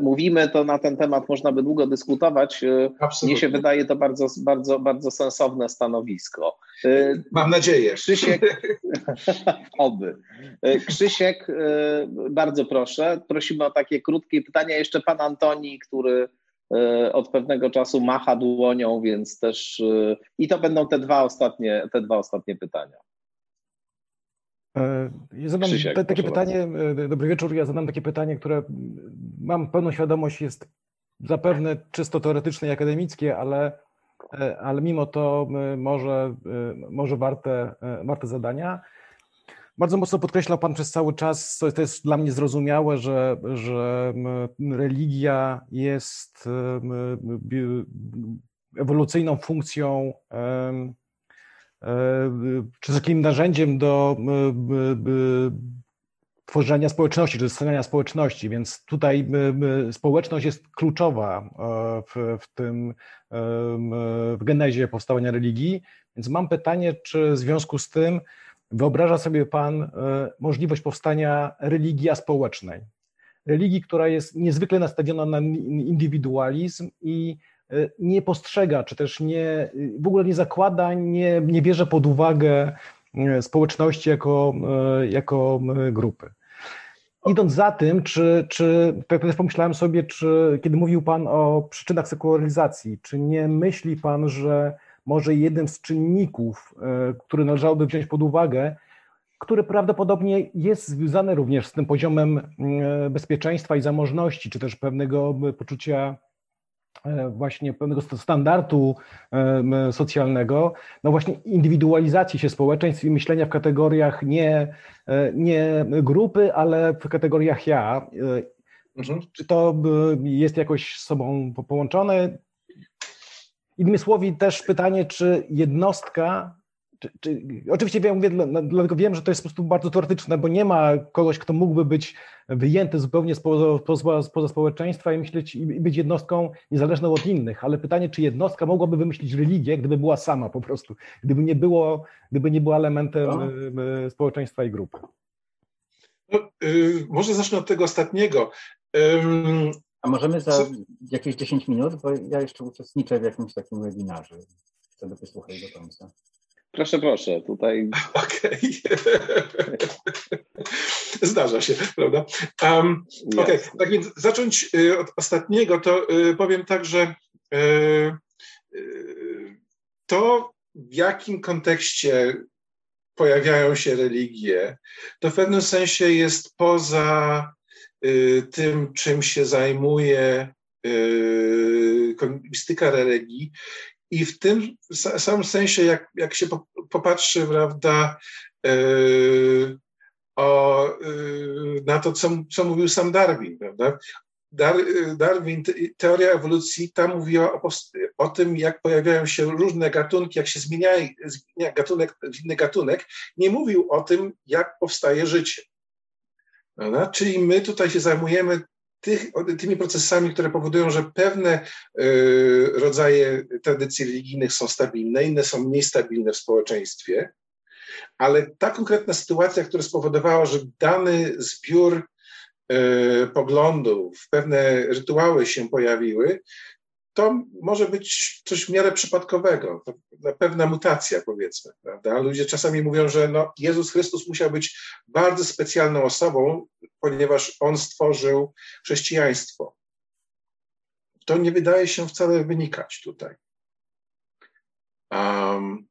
mówimy, to na ten temat można by długo dyskutować. Absolutnie. Mnie się wydaje to bardzo, bardzo, bardzo sensowne stanowisko. Mam nadzieję. Krzysiek, oby. Krzysiek, bardzo proszę. Prosimy o takie krótkie pytania. Jeszcze pan Antoni, który od pewnego czasu macha dłonią, więc też i to będą te dwa ostatnie, te dwa ostatnie pytania. E, ja zadam Krzysiek, takie pytanie, bardzo. dobry wieczór, ja zadam takie pytanie, które mam pełną świadomość jest zapewne czysto teoretyczne i akademickie, ale, e, ale mimo to e, może, może warte, warte zadania. Bardzo mocno podkreślał Pan przez cały czas, to jest dla mnie zrozumiałe, że, że religia jest ewolucyjną funkcją czy takim narzędziem do tworzenia społeczności, czy stanowienia społeczności, więc tutaj społeczność jest kluczowa e, w, w tym, w genezie powstawania religii, więc mam pytanie, czy w związku z tym wyobraża sobie Pan e, możliwość powstania religii społecznej? Religii, która jest niezwykle nastawiona na indywidualizm i E, nie postrzega, czy też nie, w ogóle nie zakłada, nie, nie bierze pod uwagę e, społeczności jako, e, jako grupy. Idąc za tym, czy, czy tak też pomyślałem sobie, czy kiedy mówił Pan o przyczynach sekularyzacji, czy nie myśli Pan, że może jednym z czynników, który należałoby wziąć pod uwagę, który prawdopodobnie jest związany również z tym poziomem bezpieczeństwa i zamożności, czy też pewnego poczucia E, właśnie pewnego standardu e, socjalnego, no właśnie indywidualizacji się społeczeństw i myślenia w kategoriach nie, e, nie grupy, ale w kategoriach ja. Mhm. Czy to jest jakoś z sobą połączone? Innymi słowy też pytanie, czy jednostka czy, czy, oczywiście wiem, mówię, dlatego wiem, że to jest po prostu bardzo teoretyczne, bo nie ma kogoś, kto mógłby być wyjęty zupełnie spoza, spoza, spoza społeczeństwa i myśleć i być jednostką niezależną od innych, ale pytanie, czy jednostka mogłaby wymyślić religię, gdyby była sama po prostu, gdyby nie było, gdyby nie była elementem no. społeczeństwa i grupy. No, y, może zacznę od tego ostatniego. A możemy za jakieś 10 minut, bo ja jeszcze uczestniczę w jakimś takim webinarze. Chcę wysłuchać do końca. Proszę, proszę, tutaj. Okej. Okay. Zdarza się, prawda? Um, okay. tak więc zacząć y, od ostatniego, to y, powiem tak, że y, to w jakim kontekście pojawiają się religie, to w pewnym sensie jest poza tym, czym się zajmuje kognitiwistyka religii i w tym samym sensie, jak, jak się popatrzy, prawda, yy, o, yy, na to, co, co mówił sam Darwin, prawda? Dar, Darwin, teoria ewolucji, tam mówiła o, o, tym, jak pojawiają się różne gatunki, jak się zmienia, zmienia gatunek w inny gatunek. Nie mówił o tym, jak powstaje życie. Prawda? Czyli my tutaj się zajmujemy tych, tymi procesami, które powodują, że pewne y, rodzaje tradycji religijnych są stabilne, inne są mniej stabilne w społeczeństwie, ale ta konkretna sytuacja, która spowodowała, że dany zbiór y, poglądów, pewne rytuały się pojawiły, to może być coś w miarę przypadkowego, pewna mutacja powiedzmy, prawda? Ludzie czasami mówią, że no, Jezus Chrystus musiał być bardzo specjalną osobą, ponieważ On stworzył chrześcijaństwo. to nie wydaje się wcale wynikać tutaj. Um,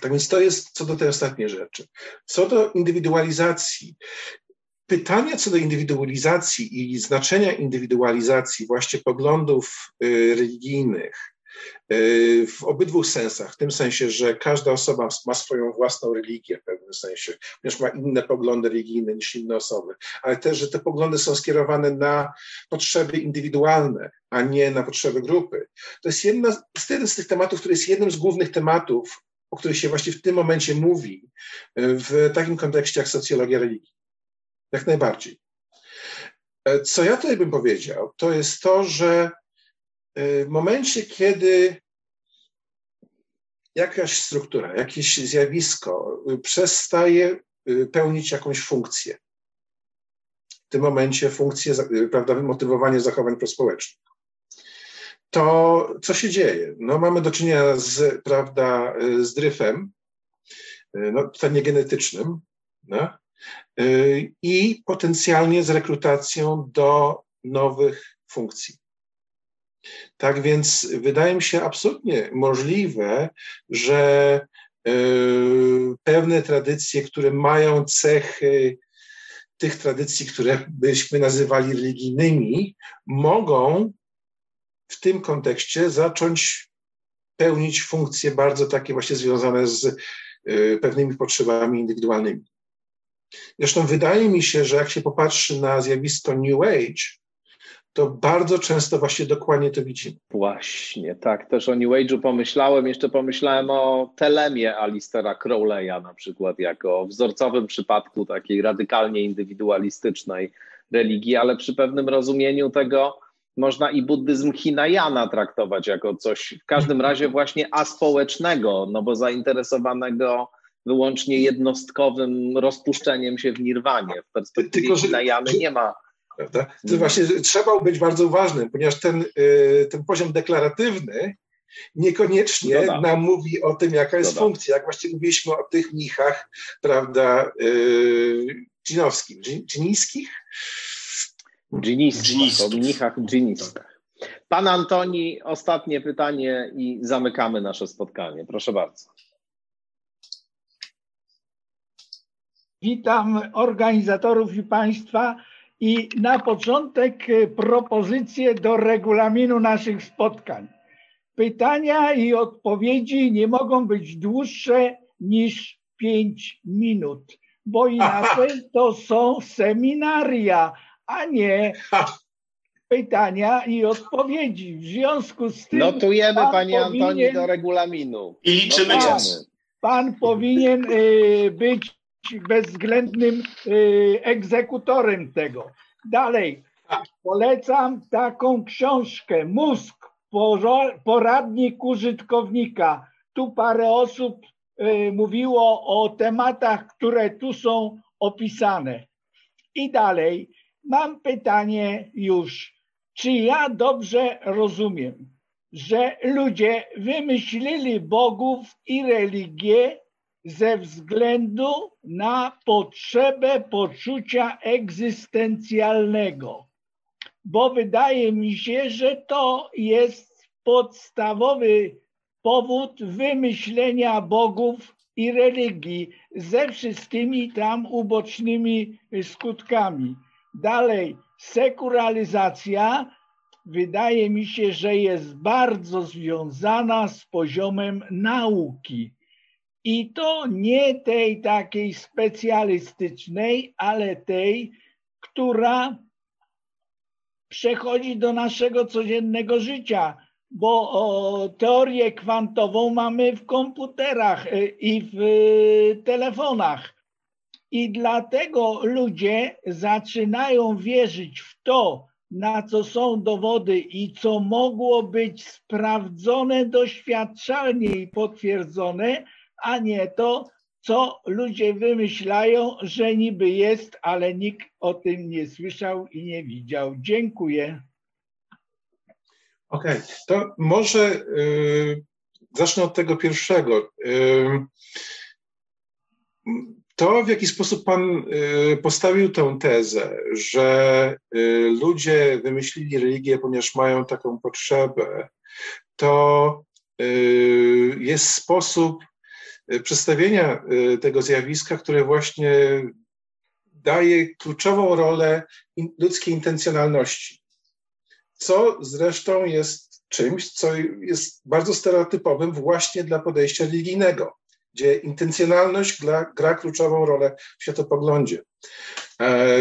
tak więc to jest co do tej ostatniej rzeczy. Co do indywidualizacji, pytania co do indywidualizacji i znaczenia indywidualizacji, właśnie poglądów y, religijnych, y, w obydwu sensach, w tym sensie, że każda osoba ma swoją własną religię w pewnym sensie, ponieważ ma inne poglądy religijne niż inne osoby, ale też, że te poglądy są skierowane na potrzeby indywidualne, a nie na potrzeby grupy. To jest jedna, jeden z tych tematów, który jest jednym z głównych tematów, o których się właśnie w tym momencie mówi w takim kontekście jak socjologia religii. Jak najbardziej. E, co ja tutaj bym powiedział, to jest to, że e, w momencie, kiedy jakaś struktura, jakieś zjawisko e, przestaje pełnić jakąś funkcję, w tym momencie funkcję, prawda, wymotywowanie zachowań prospołecznych, to co się dzieje? No, mamy do czynienia z, prawda, z dryfem, no, nie genetycznym, no, i potencjalnie z rekrutacją do nowych funkcji. Tak więc wydaje mi się absolutnie możliwe, że y, pewne tradycje, które mają cechy tych tradycji, które byśmy nazywali religijnymi, mogą w tym kontekście zacząć pełnić funkcje bardzo takie właśnie związane z y, pewnymi potrzebami indywidualnymi. Zresztą wydaje mi się, że jak się popatrzy na zjawisko New Age, to bardzo często właśnie dokładnie to widzimy. Właśnie, tak. Też o New Age'u pomyślałem. Jeszcze pomyślałem o telemie Alistera Crowley'a na przykład, jako wzorcowym przypadku takiej radykalnie indywidualistycznej religii, ale przy pewnym rozumieniu tego można i buddyzm Hinayana traktować jako coś w każdym razie właśnie aspołecznego, no bo zainteresowanego wyłącznie jednostkowym rozpuszczeniem się w nirwanie. W perspektywie Tylko, Hinayany nie ma Prawda? To właśnie trzeba być bardzo uważnym, ponieważ ten, y, ten poziom deklaratywny niekoniecznie Doda. nam mówi o tym, jaka jest Doda. funkcja. Jak właśnie mówiliśmy o tych mnichach, prawda, yy, dżinowskich, dżiniskich? Dżinistów, o mnichach dżinistach. Pan Antoni, ostatnie pytanie i zamykamy nasze spotkanie. Proszę bardzo. Witam organizatorów i Państwa. I na początek e, propozycje do regulaminu naszych spotkań. Pytania i odpowiedzi nie mogą być dłuższe niż 5 minut, bo inaczej to są seminaria, a nie pytania i odpowiedzi. W związku z tym. Notujemy, panie powinien, Antoni, do regulaminu. I liczymy czas. Pan powinien y, być bezwzględnym y, egzekutorem tego. Dalej, polecam taką książkę Mózg, poradnik użytkownika. Tu parę osób y, mówiło o tematach, które tu są opisane. I dalej, mam pytanie już. Czy ja dobrze rozumiem, że ludzie wymyślili bogów i religię ze względu na potrzebę poczucia egzystencjalnego, bo wydaje mi się, że to jest podstawowy powód wymyślenia bogów i religii ze wszystkimi tam ubocznymi skutkami. Dalej, sekuralizacja wydaje mi się, że jest bardzo związana z poziomem nauki i to nie tej takiej specjalistycznej, ale tej, która przechodzi do naszego codziennego życia, bo o, teorię kwantową mamy w komputerach e, i w e, telefonach. I dlatego ludzie zaczynają wierzyć w to, na co są dowody i co mogło być sprawdzone doświadczalnie i potwierdzone, a nie to, co ludzie wymyślają, że niby jest, ale nikt o tym nie słyszał i nie widział. Dziękuję. Okej, okay. to może y, zacznę od tego pierwszego. Y, to, w jaki sposób Pan y, postawił tę tezę, że y, ludzie wymyślili religię, ponieważ mają taką potrzebę, to y, jest sposób przedstawienia tego zjawiska, które właśnie daje kluczową rolę ludzkiej intencjonalności. Co zresztą jest czymś, co jest bardzo stereotypowym właśnie dla podejścia religijnego gdzie intencjonalność gra, gra kluczową rolę w światopoglądzie. E,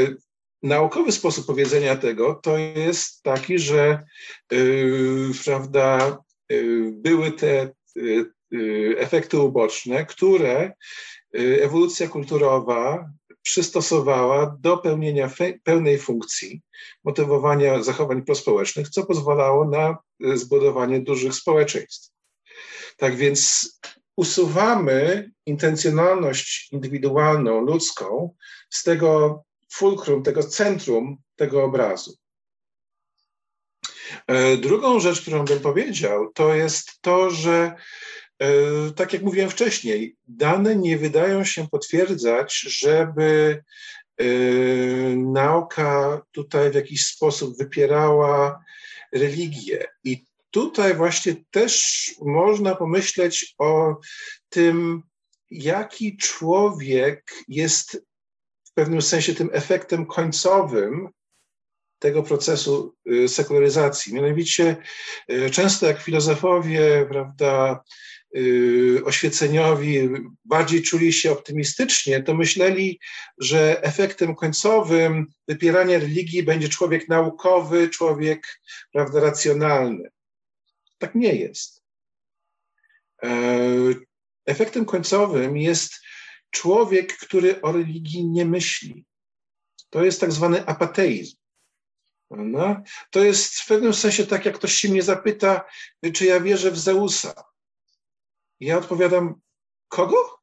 naukowy sposób powiedzenia tego to jest taki, że yy, prawda, yy, były te efekty uboczne, które ewolucja kulturowa przystosowała do pełnienia pełnej funkcji motywowania zachowań prospołecznych, co pozwalało na zbudowanie dużych społeczeństw. Tak więc usuwamy intencjonalność indywidualną, ludzką z tego fulcrum, tego centrum tego obrazu. E, drugą rzecz, którą bym powiedział, to jest to, że tak jak mówiłem wcześniej, dane nie wydają się potwierdzać, żeby e, nauka tutaj w jakiś sposób wypierała religię. I tutaj właśnie też można pomyśleć o tym, jaki człowiek jest w pewnym sensie tym efektem końcowym tego procesu y, sekularyzacji. Mianowicie y, często jak filozofowie, prawda, oświeceniowi bardziej czuli się optymistycznie, to myśleli, że efektem końcowym wypierania religii będzie człowiek naukowy, człowiek prawda, racjonalny. Tak nie jest. E, efektem końcowym jest człowiek, który o religii nie myśli. To jest tak zwany apateizm. No, to jest w pewnym sensie tak, jak ktoś się mnie zapyta, czy ja wierzę w Zeusa. Ja odpowiadam, kogo?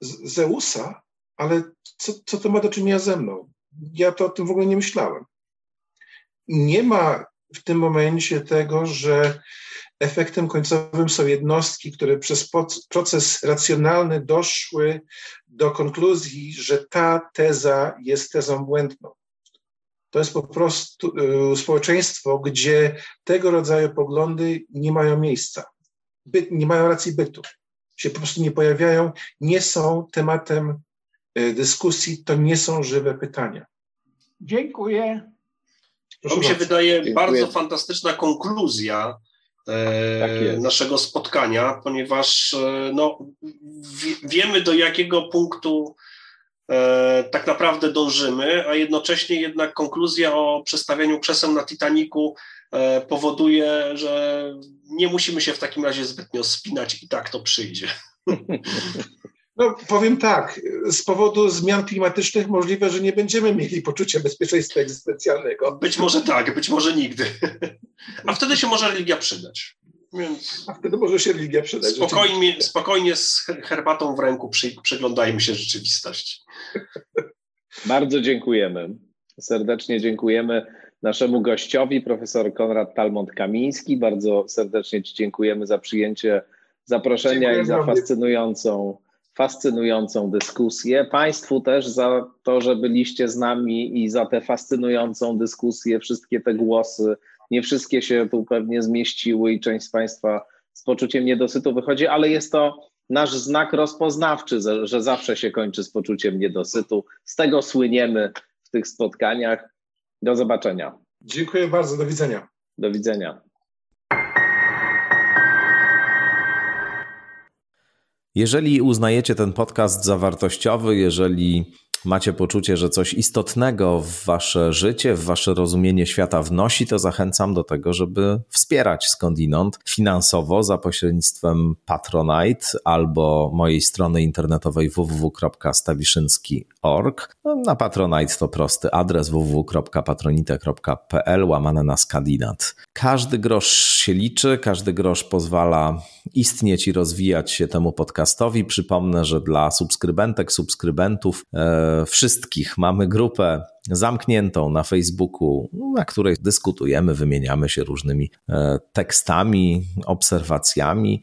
Z Zeusa? Ale co, co to ma do czynienia ze mną? Ja to o tym w ogóle nie myślałem. Nie ma w tym momencie tego, że efektem końcowym są jednostki, które przez proces racjonalny doszły do konkluzji, że ta teza jest tezą błędną. To jest po prostu y, społeczeństwo, gdzie tego rodzaju poglądy nie mają miejsca, by, nie mają racji bytu, się po prostu nie pojawiają, nie są tematem y, dyskusji, to nie są żywe pytania. Dziękuję. Proszę to mi się bardzo. wydaje Dziękuję. bardzo fantastyczna konkluzja e, tak naszego spotkania, ponieważ e, no, wiemy do jakiego punktu e, tak naprawdę dążymy, a jednocześnie jednak konkluzja o przestawianiu krzeseł na Titaniku e, powoduje, że nie musimy się w takim razie zbytnio spinać i tak to przyjdzie. No, powiem tak, z powodu zmian klimatycznych możliwe, że nie będziemy mieli poczucia bezpieczeństwa egzystencjalnego. Być może tak, być może nigdy. A wtedy się może religia przydać. Więc A wtedy może się religia przydać. Spokojnie, spokojnie z herbatą w ręku przy, przyglądajmy się rzeczywistości. Bardzo dziękujemy. Serdecznie dziękujemy naszemu gościowi, profesor Konrad Talmont-Kamiński. Bardzo serdecznie Ci dziękujemy za przyjęcie zaproszenia Dziękuję i za fascynującą fascynującą dyskusję. Państwu też za to, że byliście z nami i za tę fascynującą dyskusję, wszystkie te głosy. Nie wszystkie się tu pewnie zmieściły i część z Państwa z poczuciem niedosytu wychodzi, ale jest to nasz znak rozpoznawczy, że zawsze się kończy z poczuciem niedosytu. Z tego słyniemy w tych spotkaniach. Do zobaczenia. Dziękuję bardzo. Do widzenia. Do widzenia. Jeżeli uznajecie ten podcast za wartościowy, jeżeli macie poczucie, że coś istotnego w wasze życie, w wasze rozumienie świata wnosi, to zachęcam do tego, żeby wspierać skądinąd finansowo za pośrednictwem Patronite albo mojej strony internetowej www.stawiszynski.org. No, na Patronite to prosty adres www.patronite.pl łamane na skandinat. Każdy grosz się liczy, każdy grosz pozwala istnieć i rozwijać się temu podcastowi. Przypomnę, że dla subskrybentek, subskrybentów e, wszystkich mamy grupę zamkniętą na Facebooku, na której dyskutujemy, wymieniamy się różnymi e, tekstami, obserwacjami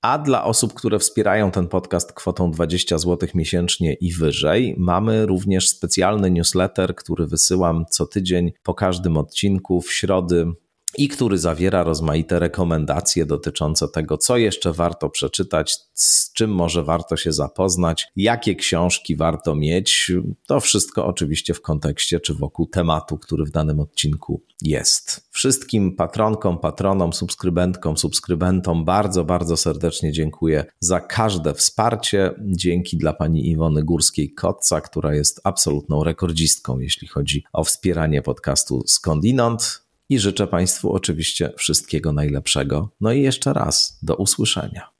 A dla osób, które wspierają ten podcast kwotą 20 zł miesięcznie i wyżej, mamy również specjalny newsletter, który wysyłam co tydzień po każdym odcinku w środy i który zawiera rozmaite rekomendacje dotyczące tego, co jeszcze warto przeczytać, z czym może warto się zapoznać, jakie książki warto mieć. To wszystko oczywiście w kontekście czy wokół tematu, który w danym odcinku jest. Wszystkim patronkom, patronom, subskrybentkom, subskrybentom bardzo, bardzo serdecznie dziękuję za każde wsparcie. Dzięki dla pani Iwony Górskiej-Kotca, która jest absolutną rekordzistką, jeśli chodzi o wspieranie podcastu Skądinąd i życzę Państwu oczywiście wszystkiego najlepszego. No i jeszcze raz do usłyszenia.